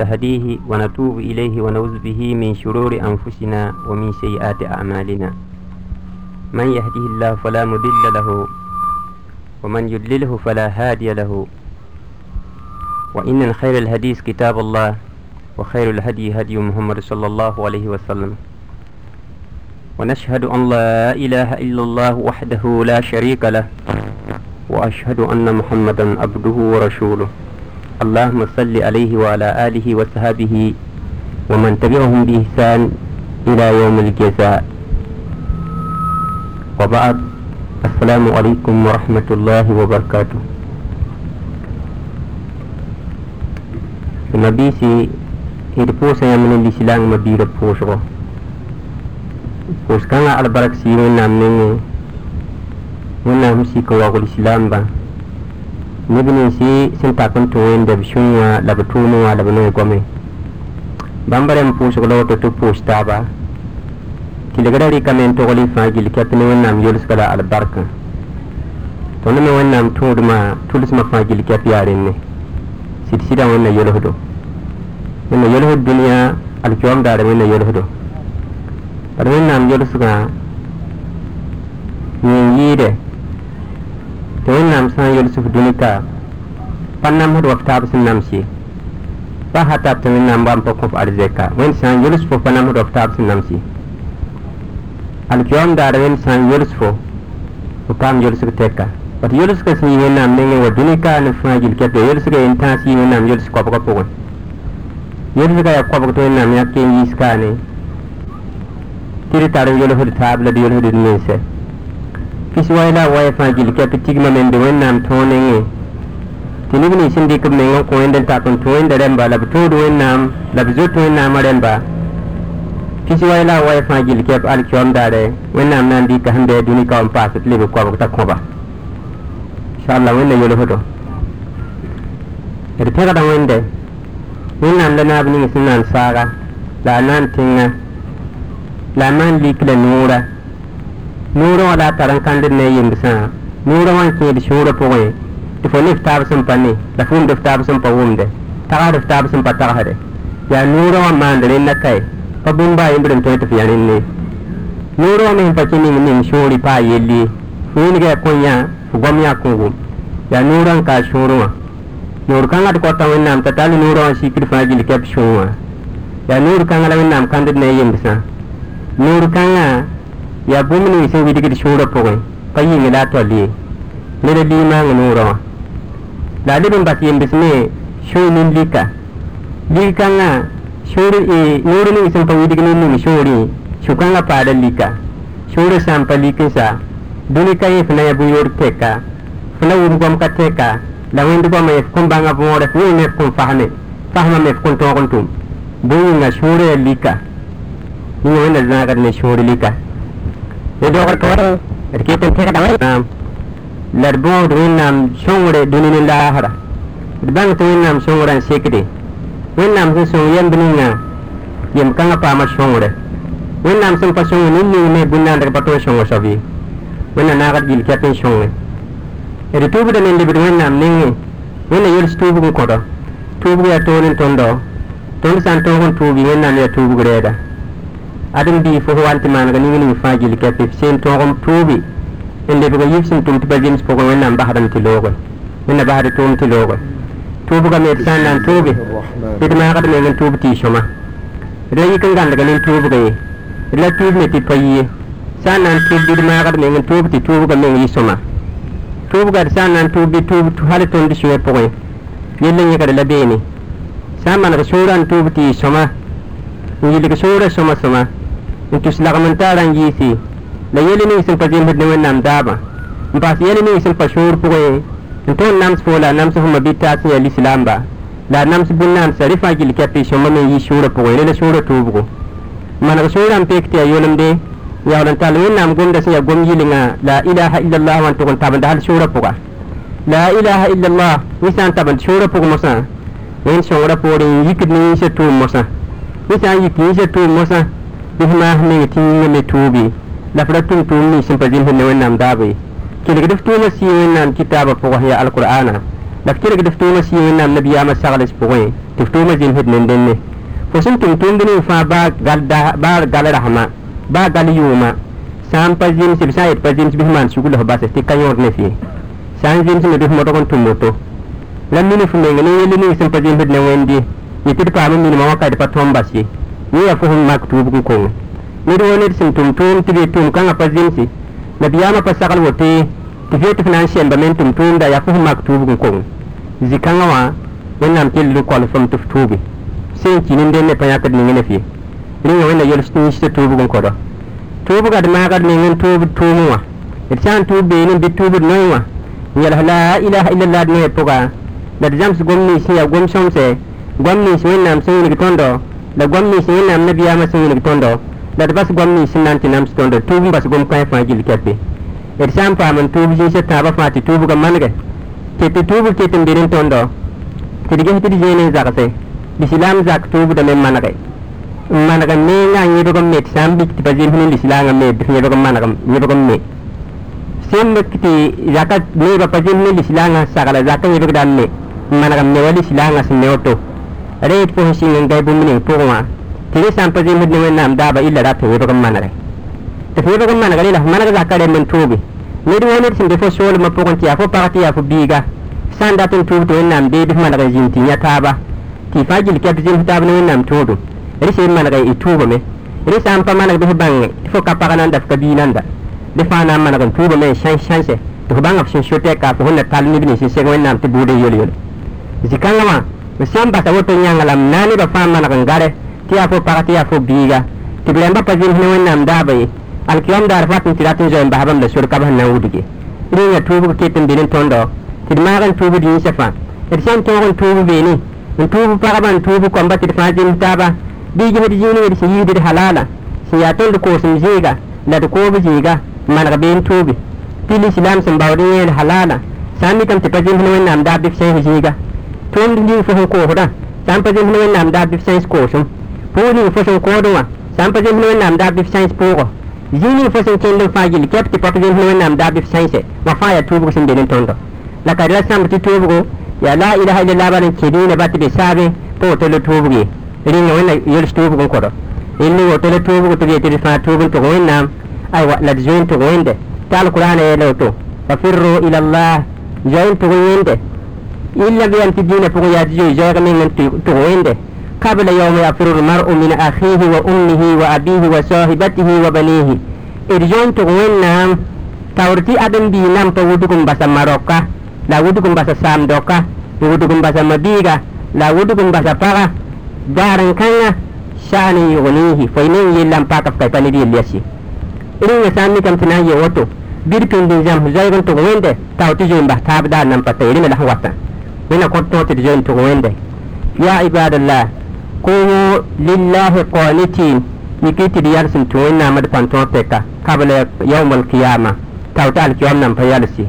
ونستهديه ونتوب إليه ونعوذ به من شرور أنفسنا ومن سيئات أعمالنا. من يهده الله فلا مضل له ومن يضلله فلا هادي له. وإن خير الحديث كتاب الله وخير الهدي هدي محمد صلى الله عليه وسلم. ونشهد أن لا إله إلا الله وحده لا شريك له وأشهد أن محمدا عبده ورسوله. اللهم صل عليه وعلى آله وصحبه ومن تبعهم بإحسان إلى يوم الجزاء. وبعد السلام عليكم ورحمة الله وبركاته. نبيسي إذا بوسا من الإسلام مبير بوسغو pʋʋs kãngã albark sɩ wẽnnaam nengẽ wẽnnaam sɩk n waoog lislaam bã neb ninsɩ sẽn tak n tɩ wẽnda b sũn wã la b tʋʋm wã la b noe gome bãmba rẽm pʋʋsg la woto tɩ pʋʋs taaba tɩlgra rɩkame n togl y fãa gill kɛp ne wẽnnaam yolsga la albarkã tõnd me wẽnnaam tũudmã tʋlsmã fãa gill kɛp yaa rẽnne sɩd sɩda wẽnna yolsdo wẽnna yolsd dũniyã alkioam daara wẽnna yolsdo bad wẽnnaam yolsgã yẽn yɩɩdɛ tɩ wẽnnaam sã n yolsf dũni ka pa namsd wa f taab sẽn namse pa ha tab tɩ wẽnnaam bãmb pa kõf arzɛka wẽnd sã n yols fo pa namsd wa f taab sẽn namse alkiyaam daara wẽnd sã n yols fo fo paam yolsg tɛka bat yolsgã sẽn yɩ wẽnnaam nengẽ wa dũni ka ne fãa gil kɛpɛ yolsgã yen tãas yɩ wẽnnaam yols koabgã pʋgẽ yolsgã yaa koabg tɩ wẽnnaam yãk ken yiis kaane tɩ d tar n yolsd taab la d yolsd d ninsɛ fis wai la wai fãa gil kɛp tigmã mende wẽnnaam tõog nengẽ tɩ neb nins sẽn dɩk b meng n kõ wẽnd n tak n tʋ wẽnda rẽmba la b tʋʋd wẽnnaam la b zot wẽnnaamã rẽmba fis wai la wai fãa gil kɛp alkiom daare wẽnnaam na n dɩka sẽn bɩa dũni ka n paas tɩ leb koabg t'a kõba inshallah wẽnna yolsdo d pẽgda wẽnde wẽnnaam la naab ning sẽn na n saaga la a na n tẽngã la a maan lik la noora noorã wã la a tar n kãndd ne a yembsã noorã wã n kẽed sũurã pʋgẽ tɩ fo ne f taab sẽn pa ne la fo wʋmd f taab sẽn pa wʋmde tagsd f taab sẽn pa noorã wã maand rẽnda kae pa tɩ f ya rẽnne noorã wã me sẽn pa kẽ ning ning sũuri paa yelle fo wẽneg yaa kõ yã fo gom yaa kõ wʋm yaa noorã n kaa sũur wã noor kãngã d kɔta wẽnnaam t'a tall noorã wã sikd fãa gil kɛp sũur wã yaa noor kãngã la wẽnnaam kãndd ne a yembsã noor kãngã yaa bũmb ning sẽn widgd sũurã pʋgẽ pa yĩng la a tɔl ye ned a lii maang noorã wã la a leb n bas yembs me sũur nin lika. Lik kãngã sũur noor ning sẽn pa widg ne ning sũurẽ sũ-kãngã lika. Sũurã sã n pa lik n sa dũni ka yẽ f na ya bũ-yoor tɛka f na wʋm gom ka tɛka la wẽnd goamã ye f kõn bãngã võore f wẽ me f kõn fasme fasmã me f kõn tõog n tʋm bõe ya lika lika ne dogr toore d ket n tẽgda wẽnnaam la d bõosd wẽnnaam sõngre dũni ne laasra d bãng tɩ wẽnnaam sõngrã n sekde wẽnnaam sẽn sõng yemb ninga yem kãngã paama sõngre wẽnnaam sẽn pa sõng nin ning me bũn-naandg pa tõe sõng soab ye wẽnna naagd gil kɛp n sõnge d tʋʋbda me lebd wẽnnaam nengẽ wẽnna yels tuubg n kõdɔ tuubg yaa adem bɩ fo f wa n tɩ maanega ning ning fãa gil kɛpɩ f sẽn tõog n tuubi n lebg yib sẽn tʋm tɩ pa zems pʋgẽ wẽnnaam basdame tɩ looge wẽnna basd tʋʋm tɩ looge tuubga me d sã n na n tuubi d maagd meng n tuub tɩ y sõma d ra yik n gãndga ne tuubga ye d la tuub me tɩ pa yie sã n na n tuub d maagd meng n tuub tɩ tuubga meng yɩ sõma tuubga d sã n na n tuub bɩ tuub hal tõnd sũyã pʋgẽ yell n yẽgd la beene sã n maneg sũurã n tuub tɩ y sõma n yɩlg sũurã sõma sõma n tus lagm n taara n yiisi la yɛl ning sẽn pa zemsd ne wẽnnaam daabã n paas yɛl ning sẽn pa sũur pʋgẽ n tõnd nams foo la a nams fõma bɩ taas n ya lislaamba la a nams bũn-naamsã rẽ fãa gill kɛpɩ sõma me n yɩ sũurã pʋgẽ rẽ la sũurã tuubgo maneg sũurã n pek tɩ ya yolemde yaool n tall wẽnnaam gomda sẽn ya gom yɩlengã la ilaha illallah wã n tʋg n tabenda hal sũurã pʋga la ilaha illallah yẽ sã n tabend sũurã pʋg mosã wẽnd sõngrã poorẽ n yikd ne yĩnsã tʋʋm mosã yẽ sã n yik yĩnsã tʋʋm mosã meng tɩ yĩngã me tuubi la f ra tʋm tʋʋm nins sẽn pa zemsd ne wẽnnaam daabe kelgd f tʋʋmã sɩ wẽnnaam kitaabã pʋgã ya alqur'ana la f kelgd f tʋʋmã sɩ wẽnnaam nabiyaamã sagls pʋgẽ tɩ f tʋʋma zemsd nen dẽnne fo sẽn tʋm tʋʋmd ning fãa baa gal rasma baa gal yʋʋma sã n pa zems b sã n yet pa zems bɩ f maan sugl f bas tɩ ka yõod ne fɩ sã n zems me bɩ f modg n tʋm woto la mini f meng ne yell ning sẽn pa zemsd ne wẽndi yɩ tɩ d paam n minima wãnkat ya ko hum mak tubu ko ne do ne sim tum tum tibe tum kan pa zimsi na biyama pa sakal wote tibe tum nan shen ba men tum tum da ya ko hum mak tubu ko zikanga wa wannan kellu ko alfam tuf tubi. Sen kinin den ne pa yakad ni ngene fi. Ni yo ne yel sti sti tubu ko do tubu gad ma gad ne ngen tubu tumu wa. Et san tubu ne bi tubu no wa. Yal la ilaha illallah ne poga da jams gomni siya gom somse gomni sin nam sin ni tondo. la gom ni sin nam nabi ya masin yel tondo la bas gom ni sin nanti nam tondo tubu bas gom kan fa jil kebbe et sam pa man tubu sin se taba fa ti tubu gam manage ke ti tubu ke tin birin tondo ti dige ti tubu da men manage manage me nga ni do gom met. Sam bi ti bazin hin bisilam me ni do gom manage ni do gom me sem ti zakat me ba bazin ni bisilam sagala zakat ni do gam me me wali ne oto. अरे पोहे सिंगिंग गए बुमने पोगमा tiri sampa zai mudni wannan da ba illa rata wai bagan mana rai ta fi mana gari la mana ga zakare men tobe ne da wani sin da fo sol ma pokon ti afo parati afo biga san da tun tobe wannan be mana ga jinti ya ta ba ti fajil ke bi jinta ba wannan tobe ri sai mana ga ituba me. Ri sampa mana ga ban fo ka para nan da ka bi nan da da fa nan mana ga tobe me shan shan se. To ban afshin shote ka to hunna talni bi ne sai sai wannan ta bude yole yole zikanga wã b sã n basa woto yãnga la m na nebã fãa maneg n gare tɩ yaa fo pag tɩ yaa fo biiga tɩ b rẽmba pa zems ne wẽnnaam daaba ye alkiyam daar fat n tɩ rat n zoe n basbame la sor-kab sẽn na n wudge rẽngã tuubg ket n be ne tõndo tɩ d maag n tuubd yĩnsã fãa d sã n tõog n tuub beene n tuub pagba n tuub kõmba tɩ d fãa zems taaba biigsd zĩig d sẽn yiisd d halaala sẽn yaa tõnd koosem zɩɩga la d koob zɩɩga n maneg been tuubi pil lislaam sẽn baood n yẽed halaala sã n mikame tɩ pa zems ne wẽnnaam daab bɩ f sẽns zĩiga పూర్ణి ఫోహోకోహుడ సాంపజంహమైన నామదాబ్ది science కోసం పూర్ణి ఫోసంకోహుడవ సాంపజంహమైన నామదాబ్ది làm పూర్వ zini fo sen ken fa gil kep ti papa đến hwen nam dabi science ma fa ya tubu sen delen tondo la ka la sam ti tubu ya la ilaha illallah ban kedi ne bat be sabe po to le tubu gi ri ne wona yel tubu gon kodo tôi là to le tubu to ge ti fa tubu to gon nam ai wa la join to gon de tal qur'ana ya lo to fa firru ila allah join to gon de إلا بأن تدين بغياتي جاغ من تغوينده قبل يوم يفر المرء من أخيه وأمه وأبيه وصاحبته وبنيه. إرجون تغوين نام تورتي أدن بي نام تودكم بس مروكا لا ودكم بس سامدوكا ودكم بس مبيغا لا ودكم بس فرا دارن كان شأن يغنيه فإنه يلم باقف كيبالي دي اليسي. إنه سامي كم تناهي وطو بيركن دي زم زيغن تغوين ده تاوتي جيم بحتاب دار نام فتيرين من كنت جنت ويندي يا عباد الله كونوا لله قانتين. يكيتي ديال سنتوين نعمد فانتوتك قبل يوم القيامة. توتا الكيوم نم فيالسي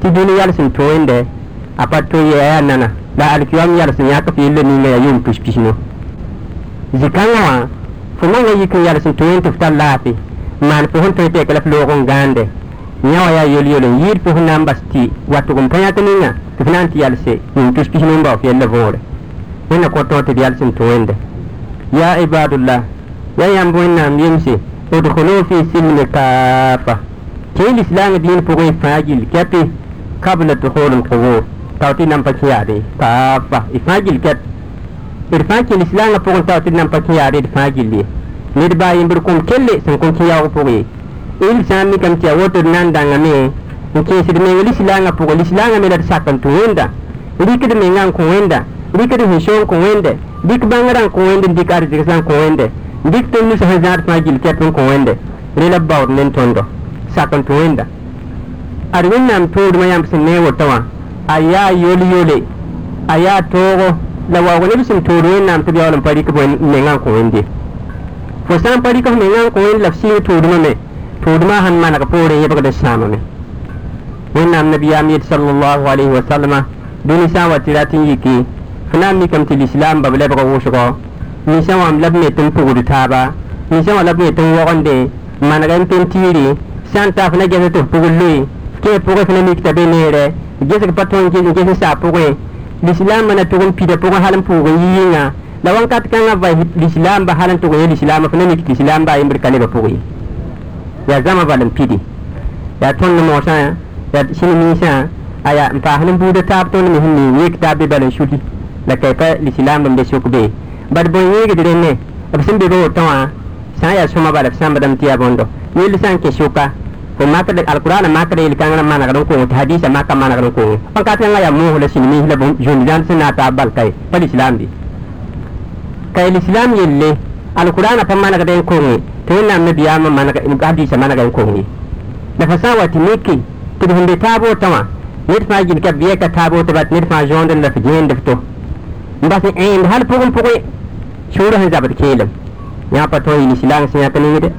تدوني يالسن توين دي أباتو يا نانا لا الكيوم يالسن ياكف يلي نيلا يوم بش بشنو زكاوا فمن يكي يالسن توين تفتال لافي. ما نفهم تويتك لفلوغن غاندي yãwã yaa yel-yele n yɩɩd tɩ f na n bas tɩ wa tʋg n yalse nin kis-kis ne n baoof yɛllã ina ko kõ tõog yalse d yals n ibadullah ya yãmb wẽnnaam yemse odklo fi silme kaafa. Tɩ lislaangã diin pʋgẽ fãa gil kɛpɩ kabla dkhol lqubur tao tɩ nan pa kẽ yaare kaafa d fãa gil kɛp d fãa kẽ lislaangã pʋgẽ tao tɩ d nan pa kẽ yaare d fãa gil ye kelle sẽn kõn kẽ yaoog il sã n mikame tɩ ya woto d na n dãngame n kẽesd meng lislaangã pʋgẽ lislaangã me la d sak n tɩ wẽnda rikd menga n kõ wẽnda rikd sẽn so n kõ wẽnde dɩk bãngrã n kõ wẽnde n dɩk arzɩgsã n kõ wẽnde dɩk tõnd nus sẽn zãad fãa gill kɛp n kõ wẽnde rẽ la baood ne n tõndo sak n tɩ wẽnda ad wẽnnaam toodmã yãmb sẽn ne woto wã a yaa yol-yole a yaa toogo la waoog neb sẽn tood wẽnnaam tɩ b yaool n pa rɩk menga n kõ wẽnde fo sã n pa rɩk f menga n kõ wẽnd la f sɩɩg toodmã me فودما هن ما نكبر إيه بقدر سامن من نام نبي أمير صلى الله عليه وسلم دوني سام وتراتين يكي فنام نكم تل إسلام ببلا بقدر وشقا نسام وام لب نتن بقدر ثابا نسام لب نتن وقند ما نكم تن تيري سان تاف نجس تف بقدر لي كي بقدر فنام نكت بينيره جس كبتون كي نجس ساب بقدر إسلام ما نتقول بيد بقدر حالم بقدر يينا لو أنكات كان غبي الإسلام بحالن تقول الإسلام فنام نكت الإسلام بايم بركاني بقدر ka ye yaa zãma val n pidi yaa tõnd moosã yaa sĩn ninsã aya n paas n buuda taab tõnd me sẽn ne yek taab be bal n suli la kay pa l'islam n be sʋk be bad bõe yẽegd rẽnne b sẽn be ba woto wã sã n yaa sõma bala b sãmbdame tɩ yaa bõndo yell sã n kẽ sʋka fo makd alqurana makd yel-kãngã manegd n kʋʋng tɩ hadisa maka manegd n kʋʋng wãnkat kãngã yaa moos la sĩn mis la zũnd dãnd sẽn na n taab bal kaye pa l'islam bɩ kay l'islam yelle alqurana pa manegd n kʋʋngẽ tena me biya ma managa in abdi sa managa ko ni na fasawa tiniki to hunde tabo tama net fa jin ka biya ka tabo to bat net fa jonde na fijen da to mba se en hal pugum pugum shuru han zabat kelam ya pa to ni silang sinya ka ni de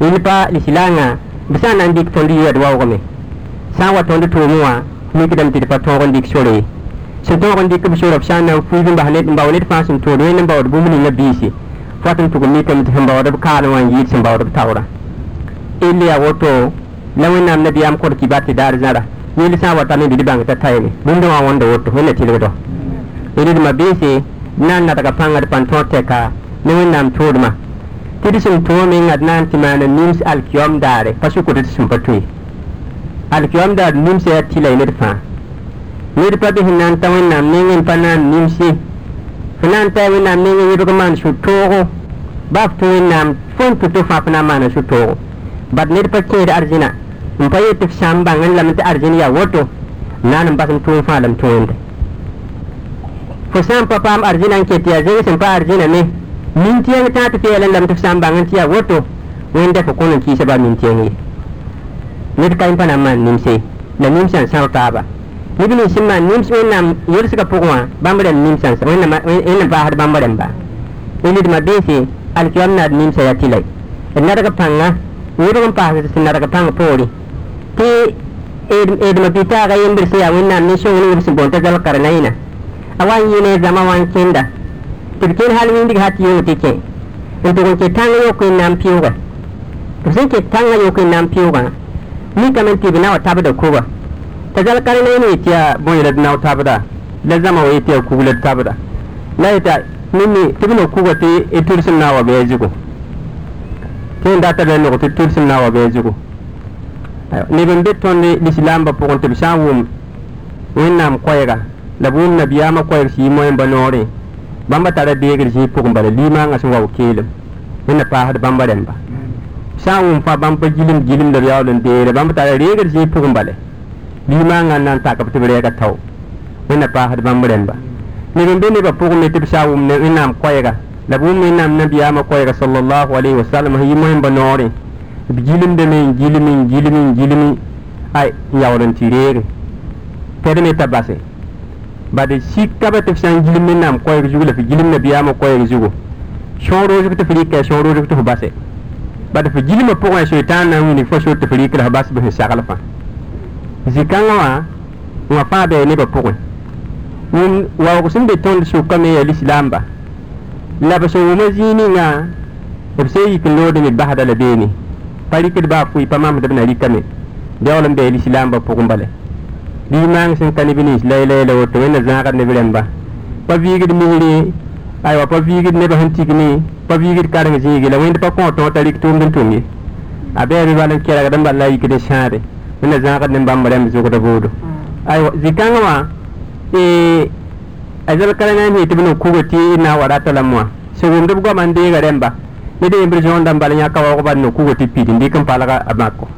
ni pa ni silanga bisan nan dik tondi ya dwa ko me san wa tondi to muwa ni kidam ti pa to dik shore sun to dik bi shore shan na fu ba halet ba walet fa sun to ne ba bu mun na bisi bũmb ninga biise fo tɩ sẽn baood b kaalẽ wã n yɩɩd sẽn baood b taoorã ell yaa woto la wẽnnaam nabiyaam kõd kɩ ba tɩ daar zãra yel sã n wa ta me bɩ d bãng t'a tayme bũmb wã wõnda woto wẽnna tɩlgdɔ yelidmã beese d na n nadga pãnga d pãn tõog tɛka ne wẽnnaam tʋʋdmã tɩ d sẽn tõog menga d na n tɩ maana nims alkiom daare pa sʋkd tɩ sẽn pa tõe alkiom daar nimsã yaa tɩ la y ned fãa ned pa bɩ sẽn na n ta wẽnnaam neng n pa nims na n ta wẽnnaam neng n yẽbg maan sũ-toogo ba f tɩ wẽnnaam fo n tʋ tɩ fãa f na n maana sũ-toogo bad ned pa kẽed arzẽna n pa yetɩ f sã n bãng n lame tɩ arzẽn yaa woto. N na n bas n tʋʋm fãa lame tʋʋmde fo n pa paam arzẽna n ket yaa zẽng sẽn pa arzẽna me min-tɩɛng tã tɩ fɛɛl n lame tɩ f sã n bãng n tɩ yaa woto. Wẽnda fo kõn n kɩɩsa baa min-tɩɛng ye ned ka n pa na n maan nimse la nimsã n sãb taaba neb nin sẽn maan nims wẽnnaam yelsgã pʋgẽ wã bãmb rẽnd nimsã wẽnnaam paasd bãmb beese yaa tɩla d nadg pãnga yẽbg n paasd sẽn nadg pãng poore tɩ edmã pɩ-taaga yembr sẽn yaa wẽnnaam ne sõng ne b sẽn boon t'a zal-karnainã a wa n yɩ ne zãma wa n kẽnda tɩ d kẽnd hal wĩndg ha tɩ yʋng tɩ kẽ n tʋg n ket tãng yok n na n pɩʋga tɩ b sẽn ket tãngã yok n na n pɩʋgã mikame tɩ b na wa tabda koga t'a zal-karnain yetɩ yaa bõe la d nao tabda la zãma wa yetɩ yaa kug la d tabda yeta mimi tibino kuga ti e tulsin nawa bejugo ken data da no ti tulsin nawa bejugo ne ben beton ni l'islam ba pokon tib sha wum wennam koyga la bun nabiyama koyga si mo en banore bamba tara beegr si pokon bala lima nga so waw kelim wena pa hada bamba den ba sha wum fa bamba gilim gilim da yawlen deere bamba tara regr si pokon bala lima nga nan takap tibre ka taw wena pa hada bamba den ba neb n be nebã pʋgẽ tɩ b n wʋm wẽnnaam koɛɛga la b wʋm wẽnnaam nabiyaamã koɛɛga salallahu alaihi wasalam sẽn yɩ moẽmbã noorẽ b gilimdame n gilimi n gilimi n gilimi a n yaool n tɩ reege tɛdme t'a base bad sik taba tɩ f sã n gilim wẽnnaam koɛɛg zugu la f gilim nabiyaamã koɛɛg zugu sõor roosg tɩ f rɩka sõor roosg tɩ f base bad f gilmã pʋgẽ soɩtãan na n wing fo sor tɩ f rɩk la f bas b sẽn sagl fãa zĩ-kãngã wã wã fãa bɩa nebã pʋgẽ wẽn waoog sẽn be tõnd sʋkame yaa lislaamba la b sẽn wʋma zĩig ninga b sẽn yik n loodame basda la beene pa rɩkd baa fʋɩ pa mamd b na rɩkame deool n bɩa lislaambã pʋgẽ bale limaang sẽn ka neb nins la la la woto wẽnna zãagd neb rẽmba pa viigd misre aywa pa viigd nebã sẽn tigme pa viigd kareng zĩige la wẽnd pa kõ tõog t'a rɩk tʋʋmd n tʋng ye a bɩa bɩ bal n kelgd n bala a yikd n sãade wẽnna zãagd ne bãmb rẽmb zʋgda boodo aywa zĩ-kãngã wã e azal na ni tibno kugo ti na warata lamwa sogum dub go man diga remba ni de imbre jonda mbal nya ka wago ban kugo ti pidi ndikam palaga abako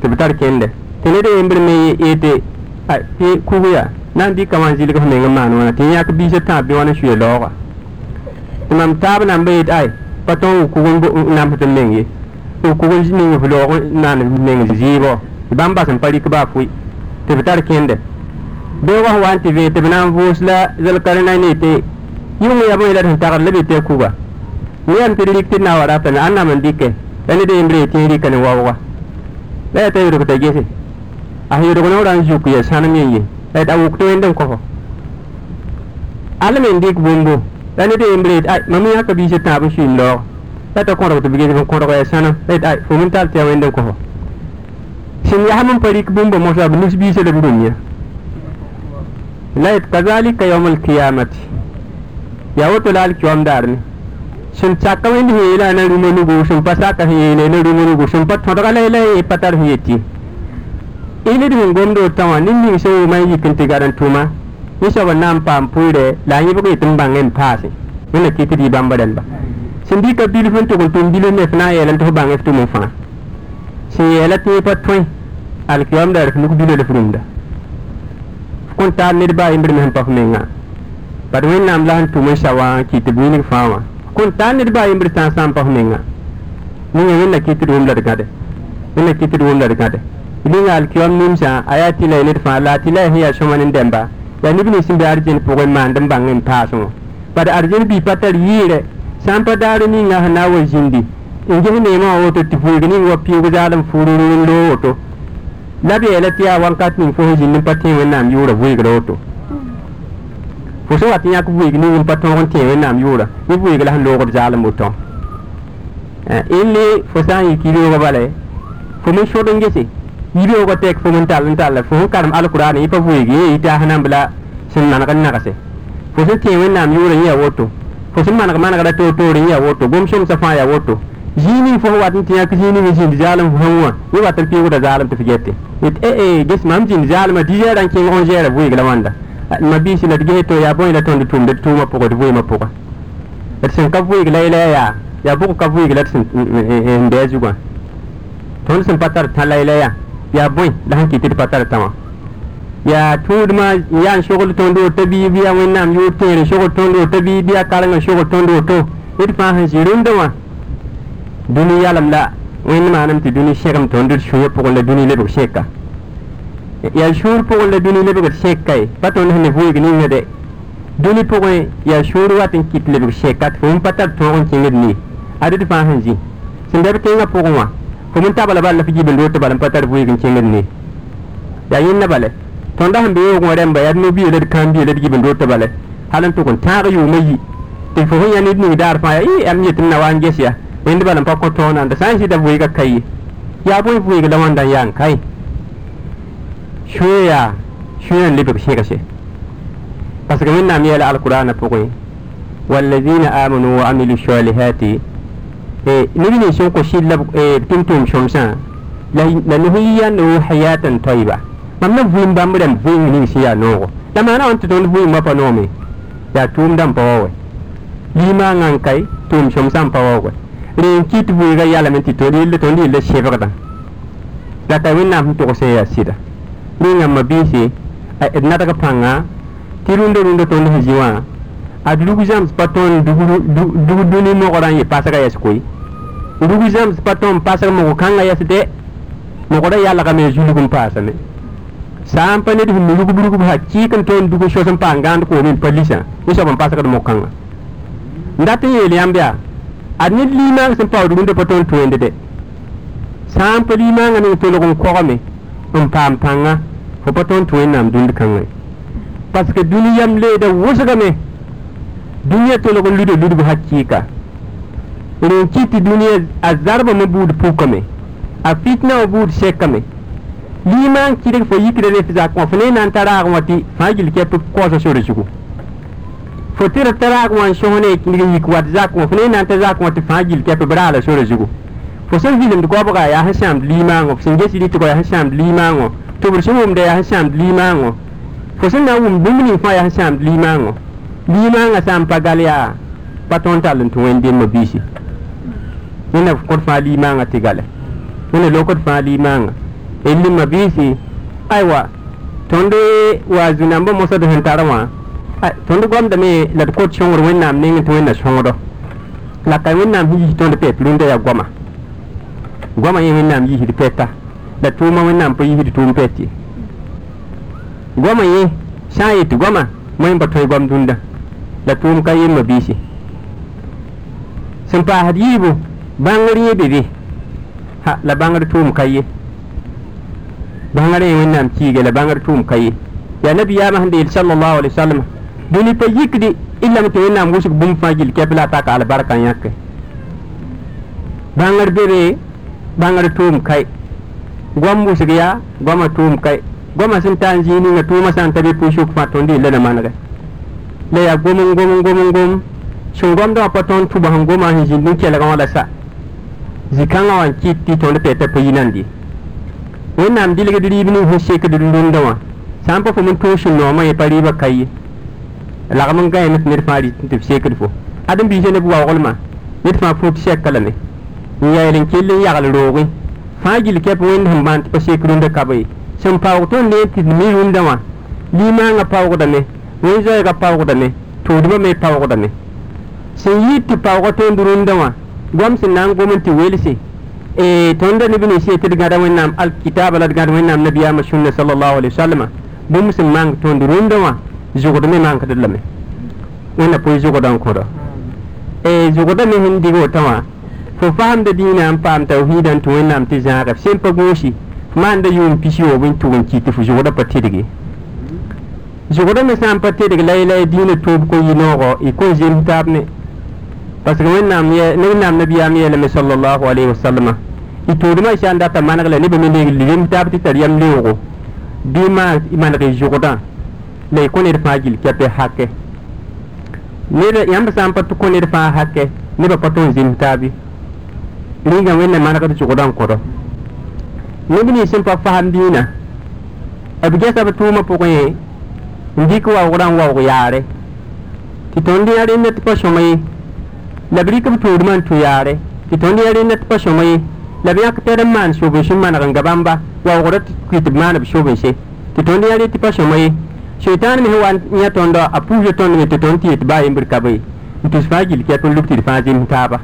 tibitar kende. Ti ni de imbre me yete a ti kugo ya nan di kaman jili ko me ngamano na ti nya ka bi se ta bi wana shuye loga imam tab na mbe ai paton kugo nam ta mengi kugo jini ngi logo nan mengi jibo bamba san pali ka ba fui tibitar kende. Zɩɩbɔ tɩ bãmb bas n pa rɩk baa fʋɩ tɩ b tar kẽnde beoogã wa n tɩ vee tɩ b na n vʋʋs la zal-karena ne tɩ yʋng ya bõe la d sẽn tagd la be tɩ a kuga ne yam tɩ d rɩk tɩ d na n wa ratame ãn nam n dɩke la ned yembr ye tɩ n rɩka ne waooga la yaa t'a yʋdg t'a gese a sẽn yʋdg ne ra n zuk ya sãnem ye ye a wʋk tɩ wẽnd n kɔfɔ alme n dɩk bũmbo la ned yembr ye ay mam yãka biisã tãab n sũim laoog la t'a kõdg tɩ b gesg n kõdg ya sãnem la yet ay fo min tall tɩ ya wẽnd n kɔfɔ sẽn yasm ላይት ከዛሊከ የውመል ኪያመት ያወጡላል ኪዋምዳርኒ ሽንቻቀ ወይን ሄ ላ ነዱ መኑጉ ሽንፈሳቀ ሄ ለ ነዱ መኑጉ ሽንፈት ሆደቀ ላይ ላይ ይፈጠር ሄቲ ኢልድ ምን ጎምዶ ታዋ ንኒ ሰው ማይ ይክንቲ ጋራን ቱማ ይሰው ናም ፓም ፑይደ ላኝ ብቁ ይትምባንገን ፓሲ ወነ ኪትዲ ባምባደን ባ sẽn dɩka bil sẽn tʋg n tʋm bil me f na n yɛl n tɩ f bãng f tʋm n fãa sẽn yɛɛla tẽe pa tõe alkiyaam daar sẽn nuk bilã la f rũmda kontar niriba ayi biri mihim pɔfu meŋa bari wẽnnaam la sẽn tʋʋm n sa wã n kɩɩtɩ b winig fãa wã kontar niriba ayi biri sãn sã n pɔfu meŋa ninga wẽnna kɩtd wʋm la d gãde wẽnna kɩtd wʋm la d gãde linga alkiom nimsã a yaa tɩ la ned fãa la tɩ la sẽn yaa sõma ne dɛmba yaa neb nins n be argen pʋgẽ maand n bãng n paasẽ wã bari argen bii pa tar yɩɩrɛ sã n pa daar ninga sẽn na n wa zĩndi n ges neemã wã woto tɩ vɩɩg ning wa piig zaalm fururn loo woto labi ele ti a wankat ning fo hojin nim pati wẽnnaam yʋʋra vɩɩgra woto fo sẽn wat yãk vɩɩg ning nim pa tõog n tẽe wẽnnaam yʋʋra ne vɩɩg la sẽn loogd zaalem woto ẽnle eh, fo sã n yik yirooga bala fo me sõd n gese yirooga tɛk fo me tall n talla fo sẽn karem alkʋraane yẽ pa vui ye yɩ ta sẽn nan bla sẽn maneg n nagse fo sẽn tẽe wẽnnaam yʋʋra n yaa woto fo sẽn maneg manegra toor-toor n yaa woto gomsomsã fãa yaa woto jini fo watin tiya ka jini mi jin jalam fo hanwa ni watan piwo da jalam ta figete it eh, eh, e e gis mam jin jalam di jera kin on jera vuigi la wanda. Ah, ma bi si na dige to ya boy la ton de tum de tuma poko de vuigi ma poko. Et sen ka vuigi la ila ya ya buku ka vuigi la sen mm, mm, eh, nde juga ton sen patar tala ila ya ya boy da hanki ti patar tama ya tudma yan shogol tondo tabi biya wennam yo tere shogol tondo tabi biya kalanga shogol tondo to. It fa han jirum da wa dũni yalem la wẽnd maanem tɩ dũni segem tõnd d sũurã pʋgẽ la dũni lebg seka yaa sũur pʋgẽ la dũni lebgd seka ye pa tõnd sẽn ne vɩɩg ninga de dũni pʋgẽ yaa sũur wat n kɩt lebg seka tɩ fo me pa tar tõog n kẽngd nii a dɩd fãa sẽn zĩ sẽn dɛb kẽngã pʋgẽ wã fo me n tabla bal la fo gibn roto bal n pa tar vɩɩg n kẽngd nii yaa yẽnna bale. Tõnda sẽn be yoogẽ wã rẽmba yaa nobiyeela d kãan biyeela d gibn roto bale. Hal n tʋg n tãag yʋʋmã yi tɩ fo sẽn yã ned ning daar fãa yaa y yam yetɩ m na wa n ges yaa wan gesiya indi balan pakko to nan da san shi da buyi ga kai ya buyi buyi ga lawan dan yan kai shoya shoya libe shi ga shi parce que min na mi ala alqur'ana poko والذين آمنوا وعملوا الصالحات نبني شنكو شيل تمتم شمسان لنهينه حياة طيبة mam na vũum bãmb rãmb vũing ning sẽn yaa noogo la maana wãn tɩ tõnd vũing wã pa noome yaa tʋʋm dãmb pa waowe limaangã n kae tʋʋm sõmsã n pa waowe rẽn kɩt vʋɩɩgã yalame tɩ tõnd yella tõnd yella sẽbgdã la ka wẽnnaam sẽn togs n yaa sɩda rẽngã mabiise d nadg pãnga tɩ rũndã rũndã tõnd sẽn zĩ wã ad lug zãms pa tõnd dug dũni mogrã n yɩ pasga yɛs koe lug zãms pa tõnd pasg mog kãngã yɛsdɛ mogra yalgame zulg n paasame sã n pa ned sẽn lugb lugb hakɩɩk n tõnd dug sos n paan gãand koome n pa lisã ne soab n pasgd mokãngã n dat n yeel yãmb yaa ad ned limaang sẽn paood rũndã pa tõnd tõende dɛ sã n pa limaangã ning tolg n kogame n paam pãnga fo pa tõnd tɩ wẽnnaam dũnd kãngẽ parce que dũni yam leeda wʋsgame dũniyã tolg n luda ludg hakɩɩka rẽn kɩ tɩ dũniyã a zarbame buud pʋkame a fitna wã buud sɛkame liman kɩdg fo yikra ref zak wã fo ne na n ta raag wã tɩ fãa gil kɛp koasa sore zugu fotir tarak wan sohne kingi yik wat zak wa fune nan ta zak wa tafajil ke pe brala sore jugo fo sen vilim to goboga ya hasam limango sen gesi dit ko ya hasam limango to bur sumum de ya hasam limango fo sen na wum bumni fa ya hasam limango limanga sam pagalya paton talen to wendin mo bisi ina ko fa limanga tigale ina lokot fa limanga elli mabisi aiwa tonde wa zunambo mosa do hentarawa wã tõnd goamdame la d kot sõngr wẽnnaam ning tɩ wẽnna sõngdo la ka wẽnnaam yis tõnd pɛt rũndã yaa goama goama yẽ wẽnnaam yisd pɛta la tʋʋma wẽnnaam pa yisd tʋʋm pɛt ye goama yẽ sã n yetɩ goama moẽ pa tõe goam dũndã la tʋʋm ka yemma biise sẽn paasd yiibu bãngr yẽ be be ha la bãngr tʋʋm ka ye. Bãngr yẽ wẽnnaam kiige la bãngr tʋʋm ka ye. Yaa nabiyaamã sẽn deel sallallahu alaihi wasalama dũni pa yikde ilame tɩ wẽnnaam wʋsg bũmb fãa gil kɛp la a taka albarka yãke bãngr be be bãngr tʋʋm kae goam wʋsg yaa goamã tʋʋm kae goma sẽn ta n zĩig ninga tʋʋmã sã n ta be pʋʋsʋk fãa tõnd yella na manegɛ la yaa gom n gom n gom n gom sẽn gomdã wã pa tõnd tʋba sẽn goma sẽn zĩnd n kelgã wã la sa zĩ-kãngã wã n kɩt tɩ tõnd pɛta pa yinãndi wẽnnaam dɩlgd rɩɩb ning sẽn sekd rũndã wã sã n pa fo n tʋʋs sẽn noomã ye pa rɩɩbã ka ye lagm n gãe tɩ ned fãa rɩt tɩ b sekd fo ãdem-biisã neb waoglmã ned fãa pʋʋt sɛka lame n yaɛɛl n kell n yagl roogẽ fãa gill kɛp wẽnd sẽn maan tɩ pa sek rũndã kaba ye sẽn paoog tõnd ne tɩ d mi rũndã wã limaangã paoogdame wẽn-zoɛɛgã paoogdame tʋʋdmã me paoogdame sẽn yɩɩd tɩ paooga tõnd rũndã wã goam sẽn na n gom n tɩ welse tõnda neb ne see tɩ d gãda wẽnnaam alkitaaba la d gãd wẽnnaam nabiyaamã sũnna salallahu alai wasalama bũmb sẽn mang tõnd rũndã wã zʋgd me mangd lame wẽnna pʋɩ zʋgda n kõda zʋgda me sẽn dɩg wotã wã fo faamda dĩinã n paam tawhiidã tɩ wẽnnaam tɩ zãaga sẽn pa gũusi maanda yʋʋm pis yoob n tʋg n ki tɩ fo zʋgda pa tɩdge zʋgda me sã n pa tɩdg la y la y dĩinã tʋʋb ko yɩ-noogɔ y kõn zems taab ne parce que wẽnnaam wẽnnaam nabiyaam yeelame sallallahu alayhi wa sallama y tʋʋdmã sã n data maneg la nebã me leeg zems taab tɩ tar yam leoogo bɩ maa maneg y zʋgdã la y kõ ned fãa gill kɛpɛ hakɛ ned yãmb sã n pa kõ ned fãa hake nebã pa tõn zems taabi rĩngã wẽnna manegd zʋgdã n kõdɔ neb nins sẽn pa fasem dĩinã b gɛsa b tʋʋmã pʋgẽ n dɩk waoogrã n waoog yaare tɩ tõnd yã rẽnda tɩ pa sõma ye la b rɩk b tʋʋdmã n tũ yaare tɩ tõnd ya rẽnda tɩ pa sõma ye la b yãk tɛd n maan sob sẽn maneg n ga bãmba waoogrã tɩ kɩt b maan b sobnse tɩ tõnd ya rẽ tɩ pa sõma ye shaitan mi hewan nya tondo, a pujo tondo mi toton tiet ba yimbir kabe. Ntus fajil kya kun lukti fajin taba.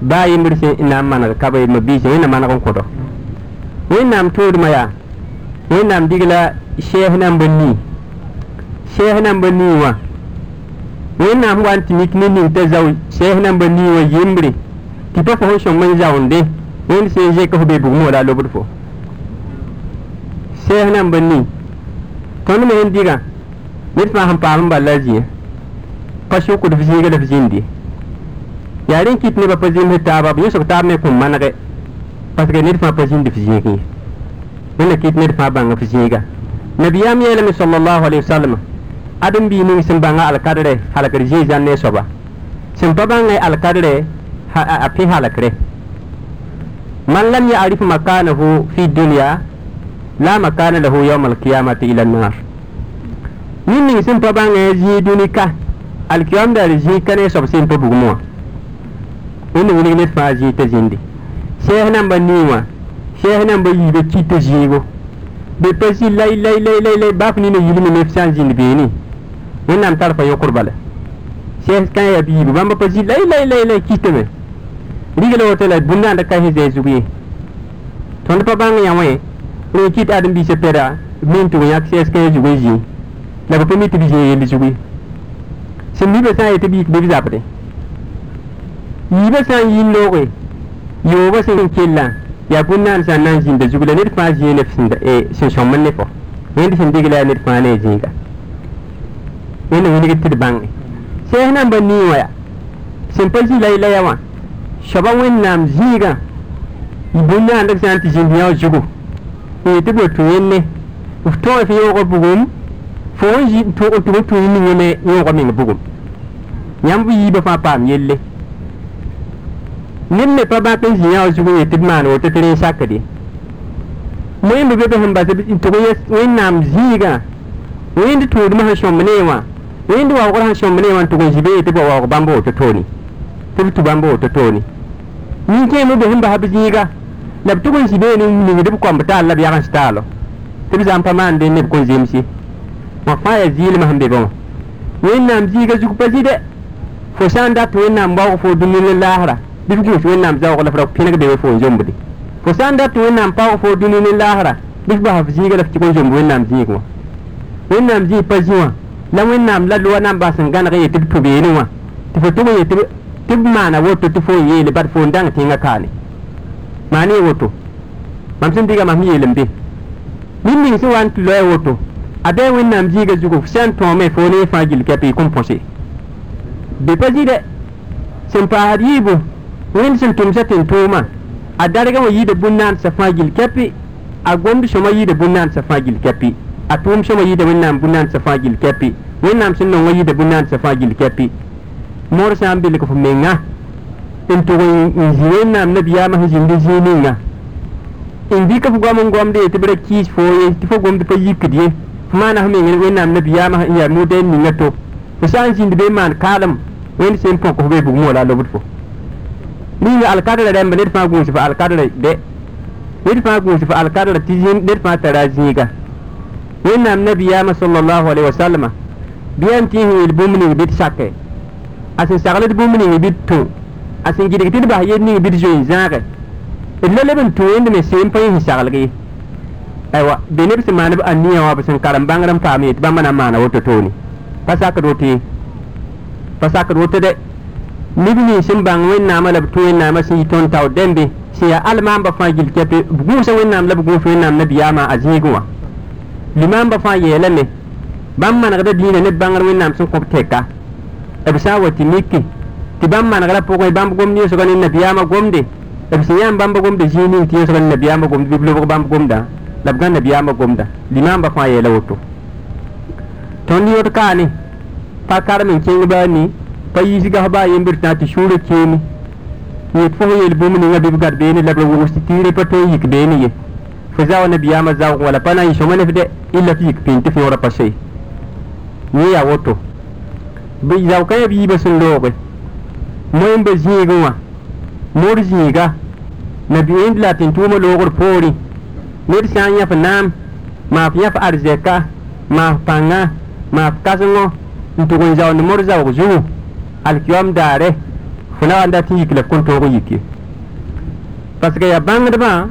Ba yimbir se ina mana kabe, ma bi se ina mana kon kodo. Wen nam tur maya. Wen nam digla sheikh nam banni. Sheikh nam banni wa. Wen nam wan timik ni ni ta zaw sheikh nam banni wa yimbri. Ti to ko shon man zawnde wen se je ko be bu mo da lobur fo. Sheikh nam banni. Tõnd me sẽn dɩgã ned fãa sẽn paam n balla a zĩyã pa sʋkd f zĩiga la f zĩndi yaa rẽ kɩt nebã pa zems taaba b yõsg taab me kõn manegɛ parce que ned fãa pa zĩnd f zĩig ye wẽnna kɩt ned fãa bãng f zĩiga nabiyaam yeelame sallallahu alaihi wasallam adem bii ning sẽn bãnga alkadrɛ halkr zĩig zãn ne soaba sẽn pa bãngã alkadrɛ a pẽ halkre man lam yarif makanahu fi dunya la makana lahu yawm alqiyamati ila an-nar. Nin ning sin pa bange ji dunika alqiyam da ji kane sob sin pa bugmo in wuri ne fa ji ta jindi sheikh nan ba niwa sheikh nan ba yi be ci ta jigo be pasi lay lay lay lay lay ba ni ne yilmi ne fisan jindi be ni. In nan tar fa yokur bala sheikh kan ya bi ba ba pasi lay lay lay lay ci tebe rigelo wotela bunna da kai he zai zugi ton pa bange yawe we kit adam bi sepera min to yak ses ke ju weji la ba pemi tibi je ndi ju sin ni be sa yete bi be zapre yi be sa yin loge yo ba sin killa ya bunnan san nan jin da jugula ne fa je ne sin da e sin son man ne fo ne ndi sin digla ne fa ne jinga ne ne ni gitti bang sai nan ban ni waya sin pa ji lai lai wa shaba wen nam jiga ibunna ndak san ti jin ya jugu tugo tuyenne to fi yogo bugum fo yi to to to ni ngene yogo min bugum nyam bi ba fa pam yelle. Nim me pa ba kan zinya o zugo yete man o tetere sakade moyin be be hamba to to yes wen nam ziga. Wen de to ma so mene wa wen de wa ko han so mene wa to go zibe te ba wa ko bambo to toni to to bambo to toni ni ke mo be hamba habi ziga. La b tʋg n zĩ beene n ningd b kõmb taal la b yag n tɩ b zãn pa maande neb kõn zemse wã fãa yaa zɩɩlmã sẽn be bã wẽnnaam zĩiga zug pa zɩdɛ fo sã n dat wẽnnaam waoog fo dũni ne laasra bɩ f gũus wẽnnaam zaoog la f pẽneg be fo n zombde fo sã n dat wẽnnaam paoog fo dũni ne laasra bɩ f basa f zĩiga la f tɩg n zomb wẽnnaam zĩig wã wẽnnaam zĩig pa zĩ wã la wẽnnaam la loa nan bas n gãneg n yetɩ b tʋ beene wã tɩ fo tʋg n yetɩ tɩ b maana woto tɩ fo n yeele bad fo n dãng tẽngã kaane maan ye woto. Mam sẽn dɩga mam yeelem be nin ning sẽn wa n tɩ lɔɛ woto. A bɩa wẽnnaam zĩiga zugu sẽn tõome fo ne fãa gill kɛpɩ y kõn põse be pa zɩdɛ sẽn paasd yiibu wẽnd sẽn tʋmsa tɩ n tʋʋmã a darga wã yiida bũn-naan sã fãa gil kɛpɩ a gomd sõma yiida bũn-naansã fãa gil kɛpɩ a tʋʋm sõma yiida wẽnnaam bũn-naansã fãa gil kɛpɩ wẽnnaam sẽn nong wã yiida bũn-naansã fãa gil kɛpɩ moor sã n belg f menga ntogoy nzine nam na biyama hizindi zininga indi ka fugwam ngwam de tibra kis foye tifo gwam de payikdiye mana hame ngene wen nam na biyama ya mude ninga to fasan zindi be man kalam wen sen poko be bugmo la lobut fo ninga alkadara de mbanet fa gunsi fa alkadara de net fa gunsi fa alkadara tijin net fa taraziga wen nam na biyama sallallahu alaihi wasallama biyan tihi il bumni bit sakke asin sagale bumni bit to sẽn ning a sẽn gɩdg tɩ d bas yed ning bɩ d zoe zãage d la leb n tũ wẽnd me seem pa yẽ sẽn saglg ye aywa be neb sẽn maan b a nia wã b sẽn karem bãngr n paam ye tɩ bãmba na n maana woto toone pa sakd woto ye pa sakd woto dɛ neb nin sẽn bãng wẽnnaamã la b tũ wẽnnaamã sẽn yɩ tõnd tao dẽmbe sẽn yaa almaamba fãa gil kɛpe b gũusa wẽnnaam la b gũus a zĩigẽ wã limaamba fãa yeelame bãmb manegda dĩinã ned bãngr wẽnnaam sẽn kõb tɛka b sã n wa tɩ miki tɩ bãmb manegrã pʋgẽ bãmb gomd yẽsga ne nabiyaamã gomde b sẽn yãm bãmba gomda zĩig ning tɩ yẽsga ne nabiyaamã gomd bɩ b lobg bãmb gomda la b gã nabiyaamã gomda limaambã fãa yeela woto tõnd yõd kaane pa karem n kẽng baa ni pa yiisga f baa yembr tã tɩ sũurã keeme yet fo yel bũmb ninga bɩ b gad beene la b ra wʋgs tɩ tɩɩre pa tõe n yik beene ye fo za wa nabiyaamã zaoog wala pa na n yɩ sõma nef dɛ illa tɩ yik pĩn tɩ fẽoogrã pa sey yẽ yaa woto bɩ zao ka yab yiibã sẽn looge moẽmba zĩigẽ wã mor zĩiga nabi-wẽnd la tɩn tʋʋmã loogr poorẽ ned sã n yãf naam maaf yãf arzɛka maaf pãnga maaf kãsengõ n tʋg n zaoond mor zaoog zugu alkiyoam daare fo na wa n dat n yik la b kõn toog n yik ye parce que yaa bãngdbã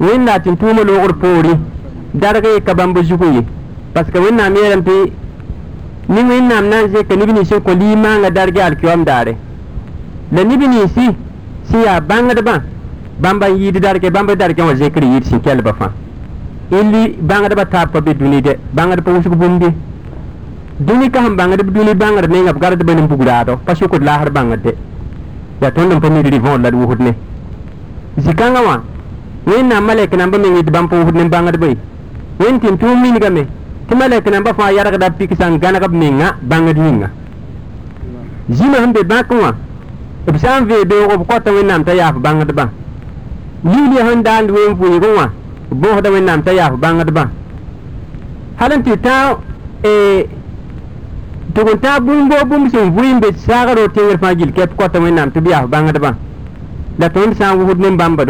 wẽnd la tɩn tʋʋmã loogr poorẽ darg ye ka bãmb zugu ye parce que wẽnnaam yeelame tɩ ni wẽnnaam na n zẽka neb nins sẽn kõ liimãanga dargɛ alkiyoam daare la neb ninsi sẽn yaa bãngdbã bãmba n yɩɩd dargɛ bãmb dargẽ wã zẽkr yɩɩd sẽn kɛlba fãa illi bãngdbã taab pa be dũni dɛ bãngd pa wʋsg bũmbe dũni ka sẽn bãngd b dũni bãngd menga b gardbã ne n bug raadɔ pa sʋkd laasd bãngd dɛ yaa tõnd n pa mid rɩ-võor la d wʋsd ne zĩ-kãngã wã wẽnnaam malɛk nambã meng tɩ bãmb pa wʋsd ne bãngdbã ye wẽn tɩm tʋʋm mingame tɩ malɛk nambã fãa yargda pik sã n gãneg b menga bãngd yĩnga zĩmã sẽn be bãkẽ wã b sã n vee beoogo b kɔta wẽnnaam t'a yaaf bãngdbã liiliya sẽn daand ween vɩɩgẽ wã b bõosda wẽnnaam t'a yaaf bãngdbã hal e, n tɩ tã tʋg n tãag bũmbo bũmb sẽn vʋɩ n be saagr o tẽngr fãa gil kɛp kɔta wẽnnaam tɩ b yaaf bãngdbã la tõnd sã n wʋsd ne bãmba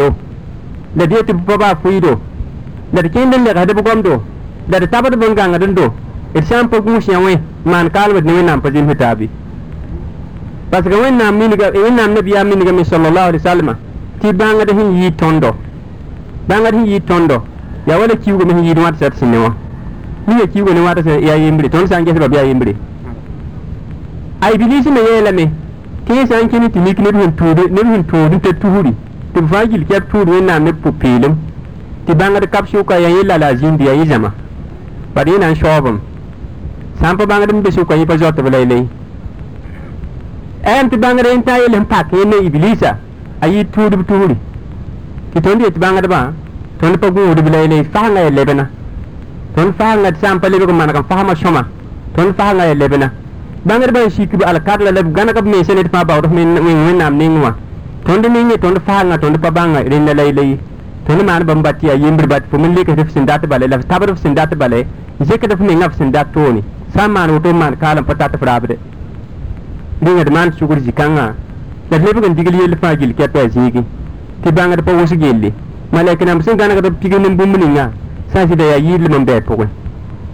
la d yetɩ b pa baa fʋɩɩdo la d kẽnd n legsd b gomdo la d tabd b n gãngd n do. D sã n pa gũus yã wẽ maan kaalmd ne wẽnnaam pa zems taabe parce que wẽnnaam minga wẽnnaam nabiyaam mingame sallallahu alaihi wasallam tɩ bãngd sẽn yɩɩ tõndo bãngd sẽn yɩɩ tõndo yaa wala kiuugame sẽn yɩɩd wãt sat sẽn ne wã ninga kiuuga ne wãta yaa yembre tõnd sã n gesba b yaa yembre a ibilisi me yeelame tɩ yẽ sã n kẽne tɩ mik neb sẽn tʋʋd neb sẽn tʋʋd n ta tusri tɩ b fãa gil kɛb tʋʋd wẽnnaam neb pʋ-peelem tɩ bãngd kap sʋka yaa yẽ la a zĩnd yaa yẽ zãma bad yẽ na n saoobem sã n pa bãngd n be sʋka yẽ pa zɔtb la la ɛm tɩ bãngd n tã yell n pak yẽ ne iblisa a yɩ tʋʋdb tuuri tɩ tõnd yet bãngdbã tõnd pa gũudb la la fasãngã ya lebna tõnd fasãngã tɩ sã n pa lebg n maneg n fasma sõma tõnd fasãngã ya lebna bãngdbã n sik b alkadla la b gãneg b mensa ned fãa baood wẽnnaam ning wã tõnd ning ye tõnd fasãngã tõnd pa bãnga rẽnda la la ye tõnd maan bãmb bat tɩ yaa yembr bat fo min leksd f sẽn dat bale la f tabd f sẽn dat bale zekd f menga f sẽn dat f rĩngã d maan sugr zĩ-kãngã la d lebg n digl yell fãa gil kɛpɛ a zĩigi tɩ bãngd pa wʋsg yelle malɛk namba sẽn gãnegd b pig ne bũmb ninga. Sã n sɩda yaa yɩɩdlem n bɩ pʋgẽ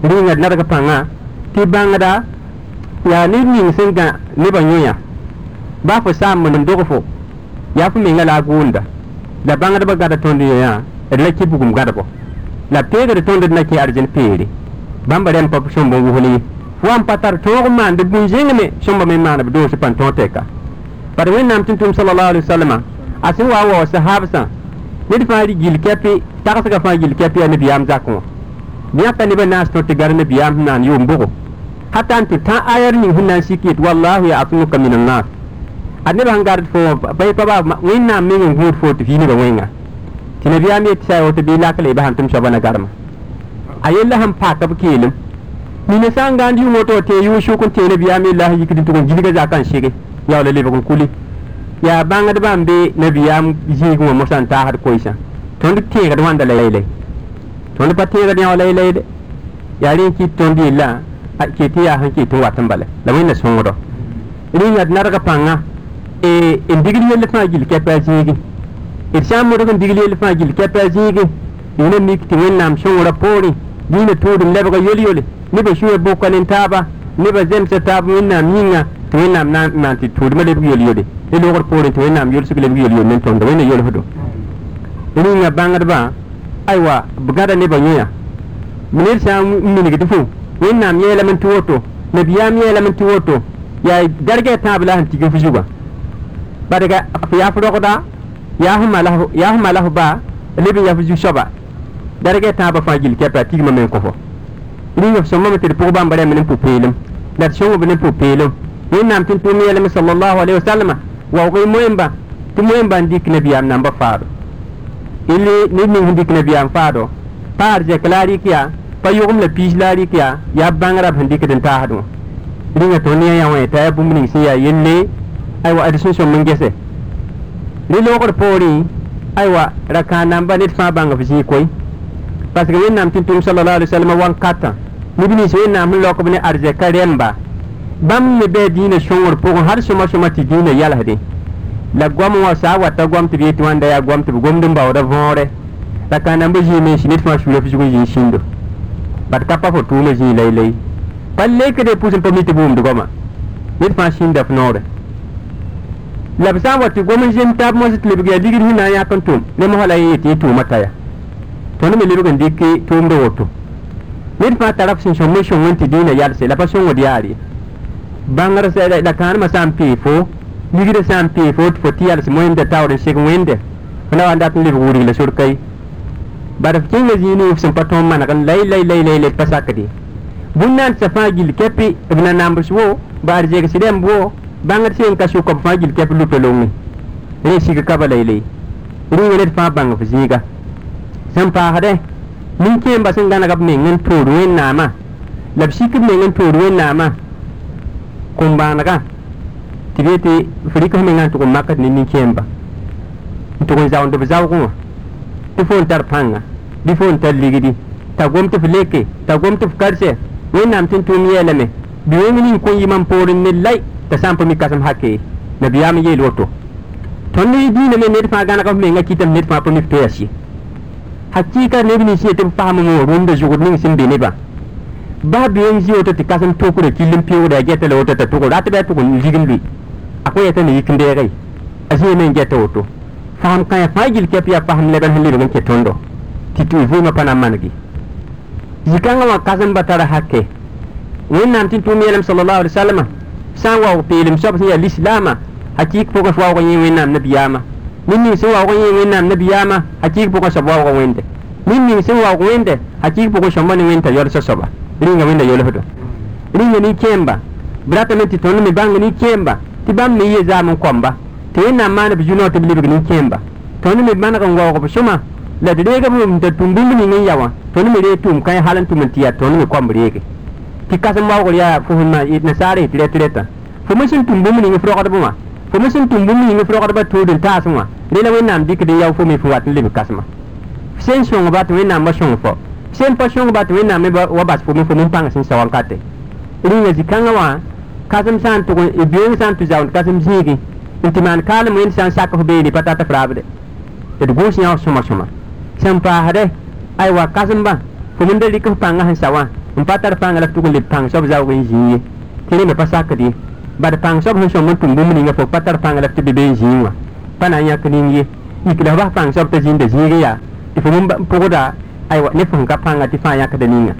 rĩngã d nadg pãnga tɩ bãngda yaa ned ning sẽn gã nebã yõyã ba fo n n dog fo yaa fo menga la a gʋʋnda la bãngdbã gãda tõnd yõyã d la kɩ bugum gãdbɔ la peegd tõnd d na kẽ arzen peere bãmba rẽm pa sõmb n wan pa tar tõog n maand bũn zẽngme sõmba me maan b doos pãn tõog tɛka bad wẽnnaam tɩ tʋm sala alai wasalama a sẽn wa n wao sahabsã ned fãa gil kɛpɩ tagsga fãa gil kɛpɩ yaa nabiyaam zakẽ wã b yãka nebã naas tõ tɩ gar nabiyaam sẽn bogo hata n tɩ tã ayar ning sẽn na n sik yet wallahu yaasmuka min annas. Ad nebã sẽn gard fo pa pa ba wẽnnaam meng n gũud fo tɩ fii nebã wẽnga tɩ nabiyaam yet sã woto bɩ lak le basãm tɩ m soaba na garema a yella sẽn pak b minisa ngandi ngoto te yushu kun te nabi ami allah yikidin tukun jiliga za kan shige. Ya wala lebe kun kuli. Ya banga da bambe nabi am yi kuma musan ta har koisa ton dik te ga wanda layle ton pa te ga ya layle de ya rin ki ton di la, a ke te ya hanke to watan bale. Da wani sun godo rin ya na daga panga e, e indigil yelle fa gil ke pa jigi irsham e mo daga indigil yelle fa gil ke pa jigi ina mik ti wen nam shon rapori dina tudum lebga yoli yoli. Nebã sũyã boka ne taaba nebã zemsa taab wẽnnaam yĩnga tɩ wẽnnaam na n maan tɩ tʋʋdmã lebg yol-yole ne logr poorẽ tɩ wẽnnaam yolsg lebg yol-yol ne tõmda wẽnna yolsdo rĩnga bãngdbã aywa b gãda nebã yõya ned sã n mingd fo wẽnnaam yɛɛlame tɩ woto nabiyaam yɛɛlame tɩ woto yaa dargɛ tãab la sẽn tig f zugã badga f yaa f rogda yaa f mala f ba leb n ya f zu soaba dargɛ tãabã fãa gill kɛpa tigmã me n fo rĩng sõma me tɩ d pʋg bãmba rɛm ne pʋ-peelem la d sõngb ne pʋ-peelem wẽnnaam tɩ n tʋʋm yɛlme salallahu alaihi wasalama waoog y moẽmba tɩ moẽmba n dɩk nabiyaam namba faado illi ned ning sẽn dɩk nabiyaam faado paar zɛk la a rɩk yaa pa yʋgem la piis la a rɩk yaa yaa bãngrã b sẽn dɩkd n taasd wã rĩnga tõnd yã yã wẽ t'a bũmb ning sẽn yaa yelle aywa ad sẽn sõm n gese rɩ loogr poorẽ aywa ra-kãan namba ned fãa bãng f zĩig koe parce que wẽnnaam tɩ tʋʋm sallallahu alaihi wasallam wan kata neb nins wẽnnaam sẽn lokb ne arzɛka rẽmba bãmb me bɩa dĩinã sõngr pʋgẽ har sõma sõma tɩ dĩinã yalsde la goam wã saa wata goam tɩ b yetɩ wãnda yaa goam tɩ b gomd n baooda võore ra-kãan namba zĩig n sɩ ned fãa sura f zug n yɩɩ sĩndo bad ka pa fo tʋʋmã zĩig la y pa lekde pʋs n pa mi tɩ bʋʋmd goama ned fãa sĩnda f noore la b sã n wa tɩ gom n zem taab mos tɩ lebg yaa ligd sẽn na n yãk n tʋm ne mosã la yẽ yetɩ tʋʋmã taya tõnd me lebg n dɩk tʋʋmda woto ned fãa tara f sẽn sõm me sõng n tɩ dĩinã yalse la pa sõngd yaar ye bãngr la kãanemã sã n pee fo ligdã sã n pee fo tɩ fo tɩ yals moẽmda taoor n seg wẽnde fo na wa n dat n lebg wurg la sorka ye bara f kẽngã zĩig f sẽn pa tõog maneg n lay lay lay lay le pa sakde bũn-naan sã fãa gill kɛpɩ b na nambs wo baar zegs rẽmb wo bãngd sẽn ka sʋka b fãa gill kɛp lupa longẽ rẽ sig ka ba y le rĩnga ned fãa bãng f zĩiga sẽn paasdɛ nin-kẽemba sẽn gãneg b meng n tood wẽnnaamã la b sik b meng n tood wẽnnaamã kõn-bãanegã tɩ b yetɩ f rɩk f mengã n tʋg n makd ne nin-kẽemba n tʋg n zaoond b zaoogẽ wã tɩ fo n tar pãnga bɩ fo n tar ligdi t'a gom tɩ f leke t'a gom tɩ f karsɛ wẽnnaam tɩ n tʋʋm yɛɛlame bɩ wẽng ning kõn yɩmã n poorẽ ne lay t'a sã n pa mi kãsem hake nabiyaam n yeel woto tõnd y dĩinã me ned fãa gãneg f mengã kɩtame ned fãa pa mi f toya sɩ hakika neb nins yetɩ n paam n wõ rũndã zugd ning sẽn be nebã baa bɩ n zɩ woto tɩ kãsem tokra kill n peoogda a gɛta la woto t'a tʋg rat bɩ tʋg n ligin lʋɩ a kõ yɛta ne yik n deega a me n gɛta woto faham kãya fãa gill kɛp yaa pasem lebd sẽn lebg n kẽ tõndo tɩ tɩ vʋʋmã pa na n manege zĩ-kãngã wã kãsem-ba tara hake wẽnnaam tɩ tʋʋm yɛlem salallahu alai wasalama sã n waoog peelem soab sẽn yaa lislaamã hakɩɩk pʋgẽ waoog yẽ wẽnnaam nabiyaamã nin ning sẽn waoog yẽ wẽnnaam nabiyaamã hakɩɩk pʋgẽ soab waoogã wẽnde nin ning sẽn waoog wẽnde hakɩɩk pʋgẽ sõmba ne wẽnd t'a yolsa soaba rĩnga wẽnda yolsdo rĩnga nin-kẽemba b ratame tɩ tõnd me bãng nin-kẽemba tɩ bãmb me yɩ zaam n kõmba tɩ wẽnnaam maan b zu-noog lebg nin-kẽemba tõnd me maneg n waoog b sõma la d reega b t'a tũm bũmb ning n ya wã tõnd me ree tʋʋm kã hal n tʋm n tɩ yaa tõnd me kõmb reege tɩ kãsem waoogr yaa fo sẽn nasaar yetɩ rɛt rɛta fo me sẽn tʋm bũmb ning f wã fo me sẽn tʋm bũmb ning f rogdbã tʋʋd n taasẽ wã rẽ la wẽnnaam dɩkd n yao fo me fo wat n leb kãsema f sẽn sõngba tɩ wẽnnaam sõng fo. Sẽn pa sõngba tɩ wẽnnaam me wa bas fo me fo me pãng sẽn sa wãnkate rĩnga zĩ-kãngã wã kãsem sã n tʋg beoong sã n tɩ zaoond kãsem zĩigi n tɩ maan kaalem wẽnd sã n sak f beene pa tata f raabde d gũus yã sõma sõma sẽn paasdɛ aywa kãsembã fo rɩk f pãngã sẽn sa wã n tar la tʋg n leb pãng soab zaoog n zĩig pa sakd ye bad pãng soab sẽn sõm n tʋm bũmb ninga fo pa tar pãnga la tɩ be be n zĩig wã pa na n yãk ning ye yik la f bas pãng soab t'a zĩnda zĩig yaa tɩ fo me pʋgda aywa ne fo sẽn ka pãnga tɩ fãa yãkda ninga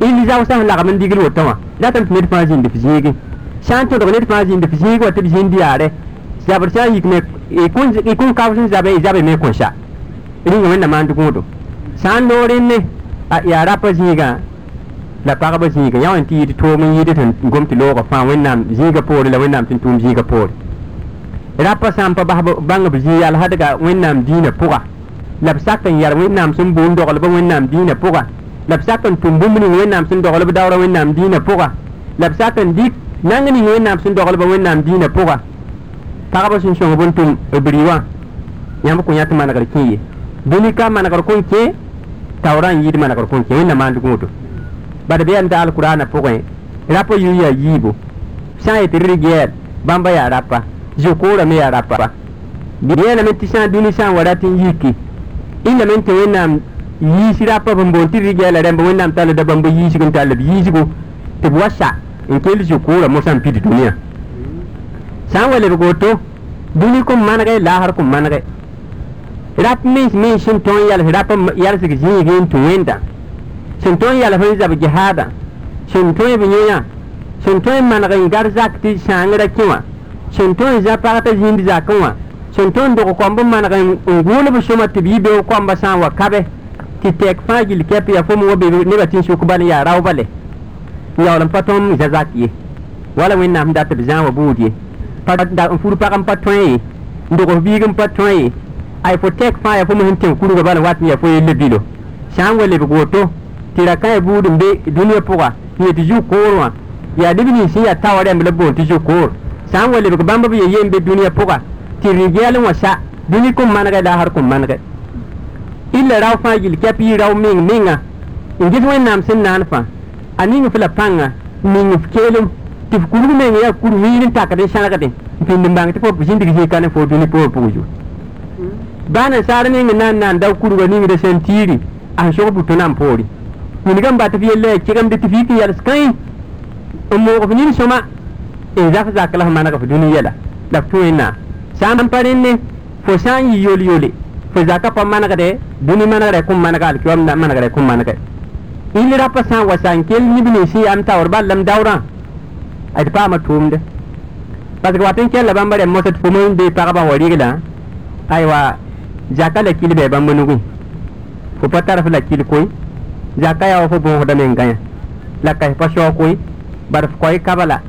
illi zao sã sẽn lagm n digl woto wã ratame tɩ ned fãa zĩnd f zĩigi sã n tõdg ned fãa zĩnd f zĩig wa tɩ b zĩnd yaare zabd sã n yik me y kõn kab sẽn zabe y zabe me kõn sa rĩnga wẽnna maan dgũudo sã n loog rẽnne yaa rapa zĩigã la pagba zĩiga yã wã tɩ yɩɩd toom n yɩɩd tɩ gom tɩ loogã fãa wẽnnaam zĩiga poore la wẽnnaam tɩ n tʋʋm zĩiga poore rapa sã n pa bas bãng b zĩig yalsdga wẽnnaam dĩinã pʋga la b sak n yar wẽnnaam sẽn boon doglb wẽnnaam dĩinã pʋga la b sak n tʋm bũmb ning wẽnnaam sẽn doglb daoora wẽnnaam dĩinã pʋga la b sak n dɩk nang ning wẽnnaam sẽn doglba wẽnnaam dĩinã pʋga pagba sẽn sõng bõn tʋm b rɩ wã yãmb kõ yã tɩ manegr kẽ ye dũni ka manegr kõn kẽ taoorã n yɩɩd manegr kõn kẽ wẽnna maan gũudo bad b yaa da alkʋraanã pʋgẽ rapa yu yaa yiibu sã n yetɩ rɩgɛɛl bãmba yaa rapa. Zo-koorã me yaa rapa. Yeelame tɩ sã n dũni sã n wa rat yiki ilame n tɩ wẽnnaam yiis rapa bn boon tɩ rɩgɛɛla rẽmb wẽnnaam tallda bãmba yiisg n tall b yiisgo tɩ b wa sa n kell zo-koorã mosã n pid dũniyã sã n wa lebg woto dũni kõn manege laasr kõn manegɛ rap mens men sẽn tõe n yals rap yalsg zĩigẽ n tũ wẽnda sẽn tõe n yals n zab jihaada sẽn tõe b yẽyã sẽn tõe n maneg n gar zak tɩ sãangrã kẽ wã sẽn tõe n zã pag t'a zĩnd zakẽ wã sẽn tõe n dog kõmb n maneg n gʋʋlb sõma tɩ b yi beoog kõmba sã n wa kabe. Tɩ tɛk fãa gil kɛp yaa fo m wa be nebã tɩ n bal n yaa rao bale n yaool n pa tõnd n zazak ye wala wẽnnaam dat b zã n buud ye n fur pag n pa tõe ye n dogs biig n pa tõe ye ay fo tek fa ya fo mo hinten kuruga bala wat ya fo yelle bilo n wa lebg goto tira ka e buud n be e dũniyã pʋga n yet zu-koor wã yaa deb nin sẽn yaa tawa rɛmb la boon tɩ zu-koor sã n wa lebg bãmb b ye yen be dũniyã pʋga tɩ rigɛɛl wã sa dũni kõn manegɛ la har manegɛ illa rao fãa yil kɛp yɩ rao meng menga n gɩs wẽnnaam sẽn naan fã a ning f la pãnga ning f keelem tɩ f kurg meng yaa kur miir n takd n sãlgde n pĩnd n bãng tɩ fo zĩndg zĩka fo dũni pʋgã pʋgju baa nansaar meng n na n naan dao kurga ningda sẽn tiiri a sẽn sog buto nan poore من قم باتفيلا كم بتفيك يا السكاي أم غفنين سما إذا فزاك لهم أنا غف دنيا لا دكتورنا سام بارين فسان يولي يولي فزاك بام أنا غدي دنيا ما أنا غدي كم أنا غالك يوم ما أنا غدي كم أنا غدي إلى رابع سان وسان كل نبني شيء أم تاور بالم دورا أتبع ما توم ده parce que watin kella bambare motat fumun be paraba warigla aiwa zakala kilbe bamunugu fu patara fula kilkoi bamba nugu fo patara fa la kili koy jaka ya fo bon da men ganya la kay pa sho koy bar koy kabala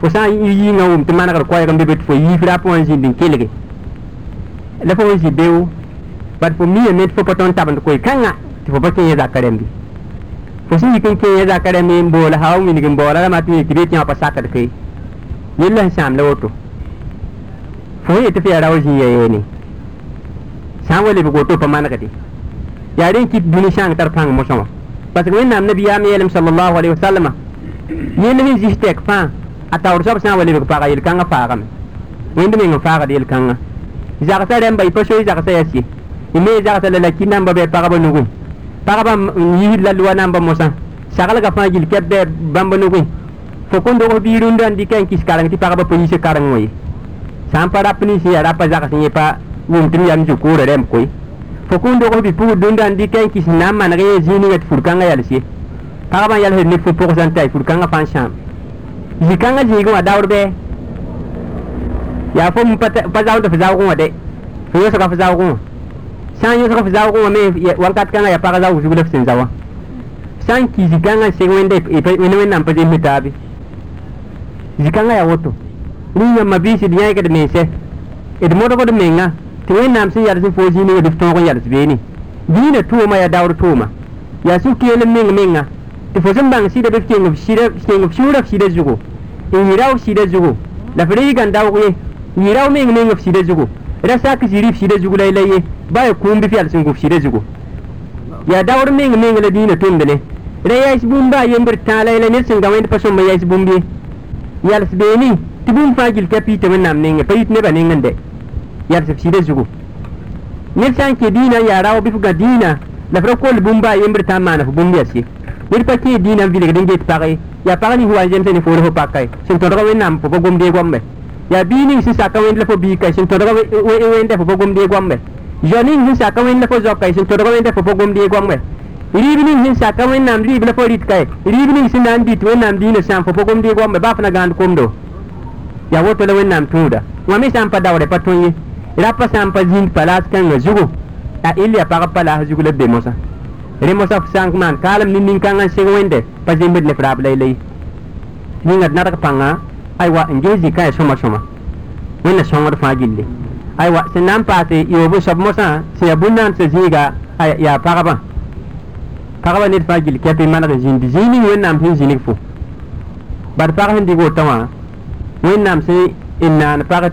fo sa yi yi ngawum te manakar koy gam bebet fo yi fira po anjin din kelege la fo wanji bew bar fo mi net fo paton taban koy kanga ti fo patin ya zakarem bi fo sin yikin ke ya zakarem mi mbola hawo mi nigin bola la mati ti be ti pa sakar kai yilla sham la woto fo yete fi rawo ji yeyeni sã n wa lebg pa yaa dũni sãng tar pãng mosã wã parce que wẽnnaam nabiyaam yeelem salallahu alaihi wasalama yẽnd sẽn zis tɛk fãa a taoor soab sã n wa lebg paga yel-kãngã faagame wẽnd meng n faagd yel-kãngã zagsa rẽmba y pa soy zagsa yaa sie y me zagsa la la ki namba bɩ pagba nugẽ pagba n yisd la namba mosã saglga fãa gil kɛp bɩ bãmba nugẽ fo kõn dogs biig rũndã n dɩka n kis kareng tɩ pagba pa yise kareng wã ye sã n pa rap yaa rapa zags yẽ pa wum tɩ yam zukoorã rẽm koe fo kõn dogs bɩ pʋgd dũndã n dɩka n kis na n maneg yẽ zĩig tɩ fur-kãngã yals ye pagba n yalsd ne fo pʋgsã n ta fur-kãngã fãa sãam zĩ-kãngã zĩigẽ wã daoor bɩ yaa fo pa zaoodã fo zaoogẽ wã de. Fo yõsga fo zaoogẽ wã sã n yõsga fo zaoogẽ wã me wãnkat kãngã yaa pag zaoog zug la f sẽn za wã sã n ki zĩ-kãngã n seg wẽnda wẽnd wẽnnaam pa zems taabe zĩ-kãngã yaa woto rũyã ma biisd yãekd mense d modgd menga tɩ wẽnnaam sẽn yals n foo zĩig d f tõog n yals beene dĩinã tʋʋma yaa daoor tʋʋma yaa sũ-keel n meng menga. Tɩ fo sẽn bãng sɩda bɩ f keng f sũurã f sɩda zugo n yɩ rao f sɩda zugo la f reegã n daoog ye. Yɩ rao meng meng f sɩda zugo ra sak ziri f sɩda zug la ye. Ba ya kũum bɩ f yals n gũ f sɩda zugo yaa daoor meng meng la dĩinã tʋmd ne ra yaas bũmb baa yembr tãa la la ned sẽn ga wẽnd pa sõmba yaas bũmb ye yals beene tɩ bũmb fãa gil ka piitã wẽnnaam nengẽ pa yit nebã nengẽ yar tafsire zugu nir san ke dina yarawo bifuga dina la fra kol bumba yembir ta mana fu bumbi aske nir pa ke dina vile gadin get pare ya pare ni huwa jem tani foro pakai. Sin to rawen nam po gom de gombe ya bini si saka wen la fo bi kai sin to rawen wen de fo gom de gombe jonin hin saka wen la fo zok kai sin to rawen de fo gom de gombe ribning hin saka wen nam rib la fo rit kai ribning sin nan dit wen nam dina sam fo gom de gombe ba fna gand komdo ya woto la wen nam tuda wa mi sam pa dawre patonyi rapa sã pa zĩnd pa laas kãngã zugu a yaa pagb pa laas zugu la be mosã rẽ mosã f sã n maan kaalem nin nin-kãngã n seg wẽnde pa zembd ne f raab la la d nadg pãnga aywa n ges zĩ-kã ya sõma sõma wẽnna sõngd fãa gille aywa sẽn na n yoobo soab mosã sẽn yaa sẽn zĩiga yaa ned fãa gill maneg n zĩndi zĩig ning wẽnnaam sẽn zĩnig fo bad naan pag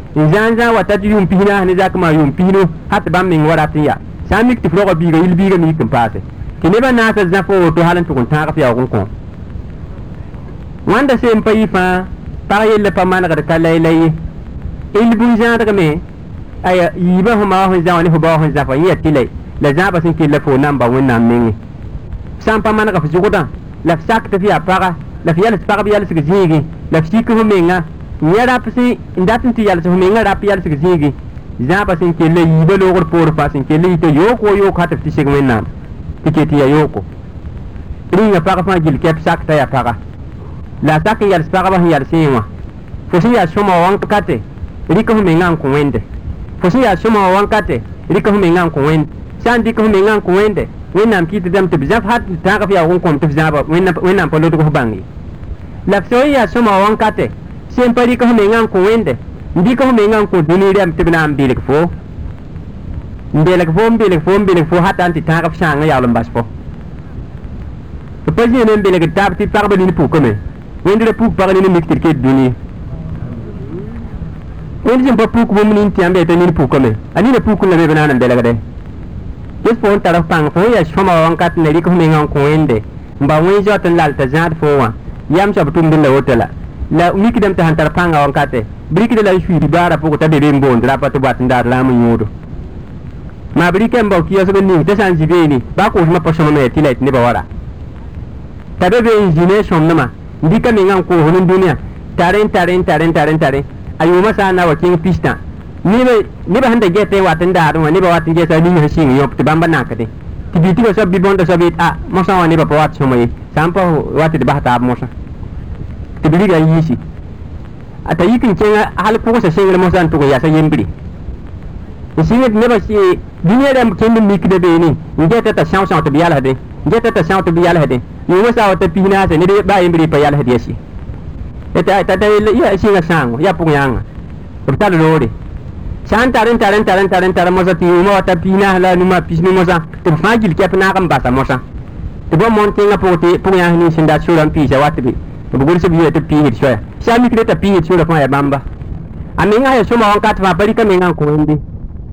nzanza wa tati yum pihina hani zaka ma yum pihino hat bam min waratin ya san mik tifro biga yil biga mi kin pase ti ne ban nasa zafo to halan tukun ta kafiya kun ko wanda sem payi fa para yel pa man gar ta laylay il bun jan daga me aya yiba huma ho jan wani huba ho zafa ya tilai la zaba sin kila fo namba wonna min san pa man ka fi jugoda la sak tafiya para la fiyal sak biyal sig jigi la fi ko menga n yã rap sẽn n dat n tɩ yals f menga rap yalsg zĩigi zãaba sẽn kell la yiibã loogr poor fa sẽn kell yɩ tɩ yooko wo yook ha tɩ seg wẽnnaam tɩ ket tɩ ya yooko rĩngã pag fãa gil kɛp sak t'a ya paga la a sak n yals pagba sẽn yalsẽ wã fo sẽn yaa sõma wã wãnkate rɩk f menga n kõ wẽnde fo sẽn yaa sõma wã wãnkate rɩk f menga n kõ wẽnde sã n dɩk f menga n kõ wẽnde wẽnnaam kɩtdame tɩ b zãf ha tɩ tãag f yaa wẽn kõm tɩ f zãaba wẽnnaam pa lodg f bãng ye la b sẽn yaa sõma wã wãnkate sẽn pa rɩk f menga n kõ wẽnde n dɩk f menga n kõ dũni rɛm tɩ b na n belg fo belg fo belg fo belg fo. Hata n tɩ tãag f sãang n yaool n bas fo. F pa zĩene n belgd taab tɩ pagba nin pukame wẽnd ra puk pag nin mik tɩ d ket dũni wẽnd sẽn pa puk bũmb nin tɩ yãmb t'a nin pukame a nina puk lame b naan n belgde ges fo n tar f pãng fo n yaa sõma wa wãnkat ne rɩk f menga n kõ wẽnde n ba wẽ zoat n lal t'a zãad fo wã yam soab tʋmd n la la la mikdame tɩ sãn tar pãnga wãnkate b rɩkda la suiid baara pʋgẽ t'a be be n boond rapa tɩ boat n daar laam n yõodo maa b rɩk n bao kɩasg n ning t'a sã n zi beene baa koosmã pa tɩ la tɩ nebã wara. T'a be be n zi ne sõmdmã n dɩka menga n koosd n dũniyã tare n tare n tare n tare n tare a yʋʋmã sã n na wa kẽng pistã nebã sẽn da gɛtɛ wat n daarẽ wã nebã wat n gɛsa ning sẽn sɩng yõp tɩ bãmba nakde tɩ bɩ tɩ ba soab bɩ-bõnda soab yet a mosã wã nebã pa wat sõma ye. Sã n pa wat d bas taab mosã tɩ b riga yiisi a t'a yik n kẽngã hal pʋgsa sɩngr mosã n tʋg n yasa yembre n sɩng d nebã dũniyã rãmb kẽnd n mikda beene n gɛta t'a são são tɩ b yalsde n gɛta t'a são tɩ b yalsde yʋʋmã saa wa t'a pis naasa ned baa yembre pa yalsd yɛse t'a ya sɩngã sãango yaa pʋg yãnga b tar loore sã n tar n tar n tar n tar n tar mosã tɩ yʋʋmã wa ta pis naas la numa pis ne mosã tɩ b fãa gil kɛp naag n basa mosã tɩ ba mõn tẽngã pʋg tɩ pʋg yãs nin sẽn dat sora n piisa be bugurisha biyo ta pH shoya sha mi kire ta pH shoya fa ya bamba. Aminga ya shoma wanka ta bari ka menga ko indi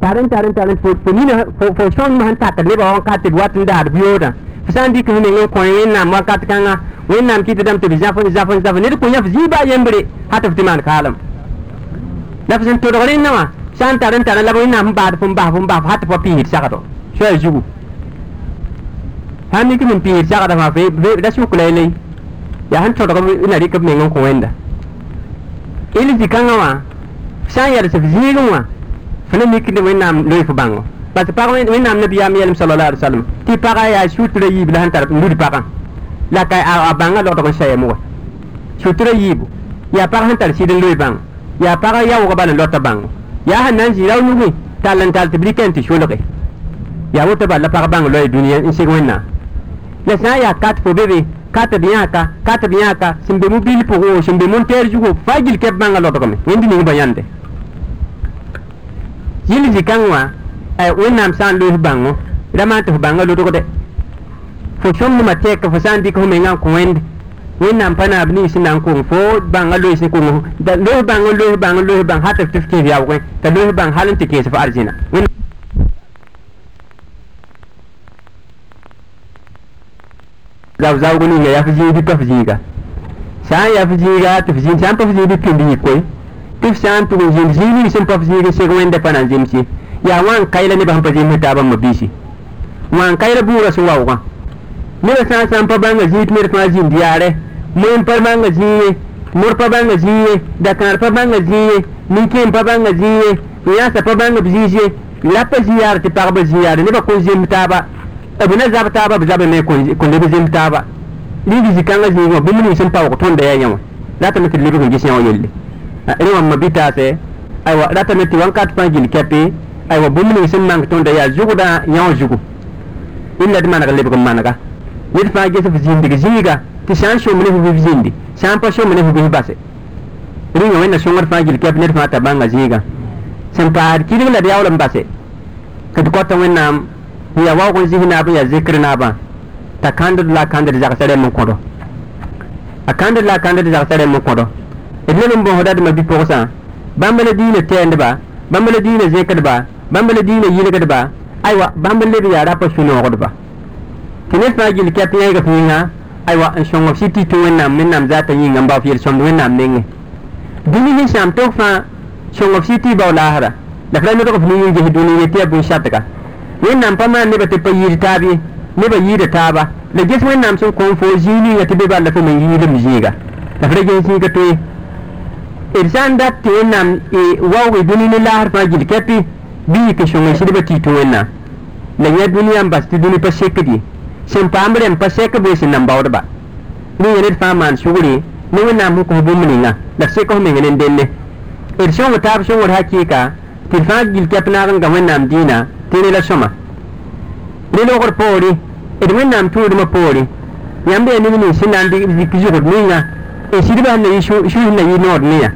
tarin tarin tarin fo fo ni fo fo shon ma hanta ta leba wanka ta duwa tun da biyo da. Fisan di kan ne ko yin na ma ka ta kanga wen nam ki ta dam ta zafon zafon zafon ne ko ya fi ba yembre hata fitiman kalam. Nafsin to dogorin nawa san tarin tarin labo ina mun ba da fun ba fun ba hata fo pH shakato shoya jugu. Hanni kimin pH shakato ma fe da su kulai lai yaa sẽn tõdg na rɩk b meng n kõ wẽnda il zĩ-kãngã wã sã n yɛls f zĩigẽ wã f ne mikd wẽnnaam loe f bãngo parce que pag wẽnnaam nabiyaam yɛlm sala la ali salm tɩ pagã yaa sutra yiib la sẽn tar lud pagã la ka a bãngã logdg n sɛɛm wa yiibu yaa pag sẽn tar sɩd n loe bãng yaa pagã yaoogã bala n lota bãngo yaa sẽn na n zĩ rao nugẽ tall n tall tɩ b rɩkẽ tɩ solge yaa woto bala pag bãng loɛ dũniyã n seg wẽnnaam la yaa kat fo be kata biaka kata sẽn be mu bil pogo simbe mun ter jugo fajil kep banga lodo kame wendi ni bayande yili zikangwa eh, ay wenam san lo bãngo dama to banga lodo ko de fo somnu ma teka fo san diko me ngan ko wende wenam pana abni sin nan ko fo banga lo sin ko lo banga lo banga lo banga hatta tifke ya ko ta lo banga halin tike sa fa arjina zavu zavu kuninga yafuzingi pafuzinga san yafuzinga tifuzingi san pafuzingi pindi yikoi tif san tugu zindi zini sin pafuzingi sik wende pa nan zimsi ya wan kaila ne bahan pazimhi taban mabisi wan kaila buura su wawga neba san san pa banga zit mer pa zindi yare mun pa banga ziye mur pa banga ziye dakar pa banga ziye ninkin pa banga ziye yasa pa banga ziye la pa ziyar ti pa ba ziyar ne ba kun zimhi taba b na zab taaba b zabã me kõn leb zem taaba rɩg zĩ-kãngã zĩig wã bũmb ning sẽn paoog tõnda yaa yã wã ratame tɩ lebg n ges yã wã yelle rẽ wã mabitaasɛ aywa ratame tɩ wãnkat fãa gil kɛpe aywa bũmb ning sẽn mang tõnda yaa zʋgda yã wã zugu. Illa d maneg lebg n manega ned fãa ges f zĩndg zĩiga tɩ sã n sõm ne f bɩ zĩndi sã n pa sõm ne f bɩ base rĩnga wẽnna sõngd fãa gil kɛp ned fãa t'a bãnga zĩiga sẽn paasd kɩdg la d yaool n base d kɔta wẽnnaam ya waoog n zĩs naab n yaa zikr naabã t'a kãndd la a kãndd zagsã rɛm n kõdo a kãndd la a kãndd zagsã rɛm n kõdo d leb n bõosda d ma bi-pʋgsã bãmb la diinã tɛɛndba bãmb la diinã zekdba bãmb la diinã yɩlgdba aywa bãmb leb yaa rapa sũ-noogdba tɩ ned fãa gil kɛp yẽega f yĩnga aywa n sõng f sɩ tɩ tɩ wẽnnaam wẽnnaam zaata yĩnga n bao f yel-sõmd wẽnnaam nengẽ dũni sẽn sãam tog fãa sõng f sɩ tɩ y bao laasra la f ra nodg f ning n ges dũni ye tɩ yaa bõn-satga wẽnnaam pa maan nebã tɩ pa yɩɩd taab ye nebã yɩɩda taaba la ges wẽnnaam sẽn kõn fo zĩig ninga tɩ be balla fo me yɩɩlem zĩiga la f ra ges zĩiga toe d sã n dat tɩ wẽnnaam waooge dũni ne laasd fãa gil kɛpɩ bɩ yik n sõng n sɩdbã tɩ y tɩ wẽnnaam la yã dũniyã n bas tɩ dũni pa sekd ye sẽn paam rẽm pa sɛk bee sẽn nan baoodba rẽ ned fãa maan sugre ne wẽnnaam sẽn kos bũmb ninga la f sekf meng ne denne d sõng taab sõngd hakɩɩka tɩ d fãa gil kɛp naag n ga wẽnnaam dĩinã tɩ ne la sõma ne logr poore d wẽnnaam tũudmã poore yãmb yaa neb ning sẽn na n zik zugd ninga n sɩdbã sẽn na yɩ sus na yɩ nood ne ya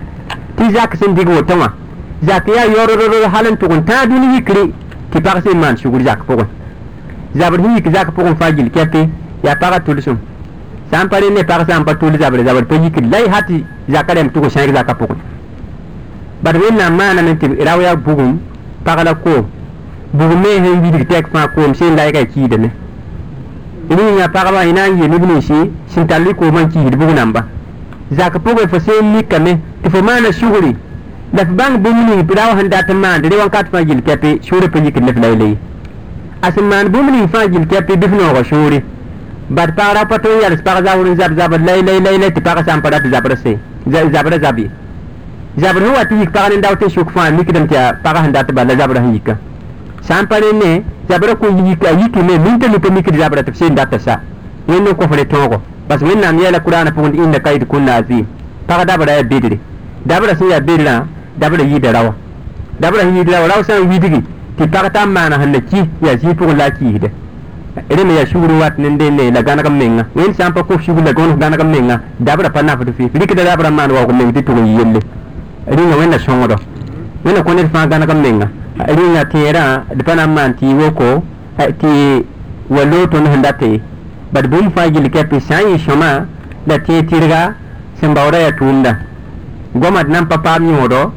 tɩ zak sẽn dɩg woto wã zak yaa yaoorr hal n tʋg n tãag dũni yikre tɩ pag sẽn maan sugr zak pʋgẽ zabr sẽn yik zak pʋgẽ fãa gil kɛpe yaa pagã tʋlsem sã n pa ne pag sã n pa tʋl zabre zabr pa yikd la y ha tɩ zakã rɛm tʋg sãeg zakã pʋgẽ bad wẽnnaam maaname tɩ rao yaa bugum pag la bugum me sẽn widg tɛk fãa koom sẽn la yɛka kiidame rĩnga pagba y na n yɩ neb ninsi sẽn tall y koomã n kiisd bug namba zak pʋgẽ fo sẽn mikame tɩ fo maana sugri la f bãng bũmb ning rao sẽn dat n maande re wãnkat fãa gil kɛpe sũurã pa yikd ne f la y la ye a sẽn maan bũmb ning fãa gil kɛpe bɩ f noogã sũure bad pagra pa tõe n yals pag zabr n zab zabd lay lay lay lay tɩ pagã sã n pa rat zabrã se zabrã zab ye zabr sẽn wa tɩ yik pag ne dao tɩ sʋk fãa mikdame tɩ pagã sẽn dat bala zabrã sẽn yika sã n pa ne ne zabrã kõ yik a yikime minta mi pa mikd zabrã tɩ sẽn data sa. Wẽnd n kõfre tõogo bas wẽnnaam yɛɛla qurana pʋgẽ inda kaid kũnna azim pag dabra yaa bedre dabra sẽn yaa bedrã dabra yɩɩda rawa. Dabra sẽn yɩɩd rawa rao sã n widgi tɩ t'a n maana ki yaa zĩig pʋgẽ la a kiisda rẽm yaa sugr wat ne denne la gãneg n menga. Wẽnd sã n pa kõf la gõns gãneg n menga. Dabra pa nafd fɩ rɩkda dabra n maan waoog meng tɩ tʋg n yelle rĩnga wẽnna sõngdo wẽnna kõ ned fãa gãneg n menga ringa tera dipana man ti woko ti walo ton handate bad bum fajil ke pisan shama da te tirga sembawra ya tunda. Gomad nan papa mi wodo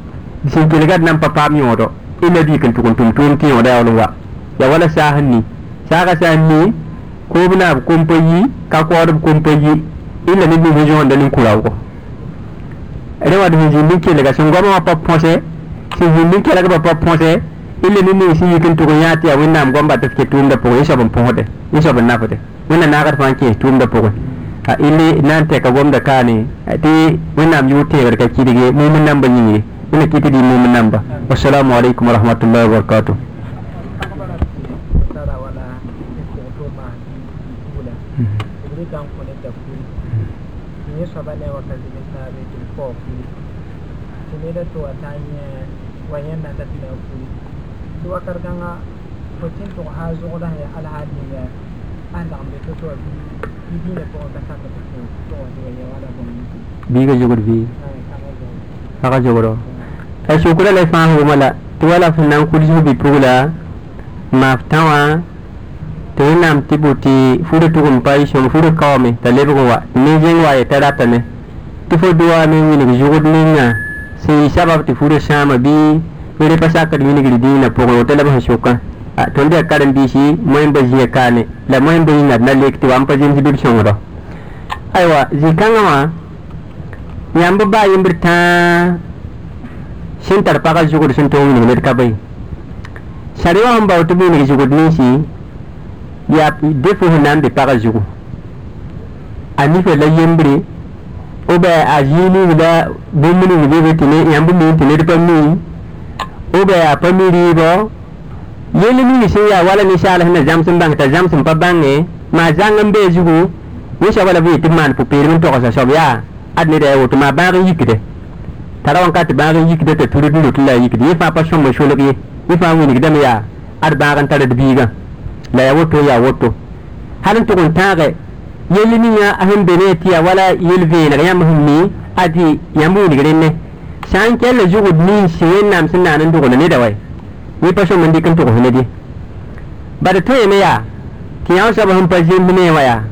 sin tilgad nan papa mi wodo ina bi kan tukun tum tum ti wodo wa ya wala sahanni saga sahanni ko bina kompayi ka ko do kompayi ina ni mi jondo nin kurawo rewa dum jindi ke daga sun goma pa pose sihimi kela ke ba pa põse ile ne ne sẽn yik n tʋg n yãa tɩ yaa wẽnnaam gomba tɩ f ke tʋʋmdã pʋgẽ y soab n põsde y soab n nafde wẽnna naagd fãa n kẽes tʋʋmdã pʋgẽ ile na n tɛka gomda kaane tɩ wẽnnaam yʋʋ teegd ka kɩdge mumin namba yĩngre wẽna kɩ tɩ dɩ mumin namba. Wasalamu alaykum warahmatullahi wabarakatuh. Kan kone la furi tɩ wakat gãnga fo tɩ n tʋg haa zʋgda sẽn ya alhaal ninga a n dagem be to tɩ wa bɩ dĩinã pʋgẽ ka wa tɩ wa ya wala biiga zugd vɩɩg kãga zʋg pagã zogro a sʋkra la y fãa wʋma la tɩ wala. F na n kuls f bɩ-pugla maaf tã wã tɩ wẽnnaam tɩ bʋ tɩ furã tʋg n pa y sõm furã kaoome t'a lebg n wa ne wa ye t'a seisha ba ti furo shama bi mere pa sakar mini gidi dina po ko tele ba shoka ton de karam bi shi moyen ba jiya kane la moyen ba ina na lekti wam pa jin hidir shongro aiwa zikanga ma yamba ba yimbirta shin tarpa ka jugur shin to mini mer ka bai shariwa han ba wutu mini jugur ni shi ya defu hanan de pa ka jugur ani fe la yimbre obe a jini guda bumini guda be tine yambu mi tine de pammi obe a pammi ribo yeli mi se ya wala ni sha na jamsun bang ta jamsun pa bange. Ma zangam be jugo ni sha wala be timman pu pere min to ko sa ya adni de wotu ma bangi yikide. Tarawan ka ti bangi yikide ta turu dulu kila yikide. Ye fa pa shombo sholobi ye. Fa wini gida ya ad bangan tare de biga la ya woto ya woto halin tukun tare. yeli ninga ahin benetia wala yel veena ya mahumi ati yambu ni grenne san kelle jugo ni sen nam sin nan ndugo ne dawai ni pasho mandi kan to ne di ba da to ne ya ki yaw sabo hum pajin ne waya?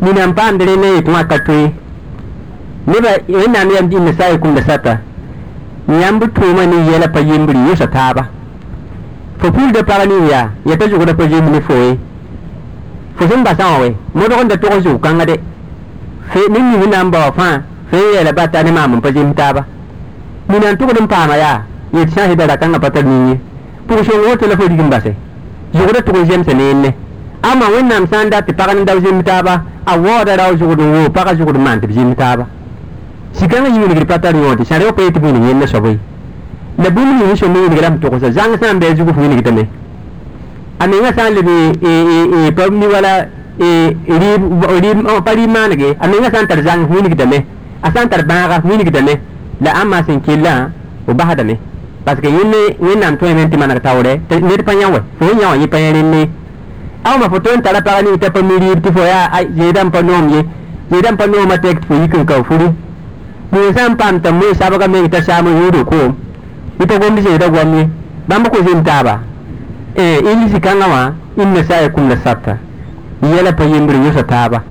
Ni nan pam dare ne to ma katoi ne ba ina ne yamdi din sai kun da sata. Ni yambu to ma ni yela pajin bri yusa taba fo pul de parani ya ya ta jugo da pajin ne foye fo sẽn basã wã we modg n da tog zug kãnga de ne ning na n bao fãa fe yɛla bata ne maam n pa zemb taaba nina n tʋgd n paama yaa yet sã sɩda ra-kãngã pa tar ning ye pʋg-sõng woto la fo rig n base zugda tʋg n zemsa neenne ama wẽnnaam sã n dat tɩ pag n da zemb taaba a waooda rao zugd n woo pagã zugd n maan tɩ b zemb taaba sikãngã yĩngdgd pa tar yõode sãd wa pa yetɩ b wing yẽnda soab ye la bũmb ning sõm wing rãmb tʋgsa zãng sã n bɩa zug f wingdame a menga sã n leb pa mi wala pa rɩɩb maanege a menga sã n tar zãng a sã n tar bãaga wingdame la ãmma sẽn kellã b basdame parce que yẽnne wẽnnaam tõeme tɩ maneg taoorɛ ned pa yã fo yã wã pa yã rẽnne aoma fo tõe n tara pag ning t'a pa mi rɩɩb tɩ fo yaa n pa noom ye n pa noomã tɛk fo yik n ka furu bũu sã n paam t'a moe sabga meng t'a saam n yʋʋdo koom yẽ pa gomd zeeda goam ye. Bãmb ko zem taaba e inji kangawa inna saya kumna sata. Yela pa yembri yusa taba.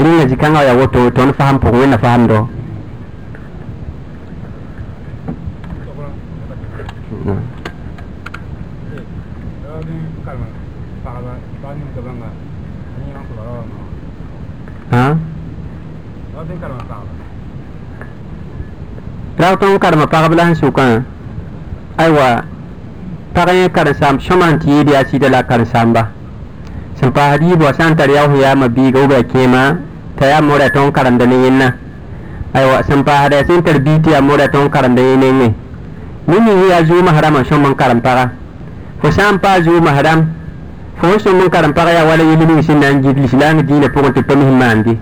Ringa jikangawa ya woto ton faham po wena faham do ha? Karma tõnd karema pagb la aywa pag yẽ karen-saam sõma n tɩ yeed yaa sɩda la karen-saamba sẽn paasd yiib wa sã n tar yaoos yaamã biiga b a kẽema t'a yaa mora tõnd karemda ne yẽnna aywa sẽn paasda sẽn tar bii tɩ yaa mora tõnd karemda yẽ nengẽ ne ning yaa zuumã rãmã sõm n karem paga fo sã n paa zuumã rãm fo n sõm n karem pag yaa wala yell ning sẽn na n gid lislaangã dĩinã pʋgẽ tɩ pa mis maande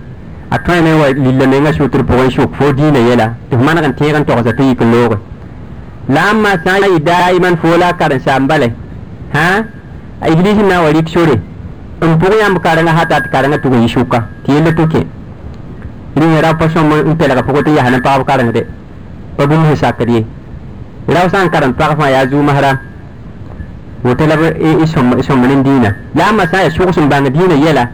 a tõeme wa lilla menga sʋtr pʋgẽ sʋk fo dĩinã yɛla tɩ f maneg n tẽeg n togsa tɩ yik n looge lamma sai daiman fola karan sambale. Ha? Iblis na wari shure in pugu yam karanga hata karanga tugu yishuka tiyele tuke ni ra pasho mo in pelaga pugu ti yahana pa karanga de babun he sakari ra san karan pa fa ya zu mahara. Wotela ba e eh, isom eh, isom nen dina. Lamma sai shugo sun banga dina yela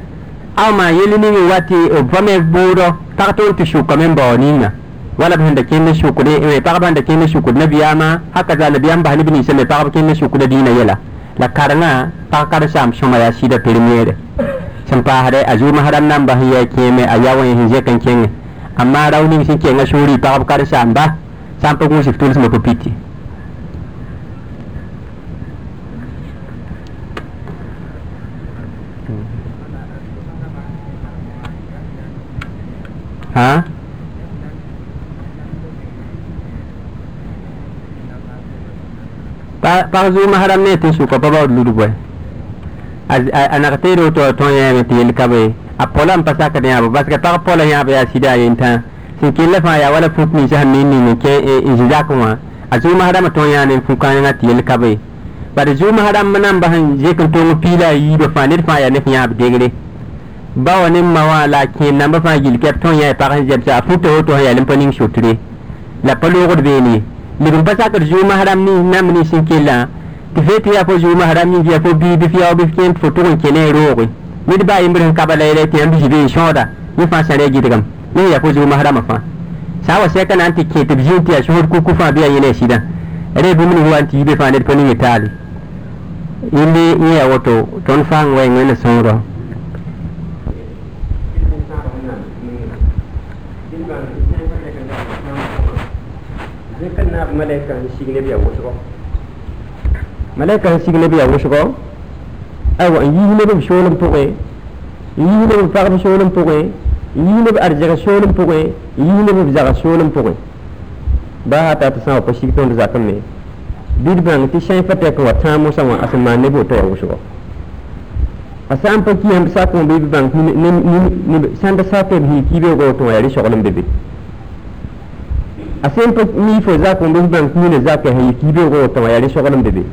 ama yeli ni wati eh, o bame buro. Takto tu shuka ninga wala b sẽn da kẽnd sʋkd pagb sẽn da kẽnd sʋkd nabiyaamã haka za nabiyaam bas neb ninsã me pagb kẽnd sʋkda dĩinã yɛla la karengã pag karen-saam sõma yaa sɩda permeere sẽn paasde a zuumã rãmb nan bas n yaa kẽeme a sẽn n kẽngẽ amma rao ning sẽn kẽngã sũuri pagb karen-saamba sã n pa gũus f tʋlsmã pa piti. Ha paxu maxaram ne te suka paba lurgoy a naxteero to tõe yãme tɩ yel kabe a polam pa sakd yãba parce que pag pola yãba yaa sɩda a yentã sẽn kella fãa yaa wala fũk nin sasn ning kẽ e, e, zizak wã a zuu maxdãmbã tõe yãa ne tɩ yel kabe bara zuu maxdãmb namba sẽn zek n tʋng piila a yiibã fãa ned fãa yaa nef yãab degre bawa ne ma wã la e a kẽen namba fãa yil kɛp tõe yã pag sẽn zɛbsa a fũta woto sẽn yaa lem pa ning sotre la pa loogd beene lebin pasakr zuma haram ni nam ni sin kella ti feti ya fo zuma haram ni ya fo bi bi fiya bi fiyen fo to kon kene rogo ni ba yimbe kan kabala ile ti ambi bi shoda ni fa sare gi digam ni ya fo zuma haram fa sawa sai kana anti ke ti jinti ya shohud ku kufa biya yene sida re bu mun huwa anti be fa ne ko ni itali inde ya woto ton fa ngwe ngwe na sonro yaa woto tõnd fãa n n sig neb yaa wʋsgɔ malɛka n sig neb yaa wʋsgɔ aywa n yiis neb b soolem pʋgẽ n yiis neb b pagb soolem pʋgẽ n yiis neb arzɛg soolem pʋgẽ n yiis neb b zag soolem pʋgẽ baa ta tɩ sã wa pa sig tõnd zakame bɩd bãng tɩ sãy pa tɛk wa tãag mosã wã a sẽn maan neb woto wã wʋsgɔ a sã n pa kiyãmb sak n bɩ bãng sãn da sak tɩ b sẽn kiibeoogã woto wã yaa rɩ sogl n be be a sen pa mi fo za ko mbi ban ku ne za ka hayi ki be ko ta ya re shogalan bebe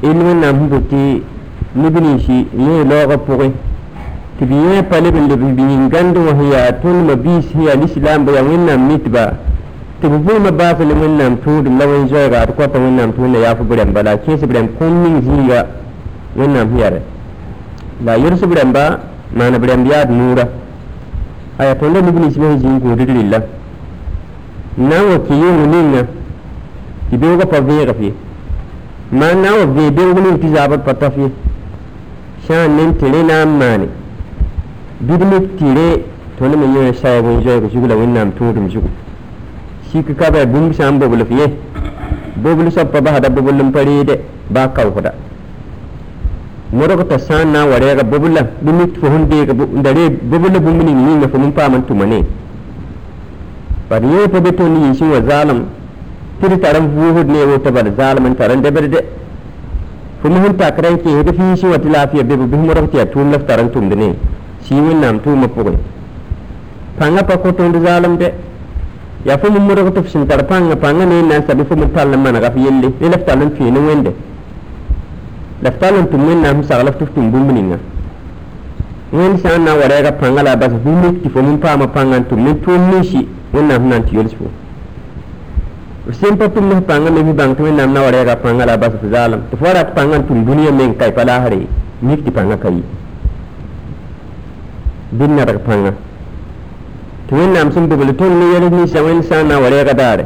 in min na mbo ti ni bini shi ne lo ga pore ti bi ne pa le bin le bi ni gandu wa hiya tun ma bi shi ya islam ba ya min na mitba ti bu bu ma ba fa le min na tu dum la wen joy ga ko ta min na tu ne ya fu buran bala ke su buran kun min ziya min na hiyare la yirsu buran ba ma na buran biya nura aya to le ni bini shi ne jin ko dililla nawa kiyo ninga ibe ga pa ya fi ma nawa ve be ngulin ti zabar pata fi shan nan tire na mani bidmi tire to ni mun yi sai bun joye ko shugula wannan to dum shugu shi ka ka ba bum san bobul fiye bobul sappa ba hada bobul lum pare ba kawda modogo ta san na ware ga bobul lum bidmi to hunde ga dare bobul lum mun ni ne fa mun pa man tumane pariyeto be to ni shi wa zalim tiri taran fuhud ne wata bar zalimin taran da birde kuma hun takaran ke hidi fi shi wata lafiya be bi mu rafiya tun laftaran tun ne shi wannan tu mu fugun panga pa ko tun zalim de ya fu mu mura to shin tar panga panga ne nan sabi fu mu talan mana gafi yelle ne laftalan tu ne wende laftalan tun men na mu sa laftu tun bumbuninga wani sa'an na warega panga la bas bumbu ki fu mun pa ma panga tun ne tun ne shi wẽnnaam sẽn na n tɩ yols fo f sẽn pa tʋm f pãngã me f bãng tɩ wẽnnaam na wa rɛɛga pãngã la a bas f zaalem tɩ fo wa rat pãngã n tʋm dũniyã meng ka y pa laasre mik tɩ pãngã ka yi bɩ nadg pãngã tɩ wẽnnaam sẽn bobl tõnd ne yɛls ninsã wẽnd sã n na n wa rɛɛga daare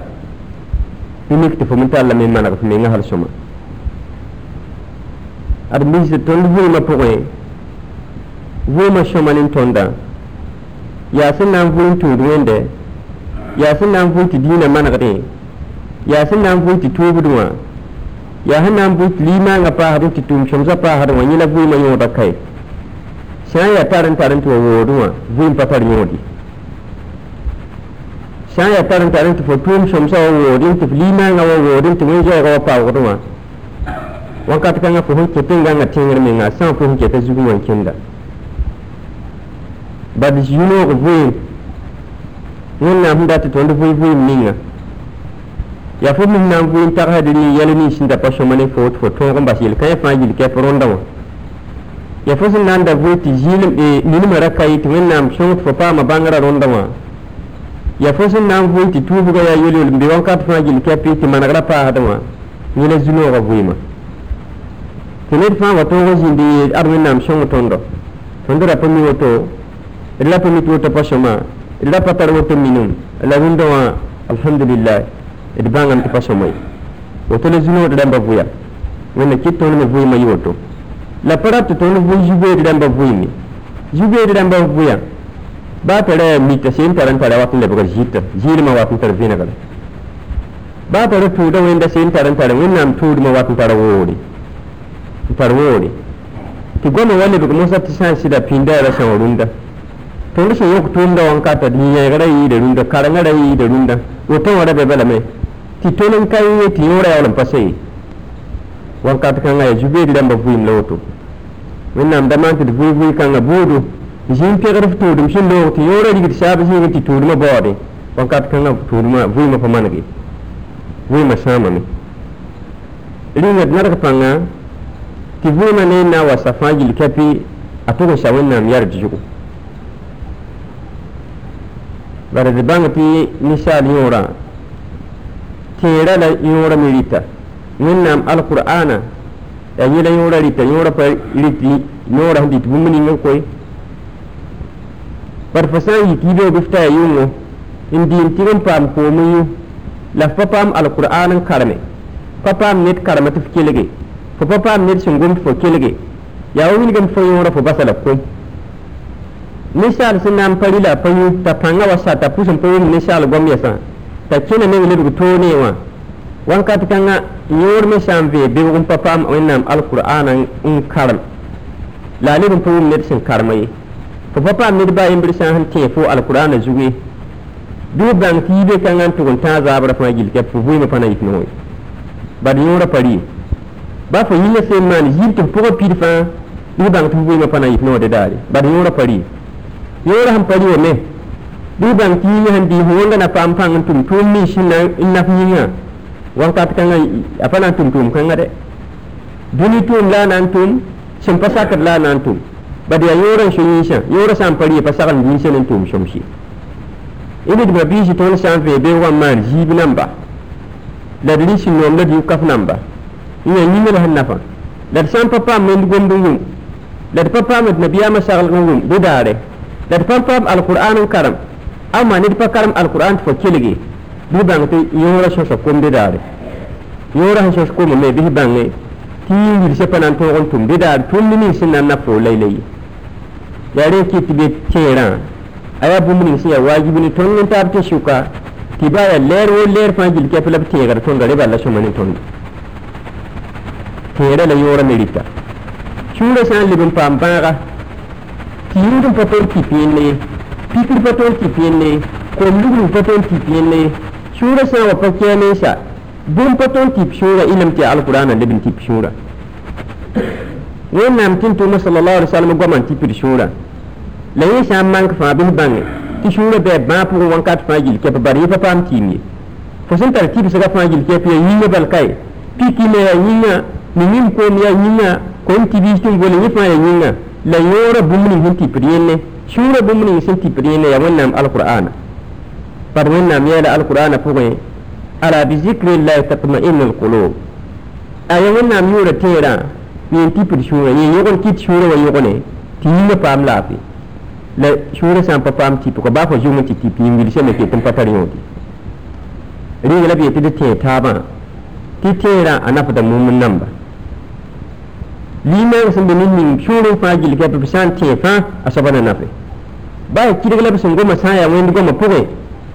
bɩ mik tɩ fo me tallame n maneg f menga hal sõma ad mis tõnd vʋʋmã pʋgẽ vʋʋmã sõma ne tõnda yaa sẽn na n vʋʋm tũud wẽnde ya fi nan fu dina man gade. Ya fi nan fu ti ya fi nan fu lima nga pa ti tum za pa haru wani na buima yo kai sai ya tarin tarin to woduwa buim pa tarin yodi ya tarin tarin to fo tum shom wodin ti lima nga wodin ti wani ga pa woduwa wakati kanga fo hun ketin ganga tingir mi nga. San fo hun keta zugu wankinda but you know wẽnnaam sẽn dat tõnd vɩ vɩɩm ninga yaa fo mis na n vɩɩm tagsd ne yɛl nins sẽn da pa sõma ne fo tɩ fo tõog n bas yel-kãyã fãa yil kɛp rõnda wã ya fo sẽn na n da vɩɩ tɩ ninmã ra ka ye tɩ wẽnnaam sõng tɩ fo paama bãngrã rõnda wã ya fo sẽn na n vɩɩm tɩ tuubgã yaa yol-yol n be wãnkat fãa yil kɛp tɩ manegrã paasd wã yẽ la zu-noogã vɩɩmã tɩ ned fãa wa tõog n yeel ad wẽnnaam sõng tõndo tõnd ra pa mi woto d la pa mi tɩ woto pa sõma pa sõma ye woto la zu-nood rãmba vʋya wẽnna kɩt tõnd me vɩɩmã yɩ woto la pa rat tɩ tõnd vʋ zu-beed rãmba vɩɩme zu-beed rãmba vʋya baa tara mita sen tar n tara wat n lebgr zɩta zɩɩlmã wat n tar vẽnegre baa tara tʋʋda wẽnda sen tar n tara wẽnnaam tʋʋdmã wat n tara woore n tar woore tɩ goamã wa lebg mosã tɩ sã n sɩda pĩnda ra sã wa rũnda tõnd sẽn yõk tʋʋmda wãnkata tɩ yẽegra yɩɩda rũnda karengã ra yɩɩda rũnda woto wã ra bɛ balame tɩ tol n ka yẽ tɩ yõora yaool n pa se ye wãnkat kãngã yaa zu-beed rãmba vɩɩm la da maan tɩ d vʋɩ-vʋɩ kãngã buudu zĩn pegd f tʋʋdum sẽn loog tɩ yõora rigd saab zĩig tɩ tʋʋdmã baoode wãnkat kãngã tʋʋdmã vɩɩmã pa manege vɩɩmã sãamame rĩngã d nadg pãnga tɩ vɩɩmã ne n na n wa sa fãa gill kɛpɩ a tʋg n sa wẽnnaam yard zugu ور بانگ پی نشال یورا تیرا تیړه یوړه مېړیته ننم القرآن یله یوړه لیتا یورا یوړه لیتی لري نوړه دې تمنې نو کوئی پر فسای کی به گفته یومو ان دین تیم پام کومو la fapam alqur'anin karme fapam net karma tif kelege fapam net shingum fo kelege ya wani gam fo yora fo basala ko kom ninsaal sẽn na n pa rɩ la a pa yũ t'a pãngã wa sa t'a pʋs n pa wʋm ninsaal goam yɛsã t'a kẽna meng lebg toone wã wãnkat kãngã yõor me sã n vee bebg n pa paam wẽnnaam alqur'ana n karem la a leb n pa wʋm ned sẽn karema ye fo pa paam ned baa yembr sã sẽn tẽ fo alqur'ana zuge bɩ f bãng tɩ yibe kãngã n tʋg n tãag zaabrã fãa gill fo vɩɩmã pa na yik ne wẽ bad yõorã pa rɩ ba fo yĩngã sẽn maan yib tɩ f pʋgã pid fãa bɩ bãng tɩ f wɩngã pa na yɩ noode daare bad yõorã pa rɩ yõorã sẽn pa rɩ wame bɩ bãng tɩ yĩngã sẽn dɩɩs wẽnga na paam pãng n tʋm tʋʋm nins n naf yĩngã wãnkat kãngã a pa na n tʋm tʋʋm kãngã dɛ dũni tʋʋm la a na n tʋm sẽn pa sakd la a na n tʋm bad yaa yõorã n so yĩnsã yõorã sã n pa rɩ pa sagl n dũni sẽn n tʋʋm sõmse ina dɩma biisi tõnd sã n vee bee wa n maan ziib namba la d rɩ sẽn noom la diu kaf namba n yaa yĩngã la sẽn nafã la d sã n pa paam wẽnd gomd n wʋm la d pa paam d nabiyaamã saglg n dat parpam alqur'anu karam amma nit pa karam alqur'an fo kiligi bi bangti yora so so kombe dare yora so so kombe me bi bangi ti ngir se panan to on tum bidar tum ni sinna na fo laylay yare ki tibe tera aya bumni siya wajibi ni ton ngin tabte shuka tibaya ler wo ler fa jil ke pelab tegar ton gare balla so mani ton tera la yora merita shure san libin pambaga leb n paam bãaga tɩ yũud n pa tõnd tɩ pẽenne ye pikr pa tõnd tɩ pẽenne ye kom lugr pa tõnd tɩ pẽenne ye sũurã sã n wa pa kɛɛ mensa bũmb pa tõnd tɩp sũurã ilm tɩ alqurana leb n tɩp sũurã wẽnnaam tɩ n tʋʋma sal la ali salam goamã n tɩpd sũurã la yẽ sã n mank fãa bɩ bãnge tɩ sũurã bɩ a bãa pʋgẽ wãnkat fãa gil kɛp bara yẽ pa paam tɩɩm ye fo sẽn tar tɩbsga fãa gil kɛp yaa yĩngã balka ye piki me yaa yĩngã ne nim koom yaa yĩngã kom tibis tɩ n gole yẽ fãa yaa yĩngã la yore bumni hin tipriyenne shure bumni hin tipriyenne ya wannan alqur'ana. Par wannan ya da alqur'ana fuge ala bi zikrillah tatma'innul qulub. Aya wannan yore tera yin tipir shure yin yogon kit shure wa yogone ti ne pam lafi la shure san pa pam tipu ko ba ko jumu ti tipi ngil sheme ke tum patari yodi ringa la bi ti de te taba ti tera anafa da mumun namba. limen sun bi ninni shurin fajil ke pe san te fa asabana nafe ba ki daga sun goma saya wani goma puge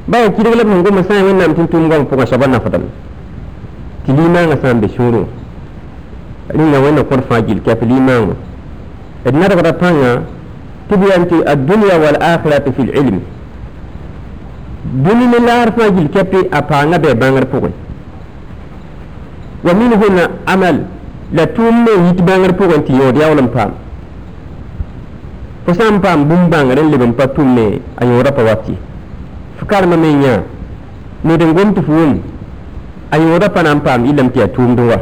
ba ki daga sun goma saya wani nam tuntum goma puga asabana fatan ti liman asan be shuru ringa wani kor fajil ke pe liman edna daga panga tibi anti ad-dunya wal akhirati fil ilm duni ne lar fajil ke pe apanga be bangar puge wa minhu amal la tʋʋmde me yit bãngr pʋgẽ tɩ yõod yaool n paam. Fo sã n paam bũmb bãngr n leb n pa tʋmne a yõoda pa wat ye f karema me yã ned n gom tɩ f wʋm a yõoda pa na n paam yɩlame tɩ yaa tʋʋmd wa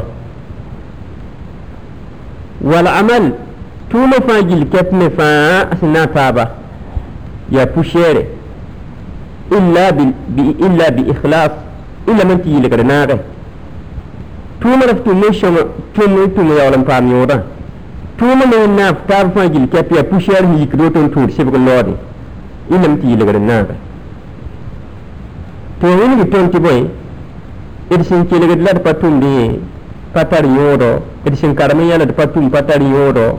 walamal tʋʋmã fãa gil kɛp me fãa sẽn na n taaba yaa pusɛɛre illa bi ikhlas ilame n tɩ yɩlgd naagẽ Tumar stimulation tumar tumar yawalan pam yora. Tumar no na tar fa gil ke pia pushar hi kroton tur se ko lodi. Ilam ti legar na. To yin gi ton ti boy. Ed sin ke legar lad patum de patar yoro. Ed sin karma yana da patum patar yoro.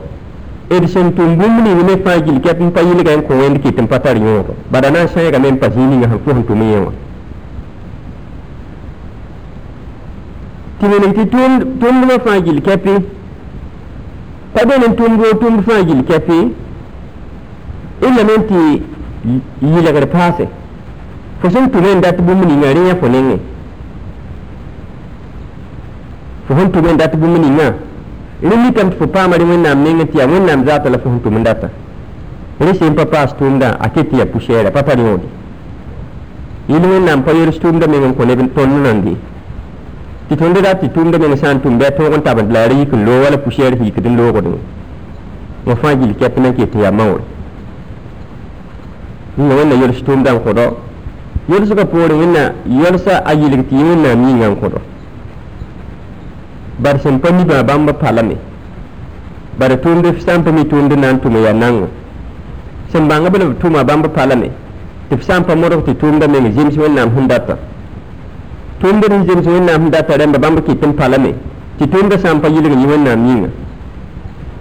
Ed sin tum bum ni ne fa gil ke pin pa yin ga ko wen ki tin patar yoro. Badana sai ga men pa hini ga ko hon tumiyewon. Yẽ tɩ tʋmdmã fãa gill kɛpɩ pa den n tʋmd wo tʋmd fãa gill kɛpɩ lame tɩ yɩlgd paase fo sẽn tʋme n dat bũmb ninga rẽ fo nengẽ fo sẽn tʋme n dat bũmb ninga rẽ mikame tɩ fo paama rẽ wẽnnaam nengẽ tɩ yaa wẽnnaam zaata la fo sẽn tʋm n data rẽ sẽn pa paas tʋʋmdã a ket tɩ yaa pusɛɛra pa pa rẽ wõde yɩl wẽnnaam pa yels tʋʋmdã meng n kõ neb tõnd nande tɩ tõnd dat tɩ tʋʋmdã meng sã n tʋm bɩ a tõog n tabd la a ra yik n loo wala pu-sɛɛr sẽn yikd n loogdẽ wã fãa gil kɛp na n ket n yaa maoore yĩnga wẽnna yels tʋʋmdã n kõdɔ yelsgã poorẽ wẽnna yɛlsa a yɩlg tɩ yẽ wẽnnaam yĩngã n kõdɔ bar sẽn pa mi bãa bãmb palame bara tʋʋmd sã n pa mi tʋʋmd na n tʋm yaa nangã sẽn bãng b b tʋma bãmb palame tɩ n pa modg tɩ tʋʋmdã meng zems wẽnnaam sẽn data tʋʋmd d zems wẽnnaam sẽn data rẽmba bãmb kɩt n palame tɩ tʋʋmdã sã n pa yɩlg yɩ wẽnnaam yĩnga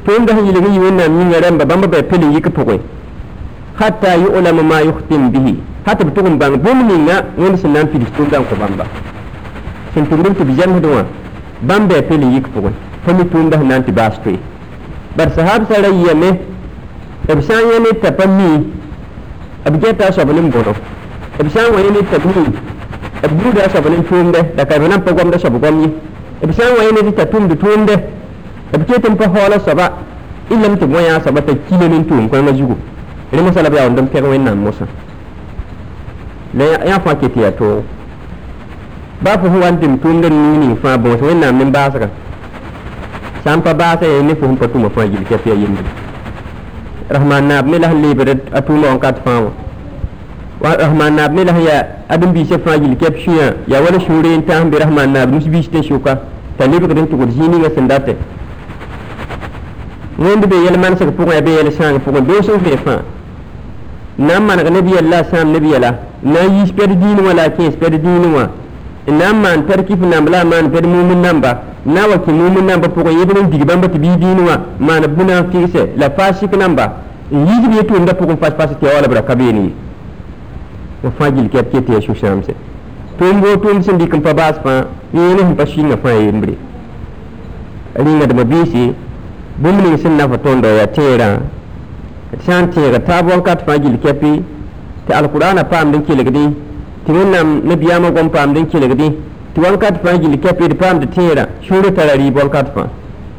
tʋʋmdã sẽn yɩlg yɩ wẽnnaam yĩnga rẽmba bãmb bɩ pel n yik pʋgẽ hatta yu'lama ma yuhtim bihi hat b tʋg n bãng bũmb ninga wẽnd sẽn na n pids tʋʋmdã n kõ bãmba sẽn tʋmd tɩ b zemsd wã bãmb bɩ a pel n yik pʋgẽ pa mi tʋʋmdã sẽn na n tɩ baas toe bar sahabsã ra yɩame b sã n yã ned t'a pa mi b gɛta a soab ne n bõno b sã n wa yã ned t'a mi b buuda a soab ne tʋʋmdɛ da ka b na n pa gomda soab gom ye b sã n wa yẽne tɩ t'a tʋmd tʋʋmdɛ b ket n pa haoola soaba ilame tɩ bõe yã soaba t'a kile ne n tʋʋm kõengã zugu. Rẽ mosã la b yaoond n pɛg wẽnnaam mosã la yã fãa ket yaa toogo baa fo sẽn wa n tɩm tʋʋmd ning ning fãa bõos wẽnnaam ne baasga sã n pa baasa ye ne fo sẽn pa tʋma fãa gil kɛp yaa yembre rahman naab me la sẽn leebd a tʋʋma wã kat fãa wã rahman naab me la sẽn yaa adem-biisã fãa gil kɛp sũyã yaa wala sũure n tãs n be rahman naab nus-biis tɩ sʋka t'a lebgd n tʋgd zĩig ninga sẽn date wẽnd be yɛl-mansg pʋgẽ ya be yɛl-sãang pʋgẽ doos n vẽ fãa na n maneg neb yɛl la a sãam neb yɛla n na n yiis pɛd diin wã la a kẽes pɛd diin wã n na n maan pɛd kif namb la a maan pɛd mumun namba n na n wa kẽ mumun namba pʋgẽ yẽbd n dig bãmba tɩ bii diin wã maan b bũna n fɩgse la faasik namba n yiisb ye tʋʋmda pʋgẽ pas-pas tɩ ya wala b ra ka beene ye fagil ke apkete ya shusham se tun go tun sin dikam pa bas pa yene hin pashinga fa yembre ringa da mabisi bumni sin na fatondo ya tera san tera tabon kat fagil ke pi ta alqur'ana pam din kilegdi tinam nabiyama gon pam din kilegdi ti wan kat fagil ke pi pam da tera shuru tarari bol kat fa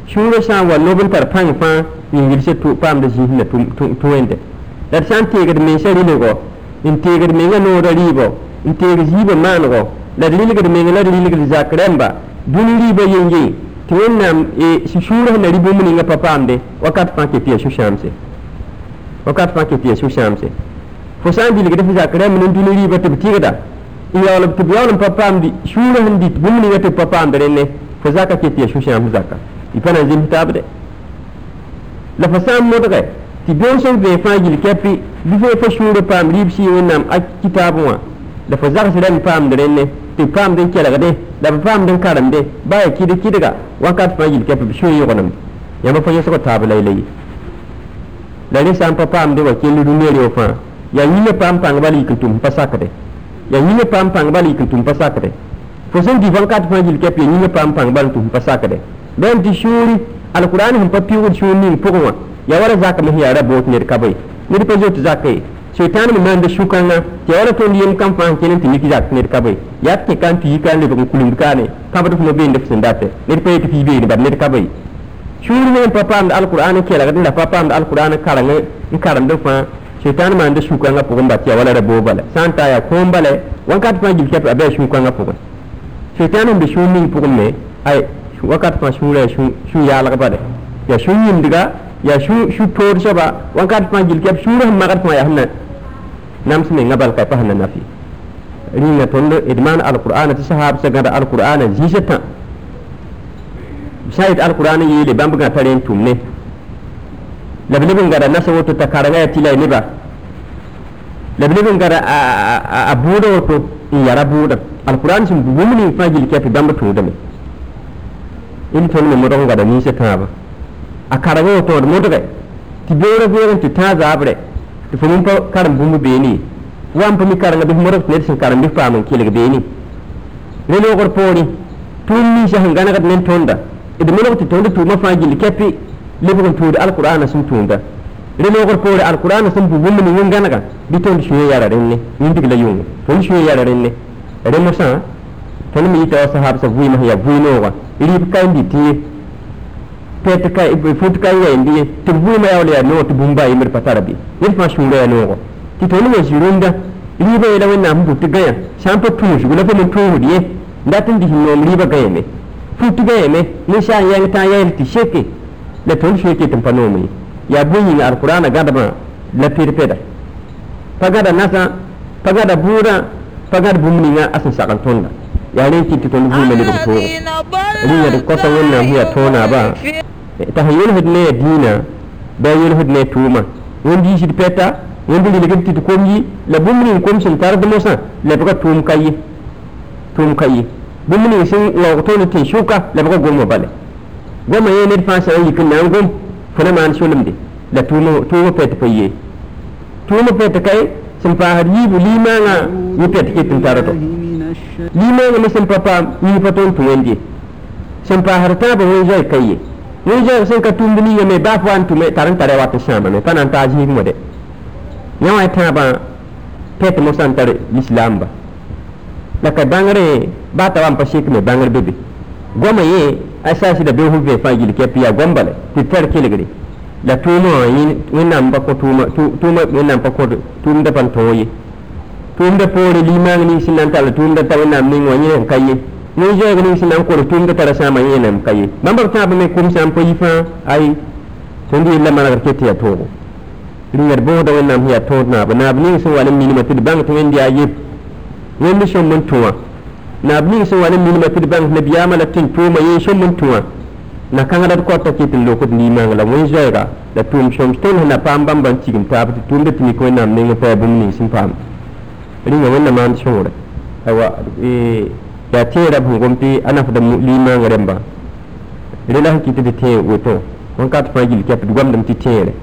shuru san wa nobin tar pang fa yingil se tu pam da jihin da tu tu wende da san tera da me shari ne go n teegd menga noodã rɩɩbɔ n teeg ziibã maanego la d rɩlgd meng la d rɩlgd zak rẽmba dũni rɩɩbã yenge tɩ wẽnnaam sũurã sẽn na rɩ bũmb ninga pa paamde wakat fãa ket yaa sũ-sãamse wakat fãa ket yaa sũ-sãamse fo sã n bilgd fo zak rẽmb ne dũni rɩɩbã tɩ b tɩgda n yaoolb tɩ b yaool n pa paamd sũurã sẽn dɩt bũmb ninga tɩ la fo sã tɩ beoog sẽn vẽe fãa gil kɛpɩ bɩ fo fa sũurã paam rɩɩb sɩɩ wẽnnaam a kitaabẽ wã la fo zags rẽmb paamd rẽnne tɩ paamd n kelgde la b paamd n karemde ba ya kɩd kɩdga wakat fãa gil kɛpɩ b sũur yõgenem yãmba fa yõsg taab la la ye la rẽ sã n pa paamde wa kell rũnã reo fãa yaa yĩngã paam pãng bala yik n tʋm pa sakde yaa yĩngã paam pãng bala yik n tʋm pa sakde fo sẽn dɩ vãnkat fãa gil kɛp yaa yĩngã paam pãng bala n tʋm pa sakde bẽn tɩ sũuri alkuraan sẽn pa piugd sũur ning pʋgẽ wã yawara zaka mi yara bot ne ka bai ni pa zot yi shaitan mu man da shukan na yawara to ndiyam kan fa hankalin ta miki zak ne ka bai ya ke kan ti kan da bugun kulun ka ne ka ba to be ndef sin date ne ta ti be ne ba ne ka bai shuru ne papa da alquran ke daga da papa da alquran karange in karan da fa shaitan mu man da shukan ga bugun ba ti yawara da bobala santa ya ko mbale wankat pa gil ke ba shukan ga bugun shaitan mu da shuni bugun ne ai wakat fa shura shu ya alga ba de ya shuni ndiga ya shu shu tor shaba wan ka tma gil kep shuru hamma ka ma yahna nam sine ngabal kai pahna nafi ringa tondo idman al qur'ana ta sahab sagada alqur'ana jisata shayit alqur'ana yele bambga taren tumne lablibin gada nasa wato ta karaga ya tilai ne ba lablibin gada a buɗe wato in yara al alkur'an sun bubu mini fagil kefi dan mutum da mai in tonu mai mutum gada nisa ta ba a karago to mo de ti bore bore ti ta zabre ti fumun pa karam bumbu beni. Wan pa mi karanga bi morok ne sin karam bi famun kilig beni. Ne lo gor pori tun ni shahan gana kat nen tonda idan mo ti tonda tu ma fa gil kepi lebo gon tuudi alqur'ana sun tunda. Re lo gor pori alqur'ana sun bu bumbu ni gana ga bi ton shuye yara renne ni digla yung ton shuye yara renne re mo sa ton mi ta sahab sa vui ma ya vui no wa ri ka ndi ti ka fut ka wẽnd ye tɩ b vʋʋmã yaool yaa noog tɩ bũmba yembr pa tara bɩ ned fãa sũurã yaa noogo tɩ tõnd wa zĩ-rũndã rɩɩbã yeela wẽnnaam sẽn bʋ tɩ gãyã sã n pa tũusg la pa me tũusd ye. Dat n dɩs noom rɩɩbã gãyame fut gãyame ne sã n yɛng tã n yɛɛl tɩ seke la tõnd sũur ket n pa noom ye yaa bõe yĩng alkurana gãdbã la ped-pɛda pa gãda nasã pa gãda bʋʋdã pa gãd bũmb ninga a sẽn sagl tõnda yaa rẽ kɩt tɩ tõnd vʋʋma lebg toogo rĩngã d kɔsa wẽnnaam sẽn yaa tõonaabã t'a sẽn yelsd ne ya dĩinã bɩ a yelsd ne a tʋʋmã wẽnd yiisd pɛta wẽnd rilgd tɩ d kom yi la bũmb ning kom sẽn tard mosã lebga tʋʋm ka ye tʋʋm ka ye bũmb ning sẽn waoog tõnd tɩ sʋka lebga gomã bale goma yẽ ned fãa sã n yik n na n gom fo na maan solemde la tʋʋmã pɛt pa ye tʋʋmã pɛt ka ye sẽn paasd yiibu limaangã yẽ pɛt ket n tar to limaangã me sẽn pa paam yĩng pa tõnd tʋ wẽnd ye sẽn paasd tãabã wẽn-zoɛ ka ye wẽn-zoɛ sẽn ka tũmd ninga me baa fo wa n tʋme tar n tar ya wat n sãamame pa na n taa zĩig mo-de yã wã tãabã pɛt mosã n tar lislaamba la ka bãngre baa ta wa n pa sekme bãngr bebe goma ye asasi da behu ve fa gil kepi ya gombale ti ter kelegre la tunda poore limaang ni sinan tal tunda tal tʋʋmda tab n na m ning wã yẽem ka ye ne zɛɛg ning sẽn na n kor tʋʋmda tara sãama yẽenem ka ye bãmba b tãab me kom sã n pa yi fãa ay sẽn la mana ke tiya to ni rĩngd bo. Da sẽn hiya to na naab ning sẽn wa n minima tɩ d bãng tɩ wẽnd yaa yeb wẽnd sõm n tũ wã naab ning sẽn wa n minima tɩ d bãng nabiyaamã la tɩ n tʋʋma yee sõm n tũ wã na-kãngda d ko kɩ tɩ n lokd limaang la wẽn zoɛɛga la tʋʋm sõms tõnd na pam bam n tigim ta ba tʋʋmda tɩ nik wẽnnaam ning n paa bũmb ni sin pam ringa wanda man shin wura aiwa ya te rab hungum ti ana fa da lima nga remba rela hakki ti te woto on ka ta fagil ke du gomdam ti tere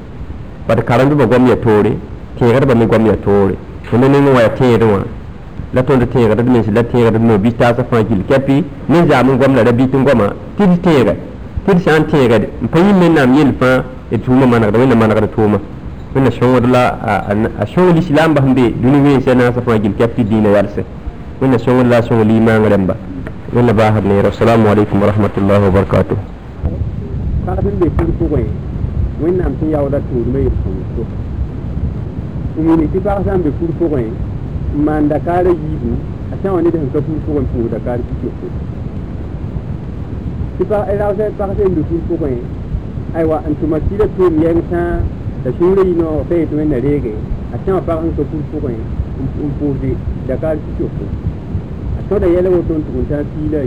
ba ta karandu ba gwamia tore, te garba mi gwamia tore, kuma ne wa tere wa la tõnd tẽegd d mens la tẽegd d no bi ta sa fãa gil kɛpɩ ne zaam n gom la da bi tin goma ti ti tere tɩ d sã n tẽegd n pa yĩm mennaam yel fãa e tʋʋmã manegda wẽnna manegd tuma wẽnna sõngd la a sõng lislaam basẽn be dũni wẽnsã naasã fãa gil kɛp tɩ dĩinã yalse wẽnna sõngd la a sõng limaang rẽmba wẽnna baasd neer assalamu aleykum warahmatullahi wabarakatuh pagd n be pʋr pʋgẽ wẽnnaam sẽn yaooda tũudmã yel-sõng to n wing tɩ pag sã n be pʋr pʋgẽ n maan dakaara yiibu a sã wa ned sẽn ka pʋr pʋgẽ pʋʋs dakaar tɩ tɩ sẽn pag sẽn dũsʋl pʋgẽ aywa n tʋma tɩ la tʋʋm yɛng sã 但是我们呢，面对这种难题，实际上我们所付出的、付出的，大家清楚。所以大家不要说我们只有一家，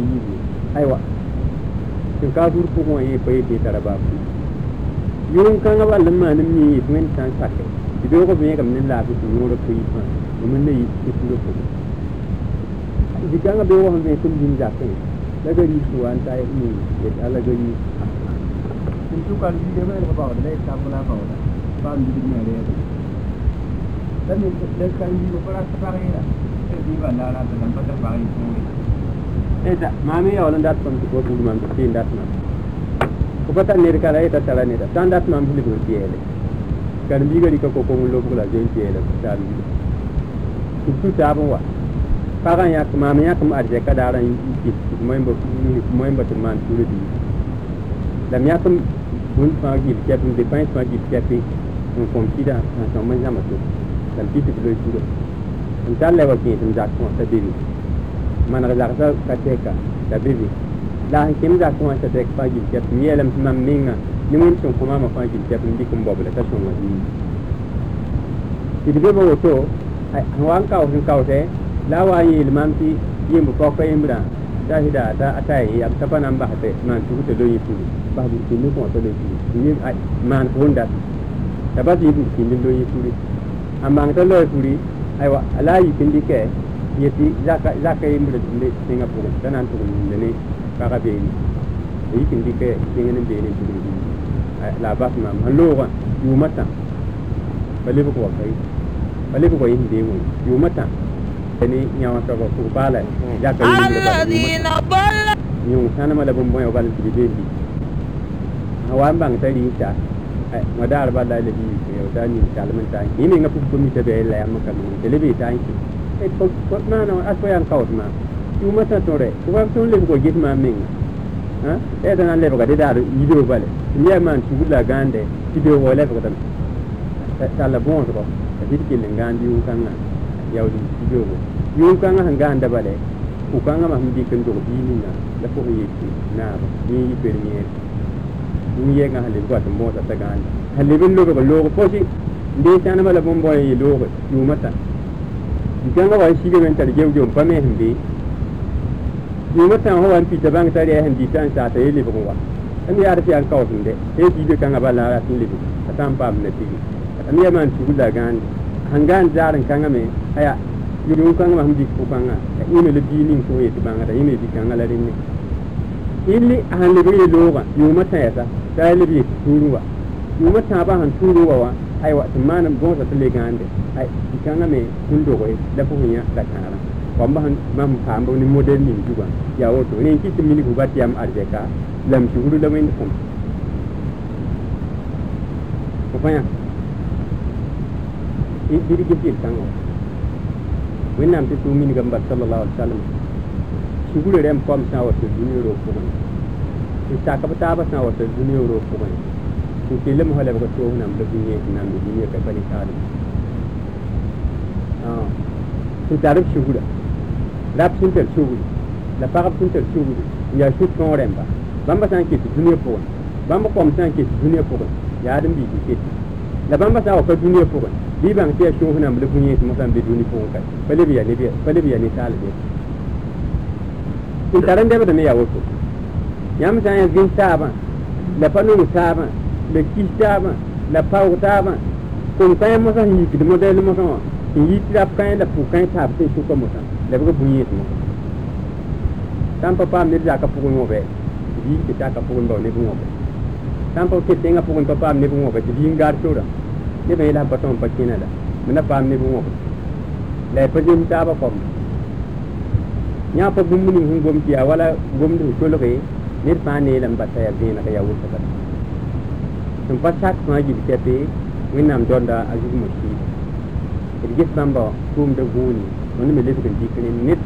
哎呀，我们付出的、付出的，面对这些事情，我们看得到，我们能做的，我们能做的，我们能做的，我们能做的。所以大家不要说我们只有一家，哎呀，我们付出的、付出的，面对这些事情，我们看得到，我们能做的，我们能做的，我们能做的。Ndi di da dan ni da di ba ra ta ga ira di ba la la da nan ba ta ba yi ko eh da mami ya wannan dat kan ko bu man da tin dat na ko pata ne ka la ita tala ne da tan dat man bu li ko tiele kan bi gari ka ko ko lo la tiele ta bi tu ta wa yak mam yak m arje ka daran yiki moy mbo moy mbo man tulu di lam yak bun kep de kep in confida na so man jama to tan piti bilo tudo tan tan lewa ki tan jak ko ta bibi man ga jak ta ka teka ta bibi la han kim jak ko ta tek pa gi ke mi elam man minga ni mun sun kuma ma pa gi ke pin dikum bobla ta sun ma ti bibi bo to wan ka hin ka te la wa yi ilman ti yin bu ko ko imra ta hida ta atai ya ta pa nan ba te man tu te lo yi tu ba bu ti ni ko to le ti ni man ko nda ta ba ti bu ti ni. Do yi tu amma ta lo tu ri ai wa ala yi kin dike yeti zaka zaka imra ne singa pu ta nan tu ni. Ne ka ka be ni yi kin dike kin ne be ni tu ai la ba ma ma lo wa yu mata bale bu ko kai bale bu ko yin de mu yu mata ni nyawa ka ko ku bala ya ka yi alladhina dalla yung sana mala bum boy bal ti be bi hawan bang tari ta ai madar ba la le bi yo da ni kalman ta ni me ngapu ko mi te be la am ka mi te le bi ta ki e ko ko na no ko yang kaut ma yu mata tore ko ba ton le ko git ma min ha e da nan le ko de da yi do bale ni ya man tu la gande ti be wo le ko tan ta la bon ko ta bi ki le gande yu kan na yawdi ti be wo yu kan na gande bale ku kan ma mi hindi kan do bi ni na la ko yi na ni yi premier ni dunyega halib got mota ta ganda halibin logo ko logo posi de tan mala bombo yi logo yumata janga wa shige men tar gew gew pame himbe yumata ho an pita bang tar ya himbe tan sa ta yele bo wa an ya arfi an kawo tunde e ti de kan abala atin libi atan pam na tigi an ya man tu da gan hangan jaran kan me aya yuru kan ma himbe ko kan ka ime le binin ko yi banga da ime bi kan ala rinne illi han le bi loga yumata ya ta ɗalibi turuwa yuma tãabã sẽn tuuru wa wa aywa tɩ maanem gõosa tɩ legãande kãngã me sẽn doge la fo sẽn yã la kãara wamba sẽn mam paam ne model ning zugã yaa woto rẽ kɩ tɩ minig ba tɩ yam arzɛka lam sugru la wẽnd kõm fo pa yã bɩd ges yel-kãngã wa wẽnnaam tɩ tʋʋm minigã n bas sallallahu alih wa sallam. Sugru rẽ n paom sã n wa tɩ dũni roog pʋgẽ تعبتنا وتدني وروحي كنت لم هلا بقتوه نام بدنيا نام بدنيا كبني كاري آه كنت أعرف شو بودا راب سنتر شو بودا لا فارب سنتر شو بودا يا شو كان رمبا بامبا سان كيت الدنيا فوق بامبا قام سان كيت الدنيا فوق يا آدم بيجي كيت لا بامبا سان وقت الدنيا فوق دي بان تيا شو هنا بدنيا مثلا بدوني فوق كاي فلبيا نبيا فلبيا نتالبيا كنت أعرف ده بدنيا وقتوه yãmb sã n yaa gẽn taabã la pa nong taabã la taabã la paoog taabã kom kãe mosã sẽn yikd modɛl mosã wã kãe la pʋg kãe taab sʋka mosã la b ga bũyẽ tɩ mosã pa paam ned zaka pʋgẽ tɩ tɩ taka pʋgẽ bao neb pa ket tẽngã pʋgẽ pa paam neb sora neb pa tõn pa kẽna la paam neb la pa kom. Yã pa bũmb ning sẽn gom tɩ yaa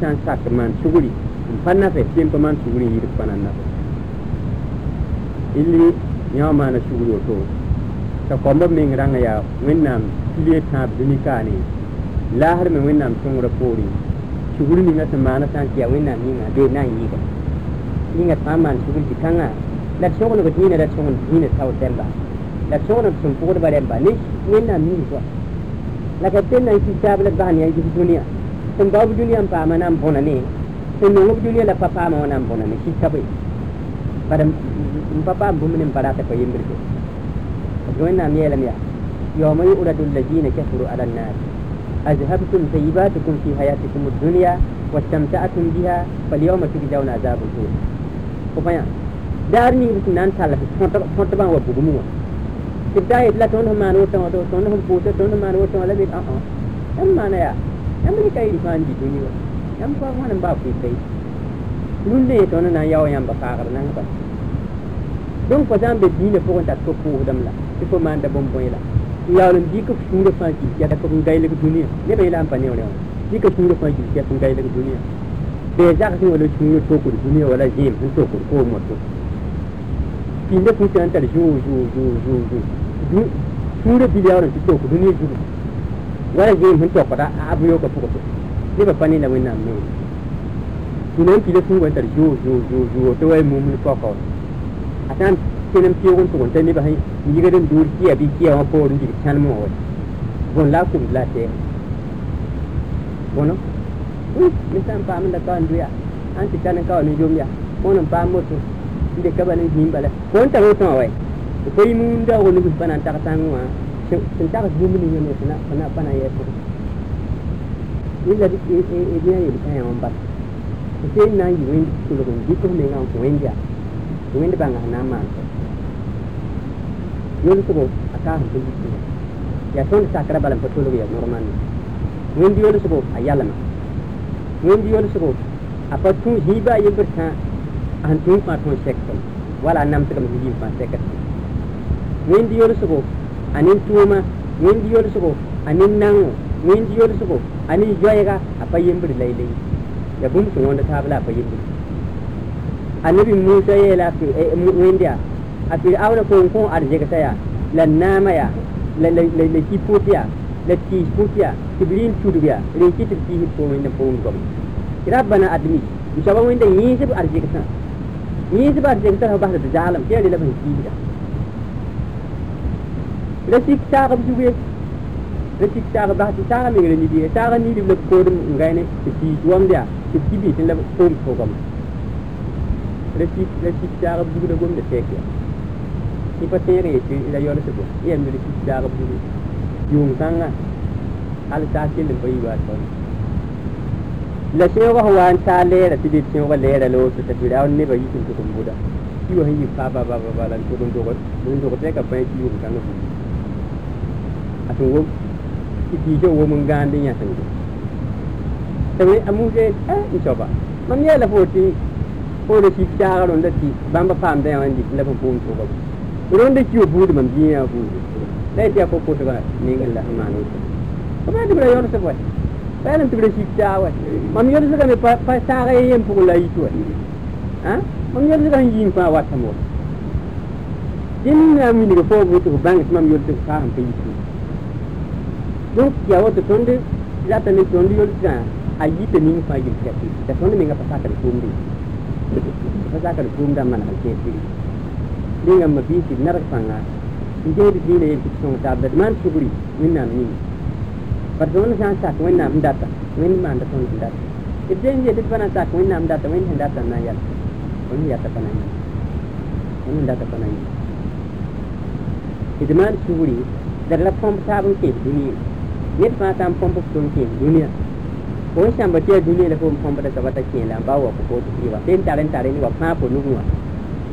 sã n sak n maan sugri n pa nafɛ tɩ n pa maan sugri n yɩɩd pa na n nafɛ illi yã wã maana sugri woto t'a kõmba meng rãngã yaa wẽnnaam pile tãab dũni kaane laasd me wẽnnaam sõngrã poorẽ sugri ninga sẽn maana sã n tɩ yaa wẽnnaam yĩnga bee na n yɩɩga ingat paman sugul tikanga la tsogon ko dina la tsogon dina taw temba la tsogon sum pugod ba demba ni ngena mi ko la ka tenna ki tabla ban ya ki dunia sum babu dunia pa manam bona ne sum no dunia la papa ma wanam bona ne ki tabai badam papa bum ne pada ta ko yimbir ko joina mi yelam ya yawma yuradu alladhina kafaru ala an-nar أذهبتم سيئاتكم في حياتكم الدنيا واستمتعتم بها فاليوم تجزون عذاب الهون وفيا دارني بس نان تالا فونت بان وبغمو تبدا يتلا تون هم مانو تون تون هم بوتا تون هم مانو تون لا بيت اه اه ام مانا يا ام لي كاي دي فان دي دنيا ام با وانا با في كاي nun ne to na yawo yamba kagar nan ba donc ko zambe dine fo ta ko ko dam la il faut manda bom boy la yawon di ka sura fa ki ya da ka kun gaile ga duniya ne bai la amfani wani di ka sura fa ki ya kun gaile ga deja sun wani shi yo tokur shi ne wala jim sun tokur ko moto shi ne wani shi tokur ne wala jim da abu yo ne ba fani na ne to mu ko ko atan won ne ba dur abi ko tan mo la la ni san pa mun da ka nduya an ti kan ka ni jom ya bono pa mo to inde ka ban him bala ko ta ro to wai ko yi mun da woni bi banan ta ta ngwa sin ta mun ni ne sana sana bana ya to illa di e e di ni ka ya on ba ke na yi wen ko lo di ko me ngam ko wen ja wen da banga na man yolu sugo aka yitti ya ton sakra balam ko tolo ya normal wendi yolu sugo ayala የወንድየውን ስሩፍ አፈቱ ሂባ ይብርታ አንቱ እንኳን ተሸከም wala nam tagam hiji fa tekat wendi yol suko anin tuuma wendi yol suko anin nango wendi yol suko anin joyega apa yembir laylay ya bum to wonda tabla apa yembir annabi musa ya la fi wendi a fi awra ko ko arje ka ya lan nama ya la la la kipotiya لكي فوتيا تبلين تودويا ريكي تبتيه بومين نبون قوم كراب بنا أدمي مشابه وين ده؟ يجب أرجيك سنة يجب أرجيك سنة هو بحث الزعلم كي أدي لبن كيه ده رسيك ساق بجوية رسيك ساق بحث ساق من غير نبيه ساق نيلي بلد قودم مغاينة تبتيه جوام ده تبتيه بيه تنلب قوم قوم رسيك رسيك ساق بجوية قوم ده تيكي إذا يولد سبب يعمل رسيك ساق بجوية يومتان على تاكل بي باتون la sẽn wa sẽn wa n taa lɛɛra tɩ d d sẽn wa lɛɛra la woto t'a tɩra a neba ba, n tʋg n bʋda tɩ wa sẽn yik paa bababa la n tʋg n dʋg n dʋg tɛ ka bãe tɩ yʋʋm kãngã bũmb a sẽn wom tɩ tiisã wom n gãand n yãsẽng ye tɩ a muuse n soaba mam yɛɛ la fo tɩ foore sik taag rõnda tɩ bãmba paamdã yã wã n dɩk la fo boom tʋgb rõnda kio buud mam bĩig yã buude dai tiya ko ko to ni ngalla amano ko ba dibra yono se boy bayan tu resi tawa mam zaga me pa pa saga yem pu la yitu ha mam yor zaga yin pa wat mo din na mi ni ko bu tu bang mam yor tu ka ham pe yitu donc ya wo to tonde ta ni tonde yor ka ayi te ni fa yi ka ti ta tonde me nga pa sa ka tu ndi pa sa ka tu nda man ka ke ti dinga ma bi ti እንዲሄድ ቢል የተሾመታበት ማለት ሽጉሪ ምናምን ይል በርዘሆነ ሳንሳት ወይና እንዳታ ወይንም አንድ ሰው እንዳታ እደን የድበና ሳት ወይና እንዳታ ወይን እንዳታ እና ያለ ወይን ያተፈናኝ ወይን እንዳተፈናኝ idman suuri dar la pomp sabun ke dunia net ma tam pomp sun ke dunia ko sham ba ke dunia la pomp pomp da sabata ke la ba wa ko ko ti ba den taren taren ni wa pa ko nuwa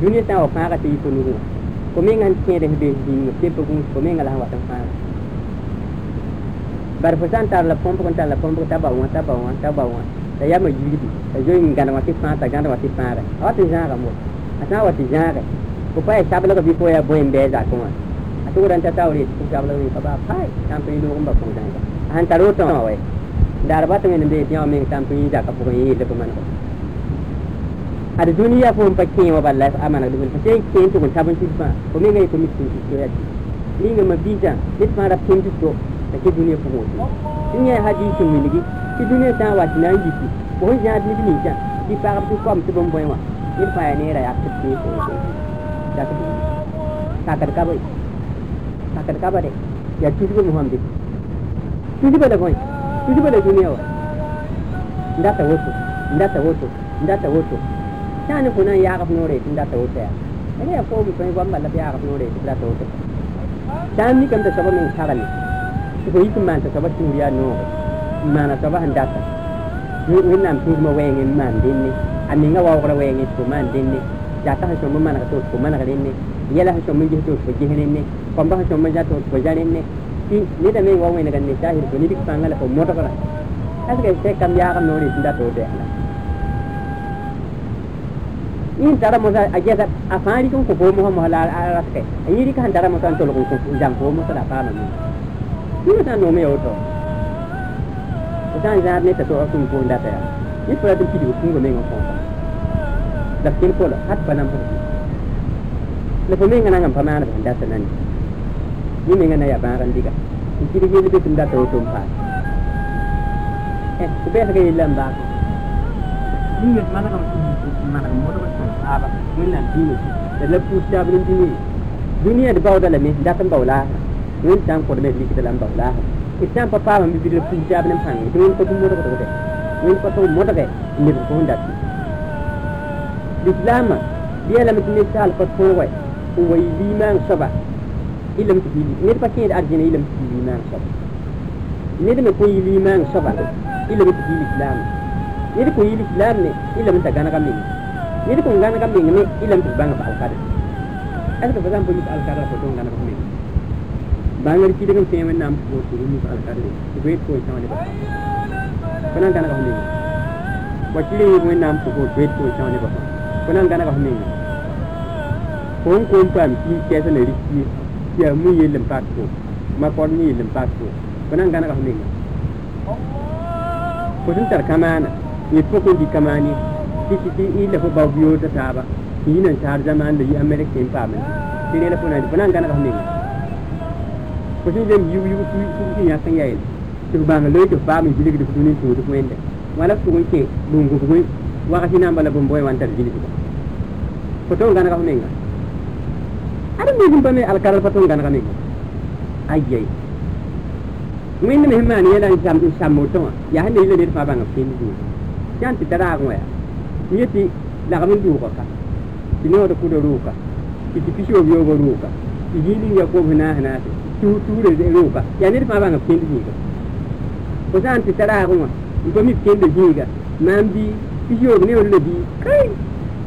dunia ta wa pa ka ti ko nuwa an kede be hin te ko ko min ala wa tan fa bar fo san tar la pompo kon tar la pompo ta ba wa ta ba wa ta ba wa ta ya ma yidi ta jo in gana wa ti fa ta gana wa ti fa ra awa ti jara mo asa wa ti jara ko pa e sabla ko bi ko ya bo en be za ko ma atu ran ta tawri ko sabla ni pa ba pai tam pe lu ba ko dan an taro to wa dar ba to men be ti min tam pe da ka ko ko ada duniya fo pa ken wa balla amana dum fa ken to ta ban tifa ko me ngai ko mi tin ko ya ni nga ma bija nit ma ra ken to ta ke duniya fo mo dunia haji to mi ligi ki duniya ta wa na yi ki ko ya ni ni ja ki pa ko ko am to bon boy wa ni pa ne ra ya ta ki ko da ka ta ka ka bai ta ka ka bare ya tu ko muhammad tu ba da ko tu ba da duniya wa ndata woto ndata woto ndata woto يعني كنا يعرف نوري تندا توتا يعني أقوم بفني قام بلا بيعرف نوري تندا توتا تامني كم تسبب من شغلي تقول يكم ما تسبب توريا نور ما نسبب هنداتا وينام تيجي ما وين ما عندني أني نوا وغرا وين ما عندني jata ha shomma mana to ko mana garinne yela ha shomma je to ko jehrinne komba ha shomma jato ko jarinne ti ni da me wawe ne ganne shahir ko ni dik pangala ko mota kala asga se kam ya kam no ni da to de in tara mo a jesa a fari kun ko bomo mo hala araske. Yiri kan tara mo tan to ko ko jam ko mo tara pa no ni ta no me oto. O tan za ne ta to ko ko ndata ya ni pura tu kidi ko me ngom ko da kin ko la hat banam ko le ko me ngana ngam pamana ba ndata nan ni me ngana ya ba kan diga kidi kidi be tunda to to pa eh ko be ga yilam ba ni ne mana ka mana ka mo sahaba mun nan dini da la pu ta bin dini duniya da bawo da la me da tan bawla mun tan ko da me likita lam bawla itan papa ma mi bi da pu ta bin pan dun ko mo do ko de mun ko to mo do ke ni ko hunda islam dia lam tin sal ko ko wa wa liman saba ilam ti ni pa ke da arjina ilam ti liman saba ni da me ko liman saba ilam ti islam. Ni ko islam ne ilam ta gana kamin ni ko ngana kam ni ilam tu banga ba est ce que bazam bulit alkada ko to ngana ko ni bangar ci degam men nam ko to ni alkada ni wait ko tawani ba konan ngana ko ni ko ci li mo nam ko wait ko tawani ba konan ngana ko ni ko ko pam ci ke sa ne riki ya mu yelim pat ko ma kon ni pat ko ko ko tar kamana ni. ko di kamani ila fo baw biyo ta taba yinan tar zaman da yi america in pamen tene la fona fona ngana ka mingi ko sin dem yu yu ku ku sin ya kan yayin to ba na leke ba mi bilig da kunin to duk wende wala ko ke lungu ko wakati namba la bomboy wantar jili ko to ngana ka mingi ada mi bane alkaral fa to ngana ka mingi ayyai wẽnd me sẽn maan yɛla n sãmd n sãmb woto wã yaa sẽn ne yɩla ned fãa bãngb kẽnd dũu yãn tɩ tara agẽ wã yaa yeti lagamin duka ka ino da kuda ruka iti pisho biyo go ruka igili ya ko hina hina tu tu de ruka ya ne ma banga pindi ni ko san ti tara ko ma ko mi pindi ni ga man bi pisho ne wala bi. Kai!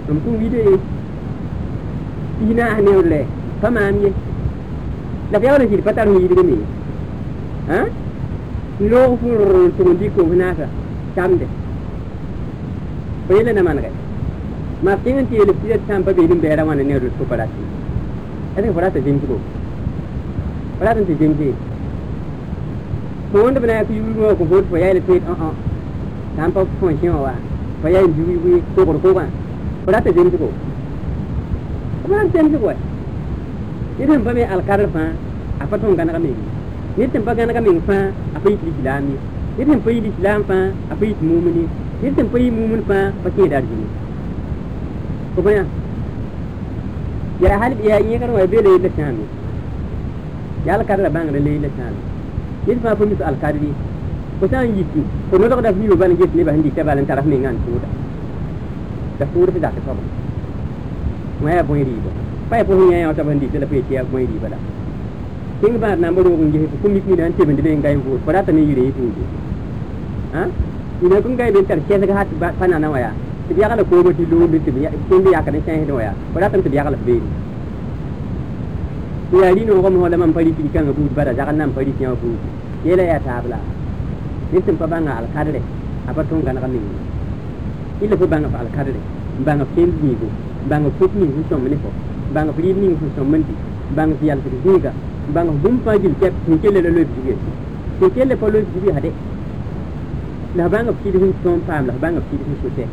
Am ku wide ina ne wala kama mi la ya wala ji patar ni de ni ha? Lo fur to ndi ko hina ta tamde. Pele na man kai ma tingan ti ele pia tampa be dum bera wana ne ru ko parati. Ade parata jin ko parata ti jin ki fo wõnd b na yak yʋʋr wã kõ fot fo yaɛl peet õ sã n pa fõ kẽ wã wa fo yaɛl yʋʋr togr kʋgã fo rata zemsgo b ran temsg wa ned sẽn pa me alkadr fãa a tõng gãnega meng ned sẽn pa gãnega meng fãa a lislaam ye ned sẽn pa yit lislaam fãa a pa yit mumn This temporary movement pa pati da arjini ko bana ya hal ya yi kan wa be leela shami ya al kadra bang re leela shami this pa fumis al kadri ko tan yiti ko no da fi ban get ne ba hindi ta balan taraf ne ngan tuda da tuda ta ka sabo ma ya boy riba pa ya boy ya ta ban di ta pe ya boy riba da king ba na mbaro ko ngi ko kumik ni dan te ban de ngai ko fara ta ne yire yitu ha ina kũn gai be n tar kɛsg hat pa nana wã yaa tɩ b yagla kooma tɩ loomde tɩ tẽnd yakd n sẽsd wã yaa fo ratame tɩ b yagla f beene tɩ yaa rɩ-noogem fõ la mam pa rɩk rɩkãngã buud bala zagl nan pa rɩk yã buud yeela yaa taab la ned sẽn pa bãnga alkadre a pa tõng gãnega meng illa fo bãnga fa alkadre n bãnga f kẽnd niigo n bãnga fop ning sẽn sõm ne fo n bãnga f rɩɩb ning sẽn sõm n dɩ n bãnga f yalsd zĩiga n bãnga f bũmb fãa gil kɛp sẽn kelle la lob zige sẽn kelle pa lob zigi hade လဘန်ကဖီဒူသွန်ဖမ်လဘန်ကဖီဒူဆူတဲ့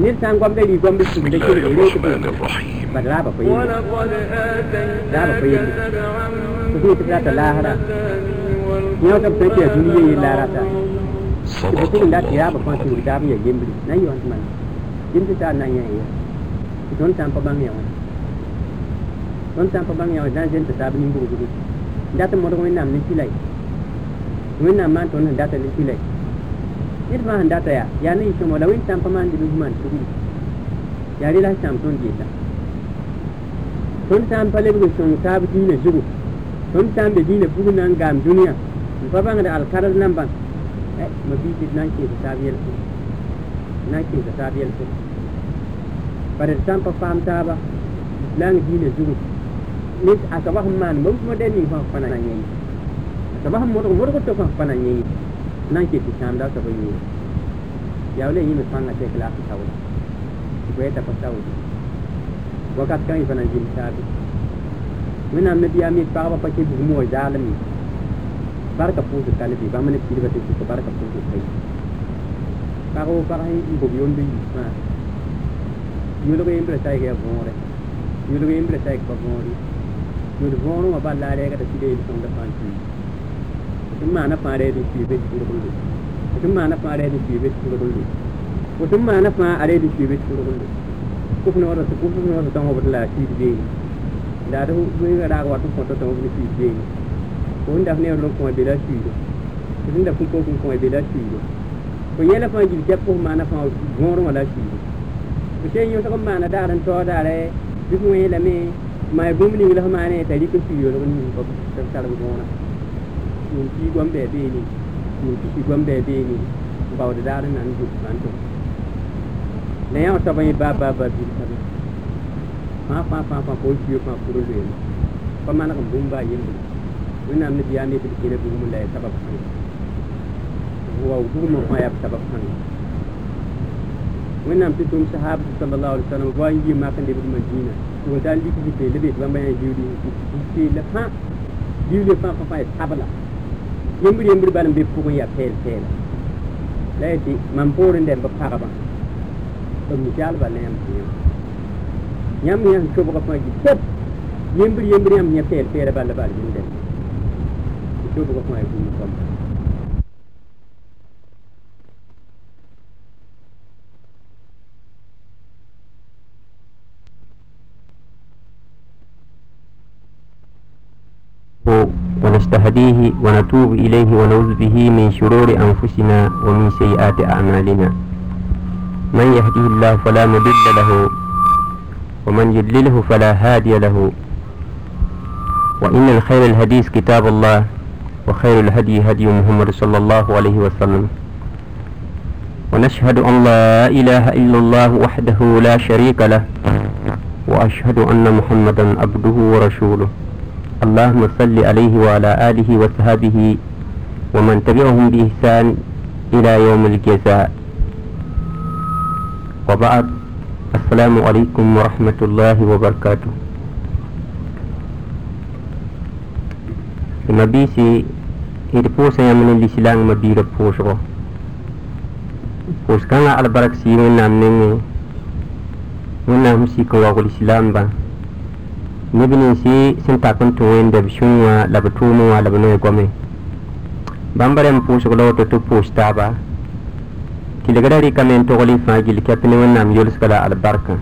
နိသံကွန်ဒေဒီကွန်ဒေဆူဒေကိုရေကဘဘလာဘပိယဝနကဒအတန်ဒါဘပိယသူကတရတလာဟရာညောကပတိဇူနီယေလာရတာဆဘကူလတ်ရာဘပန်စူဒါမီယေမ်ဘလီနိုင်ယွန်မန်ဂျင်တာနိုင်ယေဒွန်တမ်ပဘန်ယောဒွန်တမ်ပဘန်ယောဒန်ဂျင်တာဘင်းဘူဂူဒါတမောဒကွန်နမ်နိစီလိုက် وين ما انت وين داتا اللي في لك إيش ما هنداتا يا يعني إيش ما لو أنت أمام دي بيجمان تقول يعني لا شام تون جيتا تون شام بالي بيجون شون كاب دينا جبو تون شام بدينا بيجون نعام دنيا بابا عند الكارز نمبر ما بيجي نانكي بتابيل نانكي بتابيل for example fam taba lang dina juru ni asaba man mum mo deni fa fana ngi. sabaha modg modg tɩ fãa pa na yẽ na n ket tɩ kãamda tɩ b yẽ yaa la yĩme fãnga tɛk la a pa saoda goɛɛta pa saoda wakat kãng fãna zĩm saabe wẽnnaam nabiyaam yet pagba pa kẽ bugum wa zaalem ye barka pʋʋsd ka lebɩ bãmb ne pidba tɩ sʋka barka pʋʋsd ka yi pagb pag n bob yombe yi fãa yʋlg yembra ta yɩg yaa võore yʋlg yembra ta yɩg pa võore yʋl võor wã bal la a rɛɛgda sɩda yel sõngda fãa tɩ ಕುಟುಂಬಾನ ಪಾಡೇದು ಸ್ವೀಪೇಜ್ ಕೂಡಿಕೊಂಡು ಕುಟುಂಬಾನ ಪಾಡೇದು ಸ್ವೀಪೇಜ್ ಕೂಡಿಕೊಂಡು ಕುಟುಂಬಾನ ಪಾ ಅಡೇದು ಸ್ವೀಪೇಜ್ ಕೂಡಿಕೊಂಡು ಕುಪ್ಪನವರ ಕುಪ್ಪನವರ ತಗೊಂಡ್ಬಿಡಲ್ಲ ಸ್ವೀಟ್ ಜೇನು ದಾದ ಹುಡುಗರಾಗ ಒಟ್ಟು ಕೊಟ್ಟು ತಗೊಂಡು ಸ್ವೀಟ್ ಜೇನು kun da ne ron kuma bela shi do kun da kun ko kun kuma bela shi do ko yela fa gi ke ko mana fa goro wala shi do ko sai yo ta mana da ran to da re duk mu yela me mai bumni wala ma ne tari ko shi yo ron ni ko ta ta gona n sʋɩ yolg ning pa sarem võorã yũm pii goam bɩa beene yũm pisi goam bɩa beene n baood daar n na n zʋk maan tʋm la yã wã soaba yẽ baa baa baa bil sabe fãa fãa fãa fãa fo sʋɩ fãa pʋr loeeme pa maneg n bũmb baa yembre wẽnnaam ne biyaa me tɩ d kẽna bugum la ya sabab fãa wa bugum n fãa yaa sabab fãa wẽnnaam tɩ tʋm sahaba tɩ salallahu alih wasalam wa yi mak n lebd madina tɩ wẽn tar lik zɩ peele be tɩ bãmba yembir yembir bala be pugu ya pel pel la yati man porin den ba pagaba to mi jal ba ne am tiyo nyam nyam ko ba fa ji tep yembir yembir yam nya pel pel bala bala den to ko fa ji ko ونستهديه ونتوب إليه ونعوذ به من شرور أنفسنا ومن سيئات أعمالنا. من يهده الله فلا مضل له ومن يضلله فلا هادي له. وإن الخير الحديث كتاب الله وخير الهدي هدي محمد صلى الله عليه وسلم. ونشهد أن لا إله إلا الله وحده لا شريك له وأشهد أن محمدا عبده ورسوله. اللهم صل عليه وعلى آله وصحبه ومن تبعهم بإحسان إلى يوم الجزاء. وبعد السلام عليكم ورحمة الله وبركاته. النبي سي إرفوس يمن اللي سلام مبي رفوس غو فوس كان على بركسي من من نام سيكو وغل سلام بان neb ninsi sẽn tak n tɩ wẽnda b sũur wã la b tʋʋm wã la b noe gome bãmb rẽm pʋʋsg la woto tɩ pʋʋs taaba tɩlgra rɩkame n togl y fãa gill kɛp ne wẽnnaam la albarkã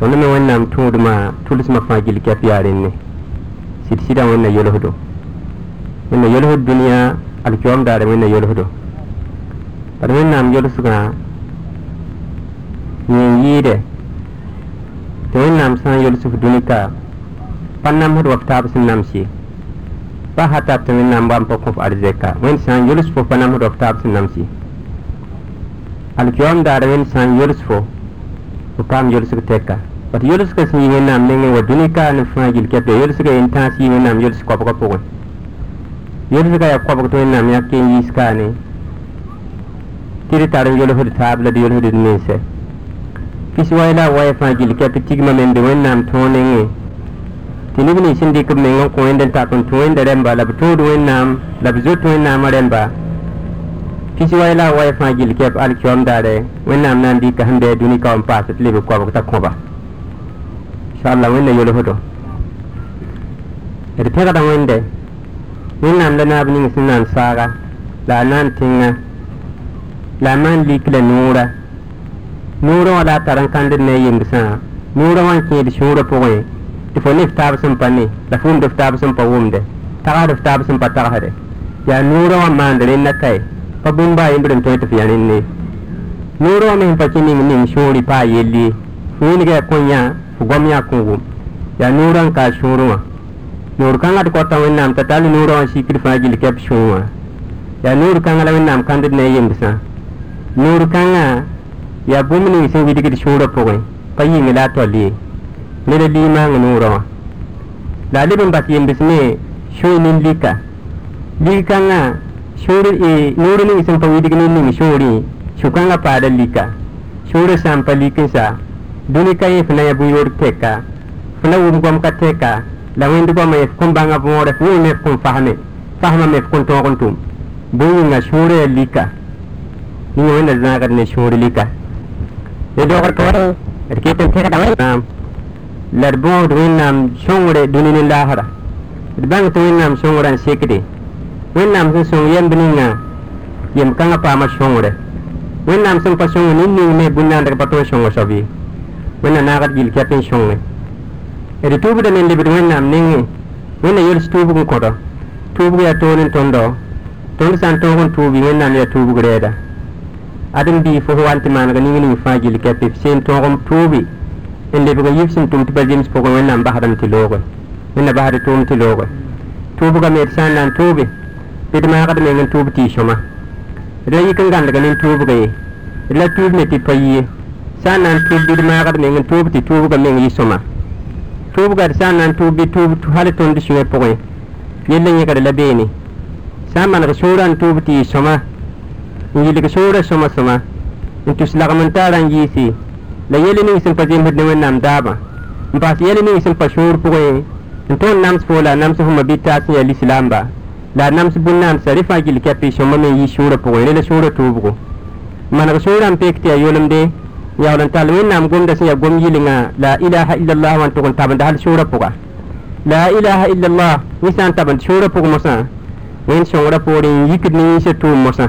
tõnd me wẽnnaam tũudmã tʋlsmã fãa gill kɛp yaa rẽnne yẽ yɩɩdɛ tɩ wẽnnaam sã n yolsf dũnika pa namsd wa f taab sẽn namse pa ha tar tɩ wẽnnaam bãmb pa kõf arzɛka wẽnd sã n yols fo pa namsd wa f taab sẽn namse alkiom daara wẽnd sã n yols fo fo paam yolsg tɛka bat yolsgã sẽn yɩ wẽnnaam nengẽ wa dũnika ne fãa gill kɛpda yolsgã yen tãas yɩ wẽnnaam yols koabgã pʋgẽ yolsgã yaa koabg tɩ wẽnnaam yãk n yiis kaane tɩ d tar n yolsd taab la d yolsd d ninsɛ pis wai la wai fãa gill kɛp tigmã me n be wẽnnaam tõog nengẽ tɩ neb nins sẽn dɩk b meng n kõ wẽnd n tak n tũ wẽnda rẽmba la b tũud wẽnnaam la b zot wẽnnaamã rẽmba pis wai la wai fãa gill kɛp alkiom daare wẽnnaam na n dɩka sẽn bɩa dũnika wã n paas tɩ leb koabg t'a kõba inshallah wẽnna yolsdo d pẽgda wẽnde wẽnnaam la naab ning sẽn na n saaga la a na n tẽngã la a maan lik la noora noorã wã la a tar n kãnd d ne a yembsã noorã wã n kẽed sũurã pʋgẽ tɩ fo ne f taab sẽn pa ne la f wʋmd f taab sẽn pa wʋmde tagsd f taab sẽn pa tagsde yaa noorã wã maand rẽnna kae pa bũmb baa yembr n tõe tɩ f ya rẽnne noorã wã me sẽn pa kẽ ning ning sũuri paa yell ye f wĩnga ya kõ yã f gom yã kõ wʋm yaa noorã n kaa sũur wã noor kãngã d kɔta wẽnnaam t'a tall noorã wã sikd fãa gill kɛp sũur wã yaa noor kãngã la wẽnnaam kãnd d ne a yembsã noor yaa bũmb ning sẽn widgd sũurã pʋgẽ pa yĩng la a tɔl ye ned a lii maang noorã wã la a leb n bas yembs me sũur nin lika lik kãngã sũur noor ning sẽn pa widg ne ning sũurẽ sũ-kãngã paada lika sũurã sã n pa lik n sa. Dũnika yẽ f na ya bũ-yood tɛka f na wʋm gom ka tɛka la wẽnd goamã f kõn bãnga võore f wʋme f kõn fasme fasmã me f kõn tõog n tʋm bõe yĩnga sũurã ya lika yĩnga wẽnna zãagd ne sũur lika d dogr toore d ket n tẽgda wẽnnaam la d bõosd wẽnnaam sõngre dũni ne laasra d bãng tɩ wẽnnaam sõngrã n sekde wẽnnaam sẽn sõng yemb ninga yem-kãngã paama sõngre wẽnnaam sẽn pa sõng nin ning me bũn-naandg pa tõe sõng soab ye wẽnna naagd gill kɛp n sõnge d tʋʋbda me n lebd wẽnnaam nengẽ wẽnna yels tʋʋbg n kõdɔ adin bi fo fo wanti man ni ningi ni faji li kapi sen togom gom tubi en le bugo yifsin tum tibal jins po ko wenna bahadam ti logo en na bahada tum ti logo tubu ga met san nan tubi pit ma ga men tubu ti shoma re yi kan gan daga nin tubu ga yi la tubu ne ti payi san nan tubu di ma ga men tubu ti tubu ga men yi shoma tubu ga san nan tubu tubu hal ton di shwe po ko yelle nyi ga la beni san man ga suran tubu ti shoma n yɩlg sũurã sõma sõma n tus lagm n taara n yiise la yɛl ning sẽn pa zemsd ne wẽnnaam daabã n paas yɛl ning sẽn pa sũur pʋgẽ n tõnd nams foo la a nams fõma bɩ taas n yaa lislaamba la a nams bũn-naamsã rẽ fãa gill kɛpɩ sõma me n yɩ sũurã pʋgẽ rẽ la sũurã tʋʋbgo maneg sũurã n pek tɩ yaa yolemde yaool n tall wẽnnaam gomda sẽn yaa gom yɩlengã la ilaha illallah wã n tʋg n tabend hal sũurã pʋga la ilaha illallah yẽ sã n tabend sũurã pʋg mosã wẽnd sõngrã poore n yikd ne yĩnsã tʋʋm mosã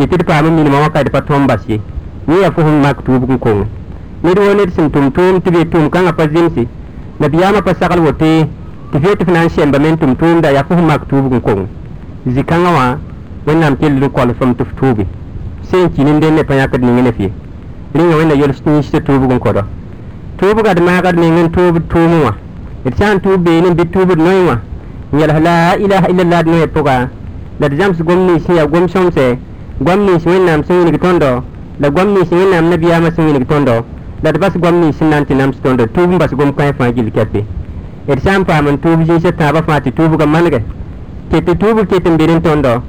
ye tɩ d paam n minimã wã ka d pa tõm bas ye yẽ yaa fo sẽn mak tuubg n kongẽ ned wa ned sẽn tʋm tʋʋm tɩ be tʋʋm kãngã pa zemse nabiyaamã pa sagl wote tɩ fe tɩ f na n sɛmbame n tʋm tʋʋmda yaa fo sẽn mak tuubg n kongẽ zi-kãngã wã wẽnnaam kell n kɔlsem tɩ f tuube sẽn ki nin dẽnne pa yãkd ning ne ye rẽngã wẽnna yols nins tuubg n kõdɔ tuubga d maagd ning n tuub tʋʋmẽ wã d sã n tuub beene bɩ tuubd noẽ wã n yɛls la ilaha illallah d noɛ pʋga la d zãms gom nins sẽn yaa gom sõmsɛ goam nins wẽnnaam sẽn wing tõndo la goam nins wẽnnaam nabiyaamã sẽn wing tõndo la d bas goam nins sẽn na n tɩ nams tõndo tuub n bas gom kãe fãa gill kɛpe d sã n paam n tuub zĩisã tãabã fãa tɩ tuubgã manegɛ tɩ tɩ tuub ket n bed n tõndo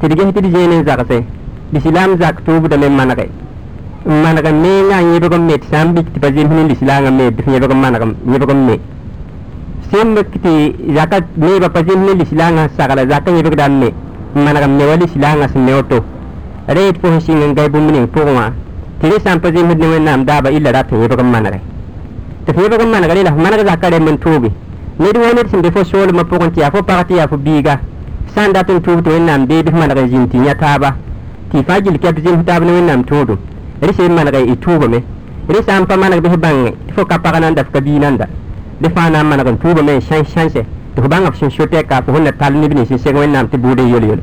tɩ d ges tɩ d zẽen n zagse lislaam zak tuubdame n manege n maneg n meenga yẽbg n me tɩ sã n bik tɩ pa zemsd n lislaangã me bɩ f yẽbg n maneg yẽbg n me. Semb tɩ zaka neebã pa zems ne lislaangã sagla zaka yẽbgda n me n ne wa lislaangã sẽn ne woto reed fo sẽn sɩng n gãy bũmb ning pʋgẽ wã tɩ rẽ sã n pa zemsd ne wẽnnaam daaba illa ra tɩ yẽbg n manege tɩ f yẽbg n manega rẽ la f maneg zakã rẽmb n tʋʋge ned wa ned sẽn be fo soolmã pʋgẽ tɩ yaa fo pag tɩ yaa fo biiga sã n dat n tuub tɩ wẽnnaam beed f maneg n zĩnd tɩ yã taaba tɩ fãa gil kɛp zems taab ne wẽnnaam tũudum rẽ sẽn maneg y tuubame rẽ sã n pa maneg bɩ f bãnge tɩ fo ka pag nanda f ka bii nanda de fãa na n maneg n tuubame n sãn sãnse tukubanga kushinshiotea kafu hunna talini bini shinshego wenna mti bude yoli yoli.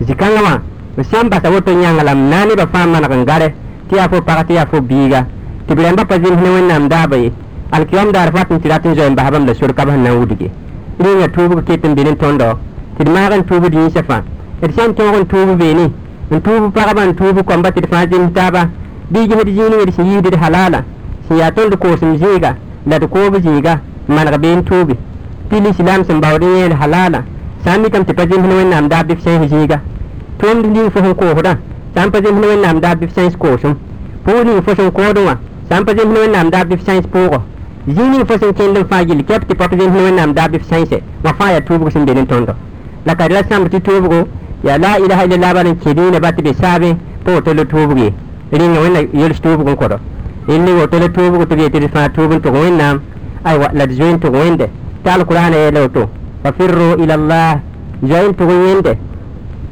Zikanga wa msamba sa woto nyanga la ba fama na kangare ti afo paka afo biga. Tibremba pazin hne wenna mdaba yi alkiyam dar fatin tiratin zo mba habam la shurka ba na wudige ni ya tubu ketin binin tondo tidmagan tubu din shafa irsan togon tubu beni n tuubu pagba n tuubu kɔmba tɩ d fãa zems taaba bɩ gesd zĩig wed sẽn yiisd d halala sẽn yaa tõnd koosem zĩiga la d koob zĩiga man maneg been tuube pili silam sambawri halala. Sami kam tipajin hnuwen nam da bif sen hijiga. Tum ling fo hon ko hoda sam pajin hnuwen nam da bif sen ko sum puli fo sen ko do wa sam pajin hnuwen nam da bif sen po ko jini fo sen ken dum fagil kep ti papajin hnuwen nam da bif sen se. Wa fa ya tubu sim benin tondo. La kadra sam ti tubu ya la ilaha illallah ban kidina bat bi sabe po to lo tubu ge ringa wena yel tubu kon ko do inni wo to lo tubu to ge ti fa tubu to ko wennam ai la join to ko wende. تعال القرآن يا لوتو. ففروا إلى الله. جاين تغيينده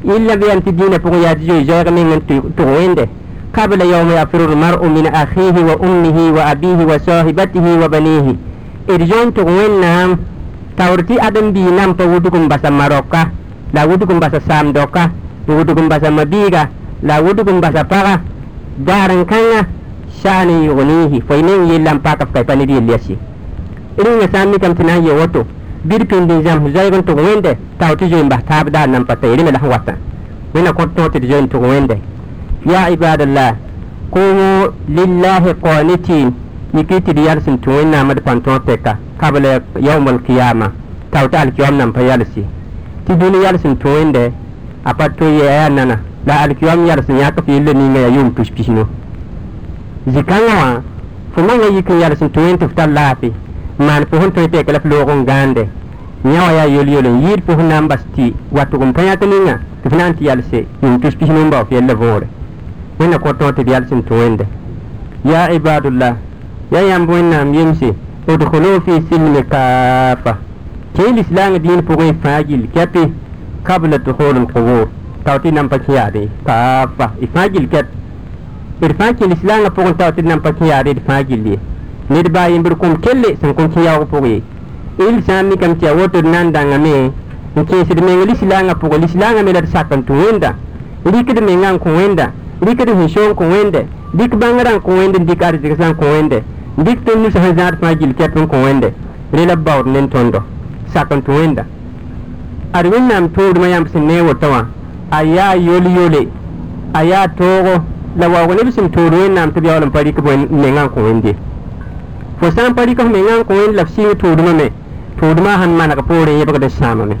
إلا بأن تدين بغيات جوي. جاين من من تغيينده قبل يوم يفر المرء من أخيه وأمه وأبيه وصاحبته وبنيه. إرجون تغوين نام تورتي أدن بي نام تغوتكم بس مروكا. لا ودكم بس سامدوكا. ودكم بس مبيغا. لا ودكم بس فغا. دارن كان شاني يغنيه. فإنه يلم باكف كيفاني دي اليسي irin ya sami kam tina ye wato bir pindin jam zai zaygon to wende ta wuti joy mbah ta da nan pata irin da wata. Wina ko to ti joy to wende. Ya ibadallah ko lillahi qanitin nikiti diyar sin to wenna mad panton peka kabla yawmal qiyama tawta al qiyam nan payalsi ti duniyar sin to wende apato ye ya nana da al qiyam yar sin ya kafi leni ne ya yum pish pishno zikanga wa fuma ya yikin yar sin to wende fitar lafi wa tʋg n pa yãk ninga tɩ f na n tɩ yalse yĩm tus pis nin bao f yɛlla võore wẽnna kõ tõog tɩ d yals n tʋ wẽnde yaa ibadullah ya yãmb wẽnnaam yemse udkhulu fi silmi kaafa kẽ lislaang dĩin pʋgẽ fãa gill kɛpɩ kabla dukhul lqubur tao tɩ nan pa kẽ yaade kaafa y fãa gill kɛp d fãa kẽ lislaangã pʋgẽ tao tɩ d nan pa kẽ yaade d fãa gill ye ned baa yembr kõm kelle sẽn kõm kẽ yaoog pʋg ye. Il sã n mikame tɩ yaa woto d na n dãngame n kẽesd meng lislaangã pʋgẽ. Lislaangã me la d sak n tɩ wẽnda. Rɩkd menga n kõ wẽnda. Rɩkd sẽn so n kõ wẽnde dɩk bãngrã n kõ wẽnd n dɩk arzɩg sã n kõ wẽnde dɩk tõnd nusã sẽn zãad fãa gil kɛp n kõ wẽnde rẽ la baood ne n tõndo. Sak n tɩ wẽnda. Ad wẽnnaam tũudmã yãmb sẽn ne wota wã. A yaa yol-yole a yaa toogo. La waoog neb sẽn tũud wẽnnaam tɩ b yaool n pa rɩk menga n kõ wẽnd fo wasan pari ko mengan ko en lafsi tuduma me tuduma han mana ka pore yeba da shama me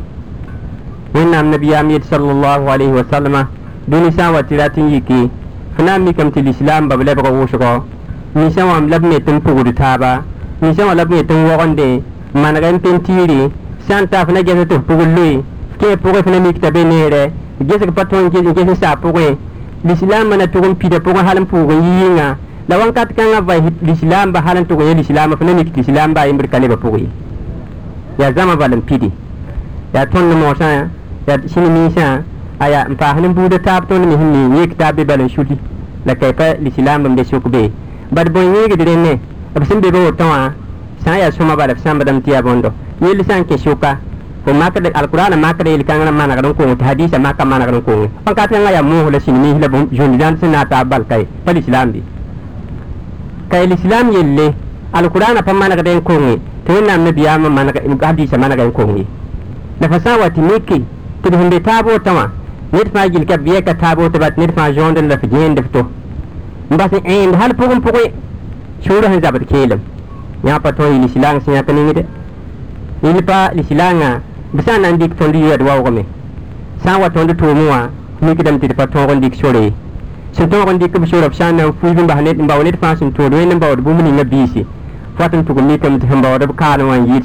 wannan nabi amir sallallahu alaihi wasallama duni sa watiratin yiki fana mi kam til islam babla ba ko shugo mi sa wam lab me tin pugudu taba mi sa wam lab me tin wogonde mana kan pentiri santa fana gese to pugului ke pugo fana mi kitabe nere gese ka paton ke gese sa pugo l'islam mana tugun pida pugo halan pugo yinga la wãnkat kãngã va lislaamba hal n tʋg n ye lislaambã f na mik tɩ lislaambã a yembr ka lebã pʋgẽ ye yaa zãma bal n pidi. Yaa tõnd moosã yaa sĩn ninsã aya n paas ne buudã taab tõnd me sẽn taab be bal n la pa lislaam be. Bad bõe yẽegd rẽnne b sẽn be ba woto wã sã n yaa sõma bala f sãmbdame tɩ yaa bõndo yell sã n kẽ sʋka fo makd alqurana makd yel-kãngrã manegd n kʋʋng tɩ hadiisa maka manegd n kʋʋnge wãnkat kãngã yaa moos la sĩn niis la zũnd dãnd sẽn na pa lislaam ka lislaam yelle alqurana pa manegd n kʋʋnge tɩ wẽnnaam nabiyaamã hadiisa maneg n kʋʋng ye la fa sã n wa tɩ mike tɩ d sẽn be taabo tã wã ned fãa gil ka bɩɛka taabo tɩ bat ned fãa zõond la f gẽend f to n bas n ẽend hal pʋgẽ pʋgẽ sũurã sẽn zabd keelem yã pa tõe lislaang sẽn yãk ningde yɩl pa lislaangã b sã n na n dɩk tõnd yɩad waoogame sã n wa tõnd tʋʋmẽ wã mikdame tɩ d pa tõog n dɩk sore sẽn tõog n dɩk b sora b sã n na n fuig n bas n bao ned fãa sẽn tʋʋd wẽnd n baood bũmb ninga biisi fat n tʋg mikame tɩ sẽn baood b kaan wã n yɩɩd